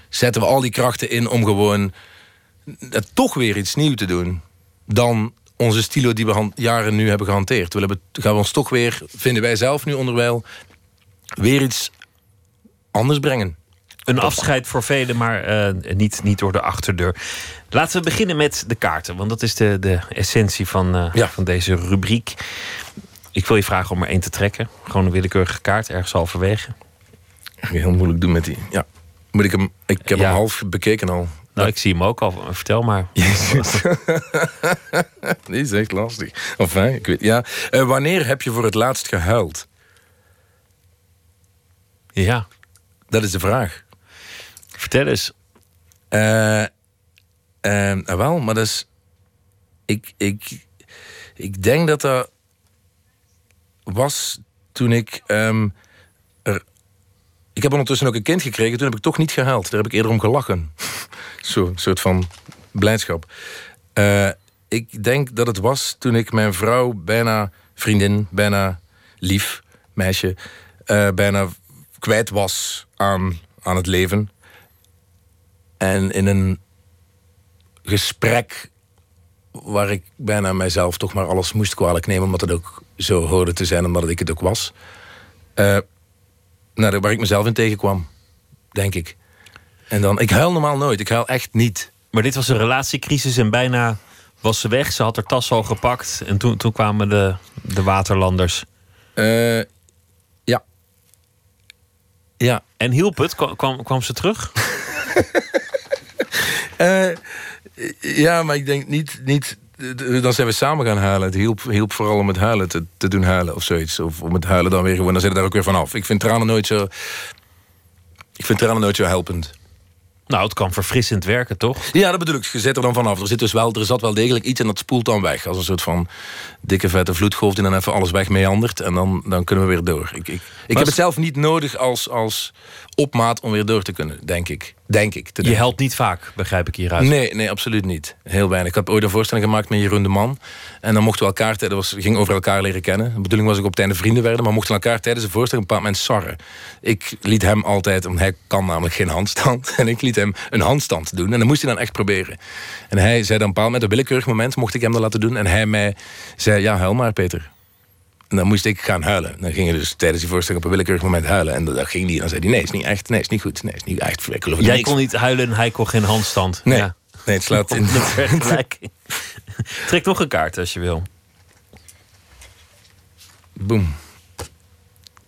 zetten we al die krachten in om gewoon toch weer iets nieuws te doen dan onze stilo die we jaren nu hebben gehanteerd. We hebben, gaan we ons toch weer, vinden wij zelf nu onderwijl, weer iets anders brengen. Een afscheid voor velen, maar eh, niet, niet door de achterdeur. Laten we beginnen met de kaarten, want dat is de, de essentie van, eh, Ja. van deze rubriek. Ik wil je vragen om er één te trekken. Gewoon een willekeurige kaart, ergens halverwege. Heel moeilijk doen met die. Ja. Moet ik hem, ik heb Ja. hem half bekeken al. Nou, ik zie hem ook al. Vertel maar. Die is echt lastig. Enfin, ik weet, ja. Eh, wanneer heb je voor het laatst gehuild? Ja, Dat is de vraag. vertel eens. Eh, ah, wel, maar dat is. Ik, ik, ik denk dat dat was toen ik. ehm, er, ik heb ondertussen ook een kind gekregen, toen heb ik toch niet gehuild. Daar heb ik eerder om gelachen. Zo, een soort van blijdschap. Eh, ik denk dat het was toen ik mijn vrouw bijna vriendin, bijna lief meisje, eh, bijna kwijt was aan, aan het leven. En in een gesprek waar ik bijna mijzelf toch maar alles moest kwalijk nemen, omdat het ook zo hoorde te zijn, omdat ik het ook was. Eh, waar ik mezelf in tegenkwam, denk ik. En dan, ik huil normaal nooit, ik huil echt niet. Maar dit was een relatiecrisis en bijna was ze weg. Ze had haar tas al gepakt. En toen, toen kwamen de, de waterlanders. Eh, ja. Ja. En hielp het? Kwam, kwam, kwam ze terug? Eh, ja, maar ik denk niet, niet. Dan zijn we samen gaan huilen. Het hielp, hielp vooral om het huilen te, te doen huilen of zoiets. Of om het huilen dan weer gewoon. Dan zit het daar ook weer vanaf. Ik vind tranen nooit zo. Ik vind tranen nooit zo helpend. Nou, het kan verfrissend werken, toch? Ja, dat bedoel ik. Je zit er dan vanaf. Er, zit dus wel, er zat wel degelijk iets en dat spoelt dan weg. Als een soort van dikke vette vloedgolf die dan even alles weg meandert. En dan, dan kunnen we weer door. Ik, ik, ik heb het zelf niet nodig als, als opmaat om weer door te kunnen, denk ik. Denk ik. Te Je helpt niet vaak, begrijp ik hieruit. Nee, nee, absoluut niet. Heel weinig. Ik heb ooit een voorstelling gemaakt met Jeroen de Man. En dan mochten we elkaar, dat was, ging over elkaar leren kennen. De bedoeling was ook op het einde vrienden werden. Maar mochten elkaar tijdens de voorstelling op een bepaald moment sarren. Ik liet hem altijd, want hij kan namelijk geen handstand. En ik liet hem een handstand doen. En dat moest hij dan echt proberen. En hij zei dan op een bepaald op een willekeurig moment, mocht ik hem dat laten doen. En hij mij zei, ja, huil maar Peter. En dan moest ik gaan huilen. Dan ging hij dus tijdens die voorstelling op een willekeurig moment huilen. En dat ging hij. En dan zei hij, nee, is niet echt. Nee, is niet goed. Nee, is niet echt. Ik Jij niks kon niet huilen en hij kon geen handstand. Nee, Ja. nee het slaat in. De vergelijking. Trek nog een kaart als je wil. Boom.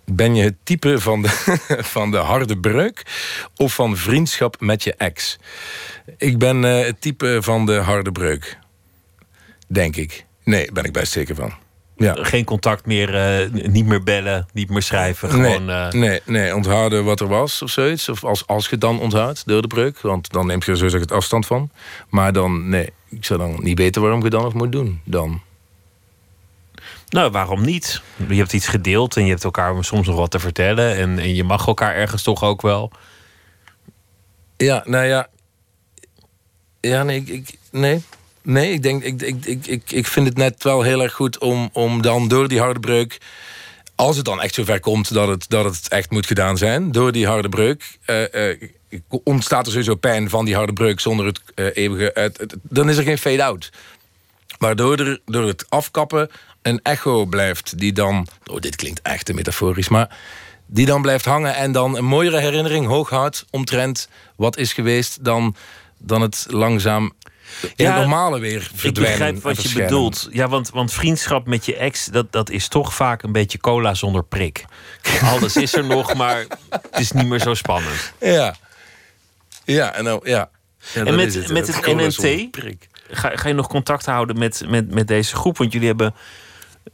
Ben je het type van de, van de harde breuk of van vriendschap met je ex? Ik ben eh, het type van de harde breuk. Denk ik. Nee, ben ik best zeker van. Ja. Geen contact meer, eh, niet meer bellen, niet meer schrijven. Gewoon, nee, eh, nee, nee, onthouden wat er was of zoiets. Of als, als je het dan onthoudt door de breuk. Want dan neemt je er sowieso het afstand van. Maar dan, nee, ik zou dan niet weten waarom je dan nog moet doen. Dan. Nou, waarom niet? Je hebt iets gedeeld en je hebt elkaar soms nog wat te vertellen. En, en je mag elkaar ergens toch ook wel. Ja, nou ja. Ja, nee, ik, ik- nee. Nee, ik denk, ik, ik, ik, ik, ik vind het net wel heel erg goed om, om dan door die harde breuk. Als het dan echt zover komt dat het, dat het echt moet gedaan zijn, door die harde breuk. eh, eh, ontstaat er sowieso pijn van die harde breuk zonder het eh, eeuwige. dan is er geen fade-out. Waardoor er door het afkappen een echo blijft die dan. Oh, dit klinkt echt te metaforisch, maar die dan blijft hangen en dan een mooiere herinnering hoog houdt omtrent wat is geweest dan, dan het langzaam in het normale weer Ik verdwijnen. begrijp en wat je bedoelt. Ja, want, want vriendschap met je ex, dat, dat is toch vaak een beetje cola zonder prik. Alles is er nog, maar het is niet meer zo spannend. Ja. Ja, en nou, ja. Ja, en met het, met het het NNT, prik. ga, ga je nog contact houden met, met, met deze groep? Want jullie hebben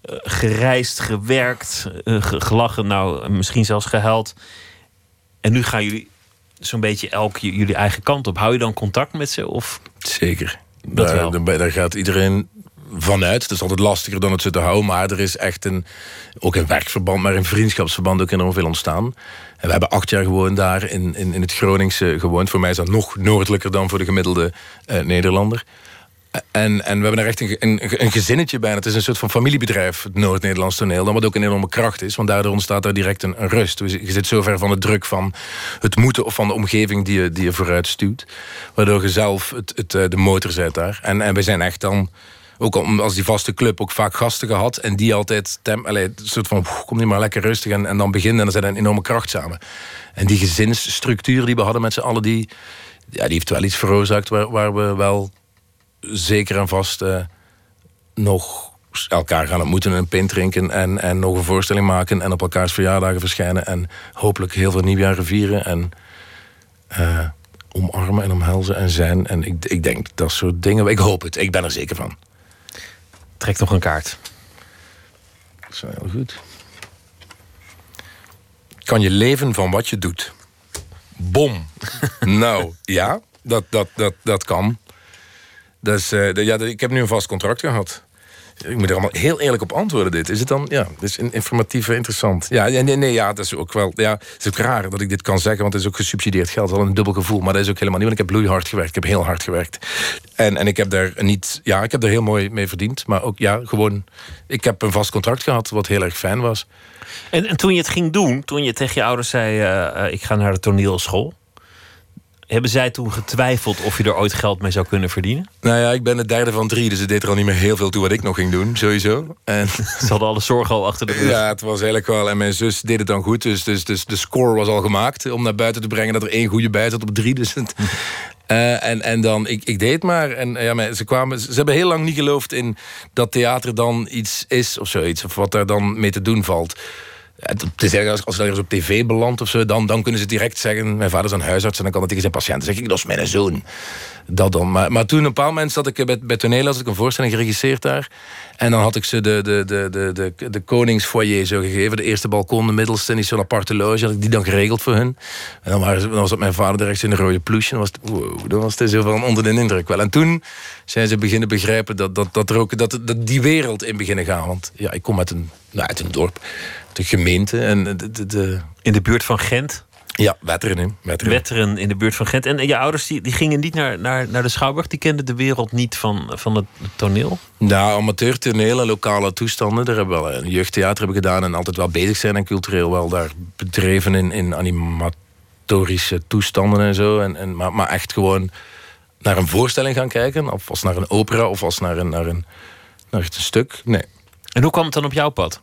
eh, gereisd, gewerkt, eh, ge- gelachen, nou, misschien zelfs gehuild. En nu gaan jullie zo'n beetje elk jullie eigen kant op. Hou je dan contact met ze? Of Zeker. Dat daar, wel. daar- daar gaat iedereen vanuit. Het is altijd lastiger dan het ze te houden. Maar er is echt een, ook een werkverband, maar een vriendschapsverband ook enorm veel ontstaan. En we hebben acht jaar gewoon daar in, in, in het Groningse gewoond. Voor mij is dat nog noordelijker dan voor de gemiddelde eh, Nederlander. En, en we hebben er echt een, een, gezinnetje bij. Het is een soort van familiebedrijf, het Noord-Nederlands toneel. Dan wat ook een enorme kracht is. Want daardoor ontstaat daar direct een, rust. Dus Je zit zo ver van de druk van het moeten of van de omgeving die je, die je vooruit stuwt. Waardoor je zelf het, het, eh, de motor zet daar. En, en we zijn echt dan, ook als die vaste club, ook vaak gasten gehad. En die altijd, tem, allee, een soort van, "Poeh, kom niet maar lekker rustig. En, en dan beginnen en dan zijn er een enorme kracht samen. En die gezinsstructuur die we hadden met z'n allen, die, ja, die heeft wel iets veroorzaakt waar, waar we wel zeker en vast eh, nog elkaar gaan ontmoeten en een pint drinken en, en nog een voorstelling maken en op elkaars verjaardagen verschijnen en hopelijk heel veel nieuwjaren vieren en eh, omarmen en omhelzen en zijn. En ik, ik denk dat soort dingen, ik hoop het, ik ben er zeker van. trek nog een kaart. Dat is heel goed. Kan je leven van wat je doet? Bom. nou, ja, dat, dat, dat, dat kan. Dus, eh, ja, ik heb nu een vast contract gehad. Ik moet er allemaal heel eerlijk op antwoorden, dit. Is het dan? Ja, dit is in- informatief en interessant. Ja, nee, nee, ja, dat is ook wel... Ja, het is ook raar dat ik dit kan zeggen, want het is ook gesubsidieerd geld. Wel een dubbel gevoel, maar dat is ook helemaal niet. Want ik heb bloeihard gewerkt, ik heb heel hard gewerkt. En, en ik heb daar niet... Ja, ik heb er heel mooi mee verdiend. Maar ook, ja, gewoon... Ik heb een vast contract gehad, wat heel erg fijn was. En, en toen je het ging doen, toen je tegen je ouders zei: eh, eh, Ik ga naar de toneelschool. Hebben zij toen getwijfeld of je er ooit geld mee zou kunnen verdienen? Nou ja, ik ben de derde van drie, dus het deed er al niet meer heel veel toe wat ik nog ging doen, sowieso. En Ze hadden alle zorgen al achter de rug. ja, het was eigenlijk wel. En mijn zus deed het dan goed, dus, dus, dus de score was al gemaakt om naar buiten te brengen dat er één goede bij zat op drie. Dus het, Eh, en, en dan, ik, ik deed het maar. En eh, ja, maar ze, kwamen, ze hebben heel lang niet geloofd in dat theater dan iets is of zoiets. Of wat daar dan mee te doen valt. Het is als, als ergens op tv belandt of zo, dan, dan kunnen ze direct zeggen: Mijn vader is een huisarts en dan kan dat tegen zijn patiënten zeggen: Dat is mijn zoon. Dat dan. Maar, maar toen, een bepaald moment, zat ik bij, bij toneel, had ik een voorstelling geregisseerd daar. En dan had ik ze de, de, de, de, de, koningsfoyer zo gegeven. De eerste balkon, de middelste en zo'n aparte loge. Had ik die dan geregeld voor hun. En dan, waren dan was het mijn vader direct in de rode ploesje. En was het, wow, dan was het zo van onder de indruk wel. En toen zijn ze beginnen begrijpen dat, dat, dat, er ook, dat, dat die wereld in beginnen gaan. Want ja, ik kom uit een, nou, uit een dorp, de gemeente. En de, de- In de buurt van Gent. Ja, Wetteren. Wetteren. Wetteren in de buurt van Gent. En je ouders die, die gingen niet naar, naar, naar de Schouwburg. Die kenden de wereld niet van, van het toneel. Nou, amateurtoneel en lokale toestanden. Daar hebben we wel een jeugdtheater hebben gedaan en altijd wel bezig zijn en cultureel wel daar bedreven in, in animatorische toestanden en zo. En, en, maar, maar echt gewoon naar een voorstelling gaan kijken, of als naar een opera of als naar een, naar een, naar een stuk. Nee. En hoe kwam het dan op jouw pad?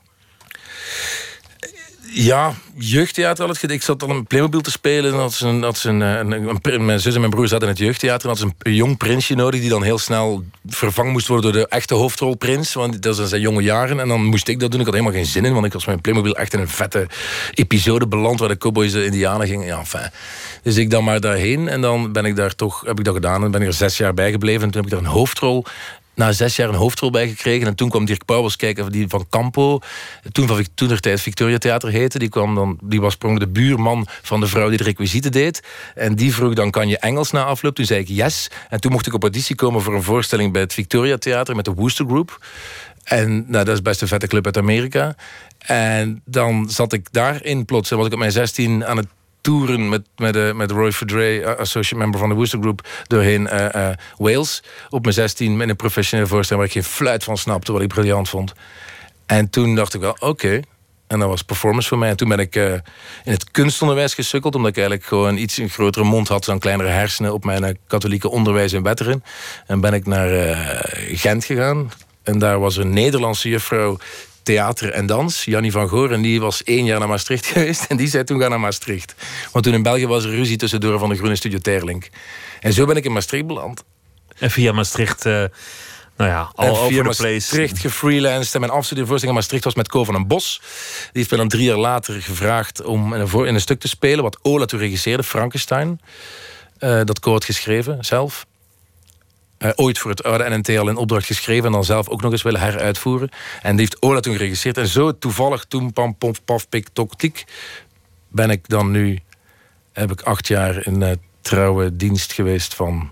Ja, jeugdtheater altijd gedaan. Ik zat al een Playmobil te spelen. En had een, ze een- mijn zus en mijn broer zaten in het jeugdtheater. En had ze een jong prinsje nodig die dan heel snel vervangen moest worden door de echte hoofdrolprins. Want dat zijn zijn jonge jaren. En dan moest ik dat doen. Ik had helemaal geen zin in, want ik was met mijn Playmobil echt in een vette episode beland waar de cowboys de indianen gingen. Ja, enfin. Dus ik dan maar daarheen. En dan ben ik daar toch, heb ik dat gedaan. En ben ik er zes jaar bij gebleven. En toen heb ik daar een hoofdrol na zes jaar een hoofdrol bij gekregen. En toen kwam Dirk Pauwels kijken, die van Campo. Toen van toen der tijd Victoria Theater heette. Die, kwam dan, die was sprong de buurman van de vrouw die de requisieten deed. En die vroeg dan, kan je Engels na afloop? Toen zei ik yes. En toen mocht ik op auditie komen voor een voorstelling bij het Victoria Theater met de Wooster Group. En nou, dat is best een vette club uit Amerika. En dan zat ik daarin plots. En was ik op mijn 16 aan het toeren met, met, de met Roy Verdray, eh, associate member van de Wooster Group, doorheen eh, eh, Wales. Op mijn 16 met een professionele voorstelling waar ik geen fluit van snapte, wat ik briljant vond. En toen dacht ik wel, oké. En dat was performance voor mij. En toen ben ik eh, in het kunstonderwijs gesukkeld, omdat ik eigenlijk gewoon iets een grotere mond had dan kleinere hersenen op mijn eh, katholieke onderwijs in Wetteren. En ben ik naar eh, Gent gegaan. En daar was een Nederlandse juffrouw theater en dans, Jannie van Goor. En die was één jaar naar Maastricht geweest. En die zei toen ga naar Maastricht. Want toen in België was er ruzie tussendoor van de Groene Studio Terlink. En zo ben ik in Maastricht beland. En via Maastricht, uh, nou ja, al en over de. Maastricht gefreelanced. En mijn afstudeervoorstelling in Maastricht was met Ko van een Bos. Die heeft me dan drie jaar later gevraagd om in een, in een stuk te spelen... wat Ola toen regisseerde, Frankenstein. Uh, dat Ko had geschreven, zelf. Uh, ooit voor het oude NNT al in opdracht geschreven... en dan zelf ook nog eens willen heruitvoeren. En die heeft Ola toen geregisseerd. En zo toevallig toen, pam, pom, paf, pik, tok, tik... ben ik dan nu... heb ik acht jaar in uh, trouwe dienst geweest van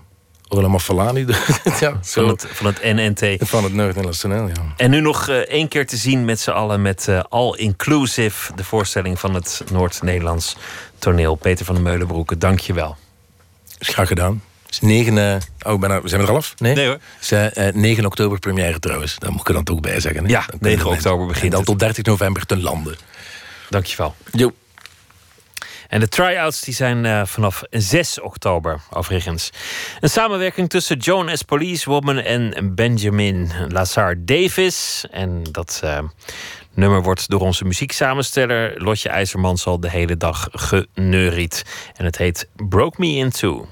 Ola Mafalani. ja, van, het, van het NNT. Van het Noord-Nederlands toneel, ja. En nu nog uh, één keer te zien met z'n allen met All Inclusive... de voorstelling van het Noord-Nederlands toneel. Peter van der Meulenbroeke, dank je wel. Is graag gedaan. Is 9, uh, oh, bijna, zijn we er al af? Nee, nee hoor. Is, uh, 9 oktober première trouwens. Daar moet ik er dan toch bij zeggen. Hè? Ja, 9 oktober begint En dan tot 30 november ten lande. Dankjewel. Jo. En de try-outs die zijn uh, vanaf 6 oktober, overigens. Een samenwerking tussen Joan S. Policewoman en Benjamin Lazar Davis. En dat uh, nummer wordt door onze muzieksamensteller Lotje IJzermans al de hele dag geneuried. En het heet Broke Me In Two.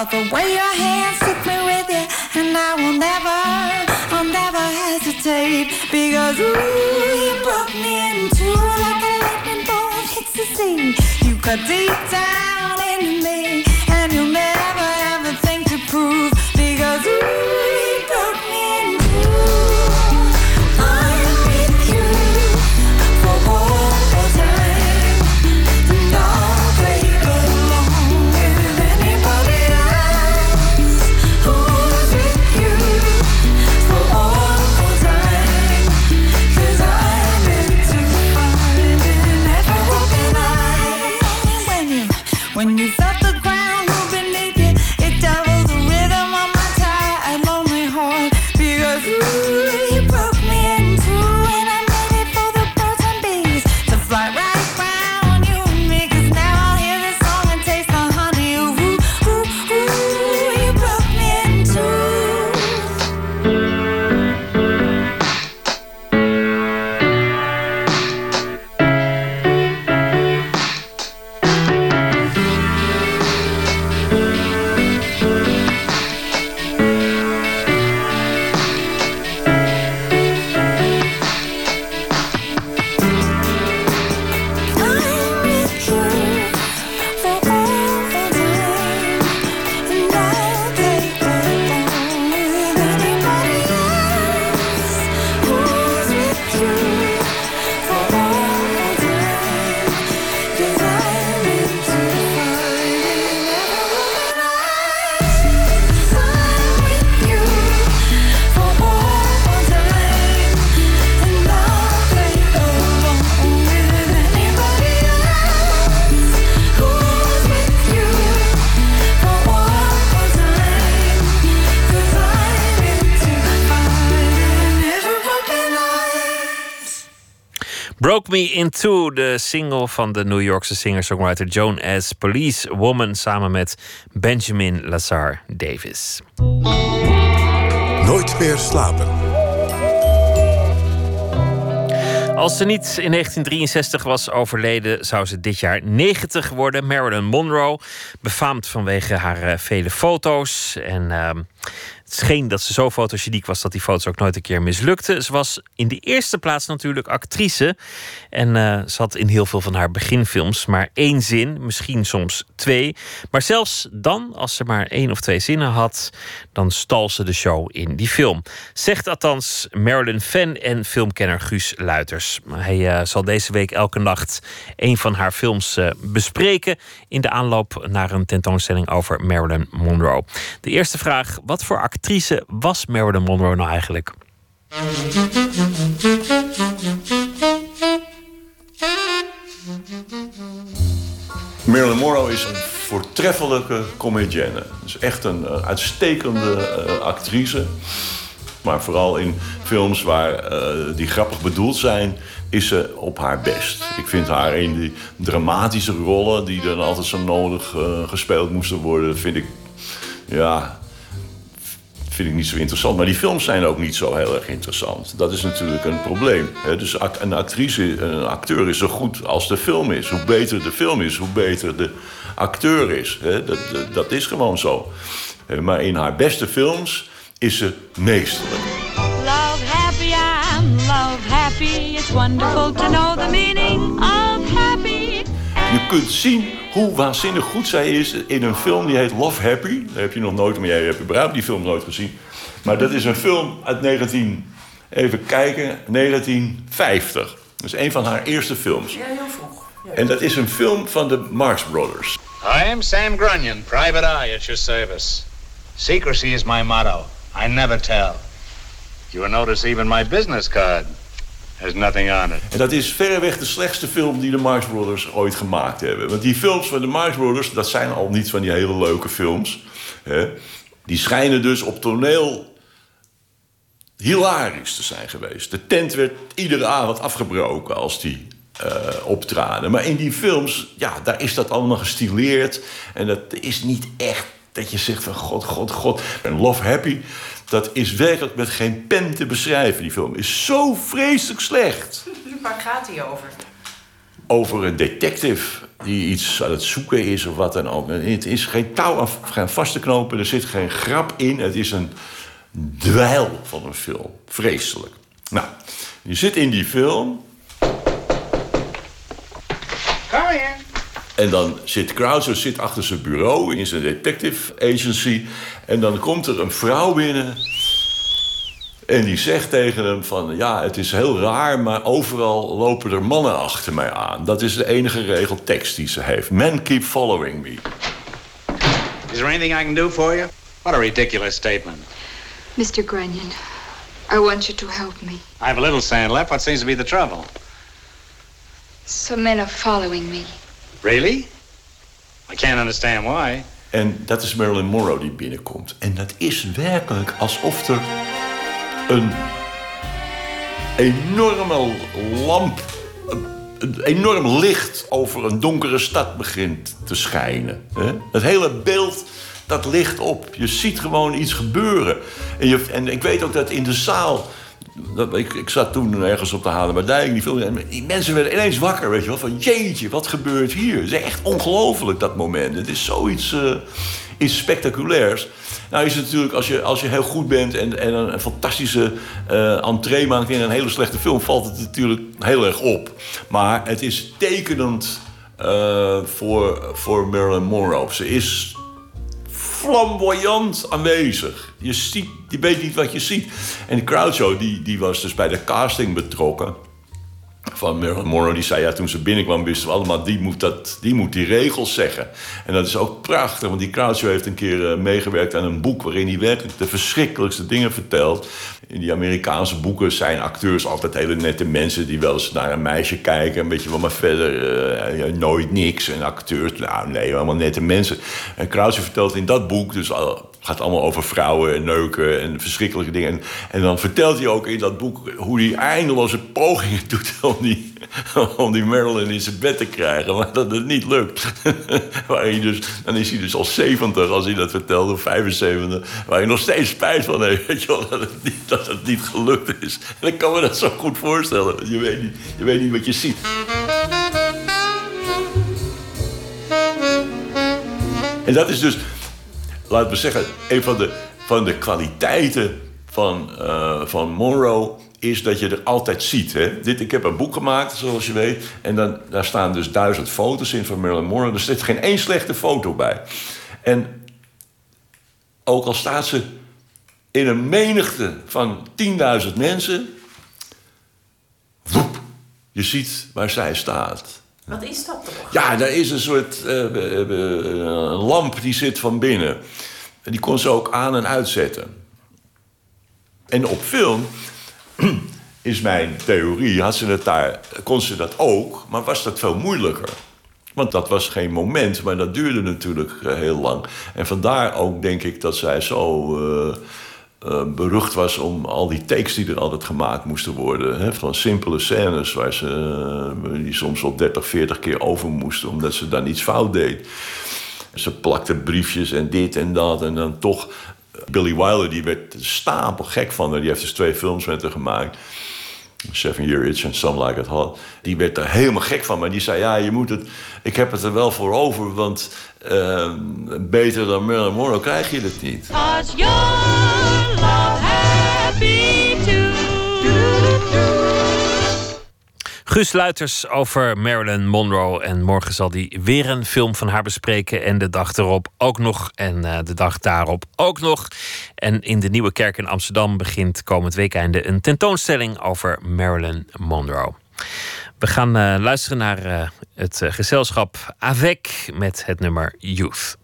About the way your hands took me with you, and I will never, I'll never hesitate because ooh, you broke me in two like a lightning bolt hits the sea. You cut deep down Me In Two, de single van de New Yorkse singer-songwriter Joan S. Police Woman samen met Benjamin Lazar Davis. Nooit meer slapen. Als ze niet in 1963 was overleden, zou ze dit jaar 90 worden. Marilyn Monroe, befaamd vanwege haar eh, vele foto's en uh, Het scheen dat ze zo fotogeniek was dat die foto's ook nooit een keer mislukten. Ze was in de eerste plaats natuurlijk actrice. En uh, had in heel veel van haar beginfilms maar één zin, misschien soms twee. Maar zelfs dan, als ze maar één of twee zinnen had, dan stal ze de show in die film. Zegt althans Marilyn Fan en filmkenner Guus Luiters. Hij uh, zal deze week elke nacht een van haar films uh, bespreken in de aanloop naar een tentoonstelling over Marilyn Monroe. De eerste vraag: wat voor actrice was Marilyn Monroe nou eigenlijk? Marilyn Monroe is een voortreffelijke comedienne. is echt een uh, uitstekende uh, actrice. Maar vooral in films waar uh, die grappig bedoeld zijn, is ze op haar best. Ik vind haar in die dramatische rollen die dan altijd zo nodig gespeeld moesten worden, vind ik ja, vind ik niet zo interessant. Maar die films zijn ook niet zo heel erg interessant. Dat is natuurlijk een probleem. Dus een actrice, een acteur is zo goed als de film is. Hoe beter de film is, hoe beter de acteur is. Dat, dat is gewoon zo. Maar in haar beste films is ze meesterlijk. Love happy, I'm love happy. It's wonderful to know the meaning. Je kunt zien hoe waanzinnig goed zij is in een film die heet Love Happy. Daar heb je nog nooit, maar jij hebt überhaupt die film nooit gezien. Maar dat is een film uit 19, even kijken, 1950. Dat is een van haar eerste films. Ja, heel vroeg. Ja. En dat is een film van de Marx Brothers. I am Sam Grunion, private eye at your service. Secrecy is my motto. I never tell. You will notice even my business card There's nothing on it. En dat is verreweg de slechtste film die de Marx Brothers ooit gemaakt hebben. Want die films van de Marx Brothers, dat zijn al niet van die hele leuke films. Hè? Die schijnen dus op toneel hilarisch te zijn geweest. De tent werd iedere avond afgebroken als die uh, optraden. Maar in die films, ja, daar is dat allemaal gestileerd. En dat is niet echt dat je zegt van god, god, god. En Love Happy, dat is werkelijk met geen pen te beschrijven. Die film is zo vreselijk slecht. Waar gaat hij over? Over een detective die iets aan het zoeken is of wat dan ook. Het is geen touw aan gaan vast te knopen. Er zit geen grap in. Het is een dweil van een film. Vreselijk. Nou, je zit in die film. Come in. En dan zit Krauser zit achter zijn bureau in zijn detective agency. En dan komt er een vrouw binnen. En die zegt tegen hem van... ja, het is heel raar, maar overal lopen er mannen achter mij aan. Dat is de enige regel tekst die ze heeft. Men keep following me. Is there anything I can do for you? What a ridiculous statement. Mr. Grunion, I want you to help me. I have a little sand left. What seems to be the trouble? Some men are following me. Really? I can't understand why. En dat is Marilyn Monroe die binnenkomt. En dat is werkelijk alsof er een enorme lamp, een enorm licht over een donkere stad begint te schijnen. Het hele beeld, dat licht op. Je ziet gewoon iets gebeuren. En, je, en ik weet ook dat in de zaal dat, ik, zat toen ergens op de Haarlemmerdijk. Die, film, die mensen werden ineens wakker, weet je wel. Van jeetje, wat gebeurt hier? Het is echt ongelooflijk, dat moment. Het is zoiets uh, spectaculairs. Nou is het natuurlijk, als je, als je heel goed bent... en, en een, fantastische uh, entree maakt in een hele slechte film... valt het natuurlijk heel erg op. Maar het is tekenend uh, voor, voor Marilyn Monroe. Ze is flamboyant aanwezig. Je, ziet, weet niet wat je ziet. En Crowdshow die, die was dus bij de casting betrokken. Van Marilyn Monroe, die zei ja, toen ze binnenkwam, wisten we allemaal, die moet, dat, die, moet die regels zeggen. En dat is ook prachtig, want die Crowdshow heeft een keer uh, meegewerkt aan een boek waarin hij werkelijk de verschrikkelijkste dingen vertelt. In die Amerikaanse boeken zijn acteurs altijd hele nette mensen die wel eens naar een meisje kijken, een beetje wat maar verder uh, nooit niks. En acteurs, nou nee, allemaal nette mensen. En Crowdshow vertelt in dat boek dus al gaat allemaal over vrouwen en neuken en verschrikkelijke dingen. En, en, dan vertelt hij ook in dat boek hoe hij eindeloze pogingen doet om die, om die Marilyn in zijn bed te krijgen. Maar dat het niet lukt. waar hij dus, dan is hij dus al 70 als hij dat vertelt, of 75. Waar hij nog steeds spijt van heeft. Weet je wel, dat, het niet, dat het niet gelukt is. En ik kan me dat zo goed voorstellen. Je weet niet, je weet niet wat je ziet. En dat is dus laten we zeggen, een van de van de kwaliteiten van, eh, van Monroe is dat je er altijd ziet. Hè? Dit, ik heb een boek gemaakt, zoals je weet. En dan, daar staan dus duizend foto's in van Marilyn Monroe. Er zit geen één slechte foto bij. En ook al staat ze in een menigte van 10.000 mensen... woep, je ziet waar zij staat. Wat is dat toch? Ja, daar is een soort eh, eh, eh, lamp die zit van binnen. En die kon ze ook aan en uitzetten. En op film is mijn theorie, had ze het daar, kon ze dat ook, maar was dat veel moeilijker. Want dat was geen moment, maar dat duurde natuurlijk heel lang. En vandaar ook denk ik dat zij zo eh, berucht was om al die takes die er altijd gemaakt moesten worden. Hè, van simpele scènes waar ze eh, die soms wel 30, 40 keer over moesten, omdat ze dan iets fout deed. Ze plakte briefjes en dit en dat. En dan toch. Billy Wilder die werd stapel gek van haar. Die heeft dus twee films met haar gemaakt. Seven Year Itch en Some Like It Hot. Die werd er helemaal gek van. Maar die zei, ja, je moet het... Ik heb het er wel voor over, want... eh, beter dan Marilyn Monroe krijg je het niet. Guus Luiters over Marilyn Monroe. En morgen zal hij weer een film van haar bespreken. En de dag erop ook nog. En eh, de dag daarop ook nog. En in de Nieuwe Kerk in Amsterdam begint komend weekende een tentoonstelling over Marilyn Monroe. We gaan eh, luisteren naar eh, het gezelschap Avec met het nummer Youth.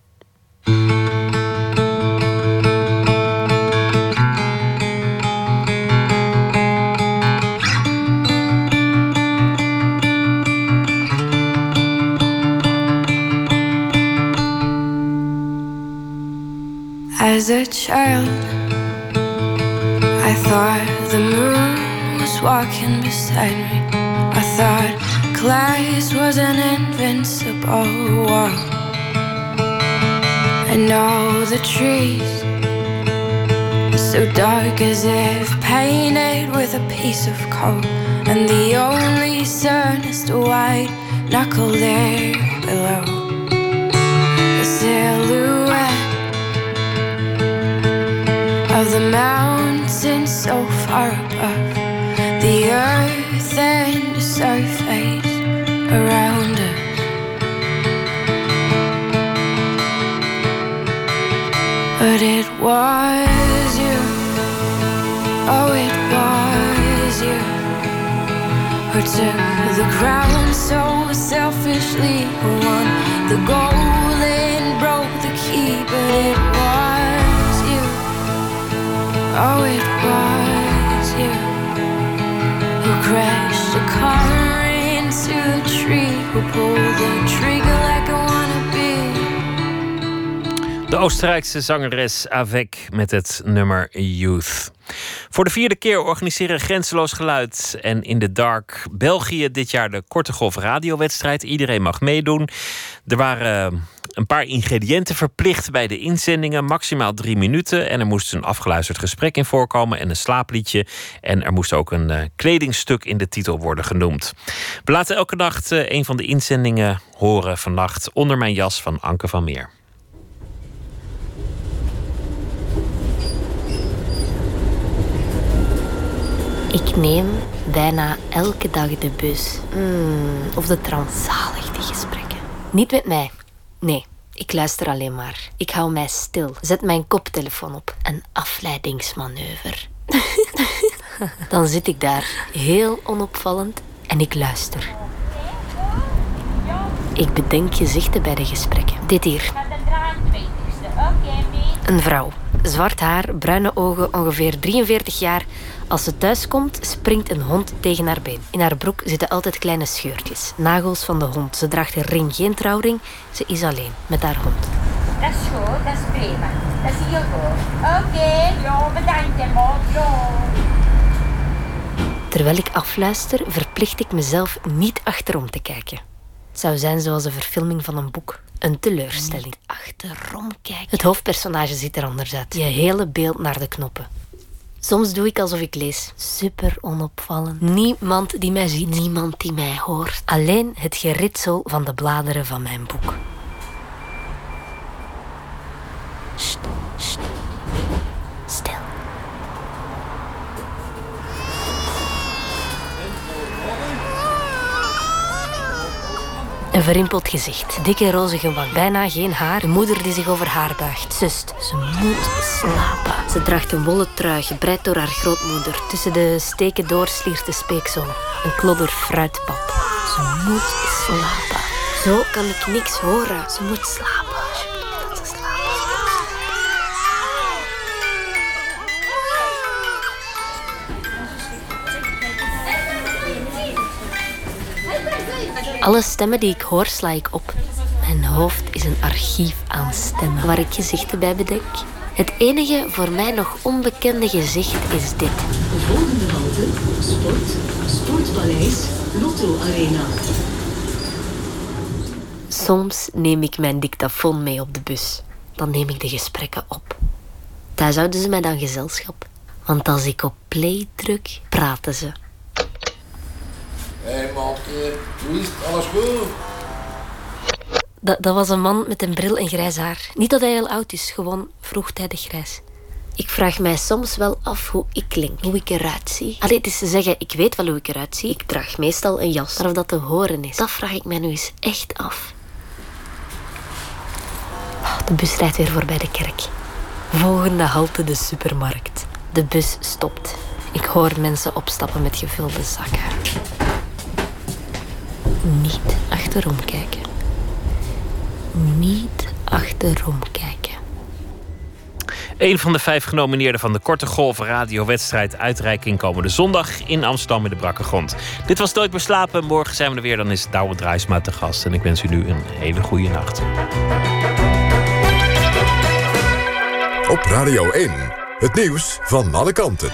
As a child, I thought the moon was walking beside me. I thought glass was an invincible wall. And all the trees so dark as if painted with a piece of coal. And the only sun is the white knuckle there below. The silhouette of the mountain so far above the earth and the surface around us. But it was you, oh, it was you who took the crown so selfishly, who won the gold and broke the key. But it. Oh, it was you who crashed a car into a tree, who pulled the trigger De Oostenrijkse zangeres Avec met het nummer Youth. Voor de vierde keer organiseren Grenzeloos Geluid en In the Dark België dit jaar de Korte Golf radiowedstrijd. Iedereen mag meedoen. Er waren een paar ingrediënten verplicht bij de inzendingen. Maximaal drie minuten. En er moest een afgeluisterd gesprek in voorkomen en een slaapliedje. En er moest ook een eh, kledingstuk in de titel worden genoemd. We laten elke nacht eh, een van de inzendingen horen vannacht onder mijn jas van Anke van Meer. Ik neem bijna elke dag de bus. Mm, of de tram. Zalig, die gesprekken. Niet met mij. Nee, ik luister alleen maar. Ik hou mij stil. Zet mijn koptelefoon op. Een afleidingsmanoeuvre. Dan zit ik daar, heel onopvallend, en ik luister. Ik bedenk gezichten bij de gesprekken. Dit hier. Een vrouw. Zwart haar, bruine ogen, ongeveer 43 jaar. Als ze thuis komt, springt een hond tegen haar been. In haar broek zitten altijd kleine scheurtjes. Nagels van de hond. Ze draagt een ring, geen trouwring. Ze is alleen, met haar hond. Dat is goed, dat is prima. Dat is heel goed. Oké, ja, bedankt. Ja. Terwijl ik afluister, verplicht ik mezelf niet achterom te kijken. Het zou zijn zoals een verfilming van een boek. Een teleurstelling. achterom kijken. Het hoofdpersonage ziet er anders uit. Je hele beeld naar de knoppen. Soms doe ik alsof ik lees. Super onopvallend. Niemand die mij ziet. Niemand die mij hoort. Alleen het geritsel van de bladeren van mijn boek. Sst. Stil. Een verrimpeld gezicht, dikke rozige wang, bijna geen haar. Een moeder die zich over haar buigt. Zust, ze moet slapen. Ze draagt een wollen trui, gebreid door haar grootmoeder. Tussen de steken door sliert de speeksel. Een klodder fruitpap. Ze moet slapen. Zo kan ik niks horen. Ze moet slapen. Alle stemmen die ik hoor, sla ik op. Mijn hoofd is een archief aan stemmen waar ik gezichten bij bedenk. Het enige voor mij nog onbekende gezicht is dit. Volgende halte, Sport, Sportpaleis, Lotto Arena. Soms neem ik mijn dictafoon mee op de bus. Dan neem ik de gesprekken op. Thuis houden ze mij dan gezelschap. Want als ik op play druk, praten ze. Hé hey, hoe is het? Alles goed? Dat, dat was een man met een bril en grijs haar. Niet dat hij heel oud is, gewoon vroegtijdig grijs. Ik vraag mij soms wel af hoe ik klink, hoe ik eruit zie. Allee, het is te zeggen, ik weet wel hoe ik eruit zie. Ik draag meestal een jas, maar of dat te horen is, dat vraag ik mij nu eens echt af. Oh, de bus rijdt weer voorbij de kerk. Volgende halte de supermarkt. De bus stopt. Ik hoor mensen opstappen met gevulde zakken. Niet achterom kijken. Niet achterom kijken. Een van de vijf genomineerden van de Korte Golf radiowedstrijd uitreiking komende zondag in Amsterdam in de Brakke Grond. Dit was Nooit meer slapen. Morgen zijn we er weer. Dan is Douwe Draaisma te gast. En ik wens u nu een hele goede nacht. Op Radio 1, het nieuws van alle kanten.